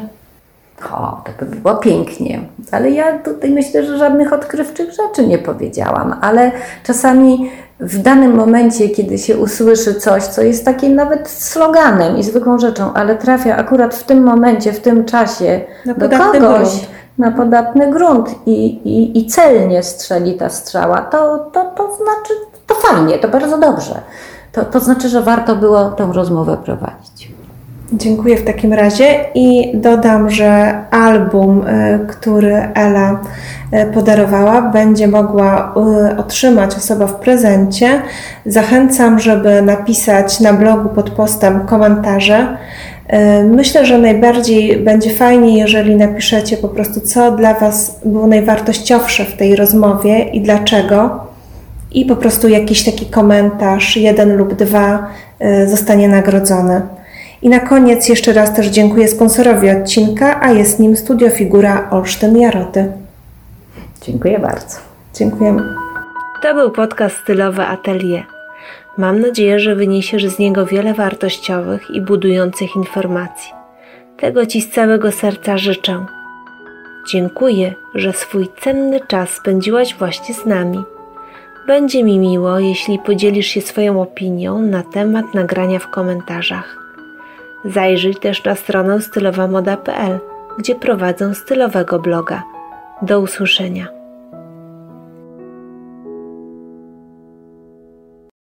O, to by było pięknie. Ale ja tutaj myślę, że żadnych odkrywczych rzeczy nie powiedziałam, ale czasami w danym momencie, kiedy się usłyszy coś, co jest takim nawet sloganem i zwykłą rzeczą, ale trafia akurat w tym momencie, w tym czasie na do kogoś grunt. na podatny grunt i, i, i celnie strzeli ta strzała, to, to, to znaczy, to fajnie, to bardzo dobrze. To, to znaczy, że warto było tę rozmowę prowadzić. Dziękuję w takim razie i dodam, że album, y, który Ela y, podarowała, będzie mogła y, otrzymać osoba w prezencie. Zachęcam, żeby napisać na blogu pod postem komentarze. Myślę, że najbardziej będzie fajnie, jeżeli napiszecie po prostu, co dla Was było najwartościowsze w tej rozmowie i dlaczego. I po prostu jakiś taki komentarz, jeden lub dwa, zostanie nagrodzony. I na koniec jeszcze raz też dziękuję sponsorowi odcinka, a jest nim Studio Figura Olsztyn Jaroty. Dziękuję bardzo. Dziękujemy. To był podcast stylowy Atelier. Mam nadzieję, że wyniesiesz z niego wiele wartościowych i budujących informacji. Tego Ci z całego serca życzę. Dziękuję, że swój cenny czas spędziłaś właśnie z nami. Będzie mi miło, jeśli podzielisz się swoją opinią na temat nagrania w komentarzach. Zajrzyj też na stronę stylowamoda.pl, gdzie prowadzę stylowego bloga. Do usłyszenia.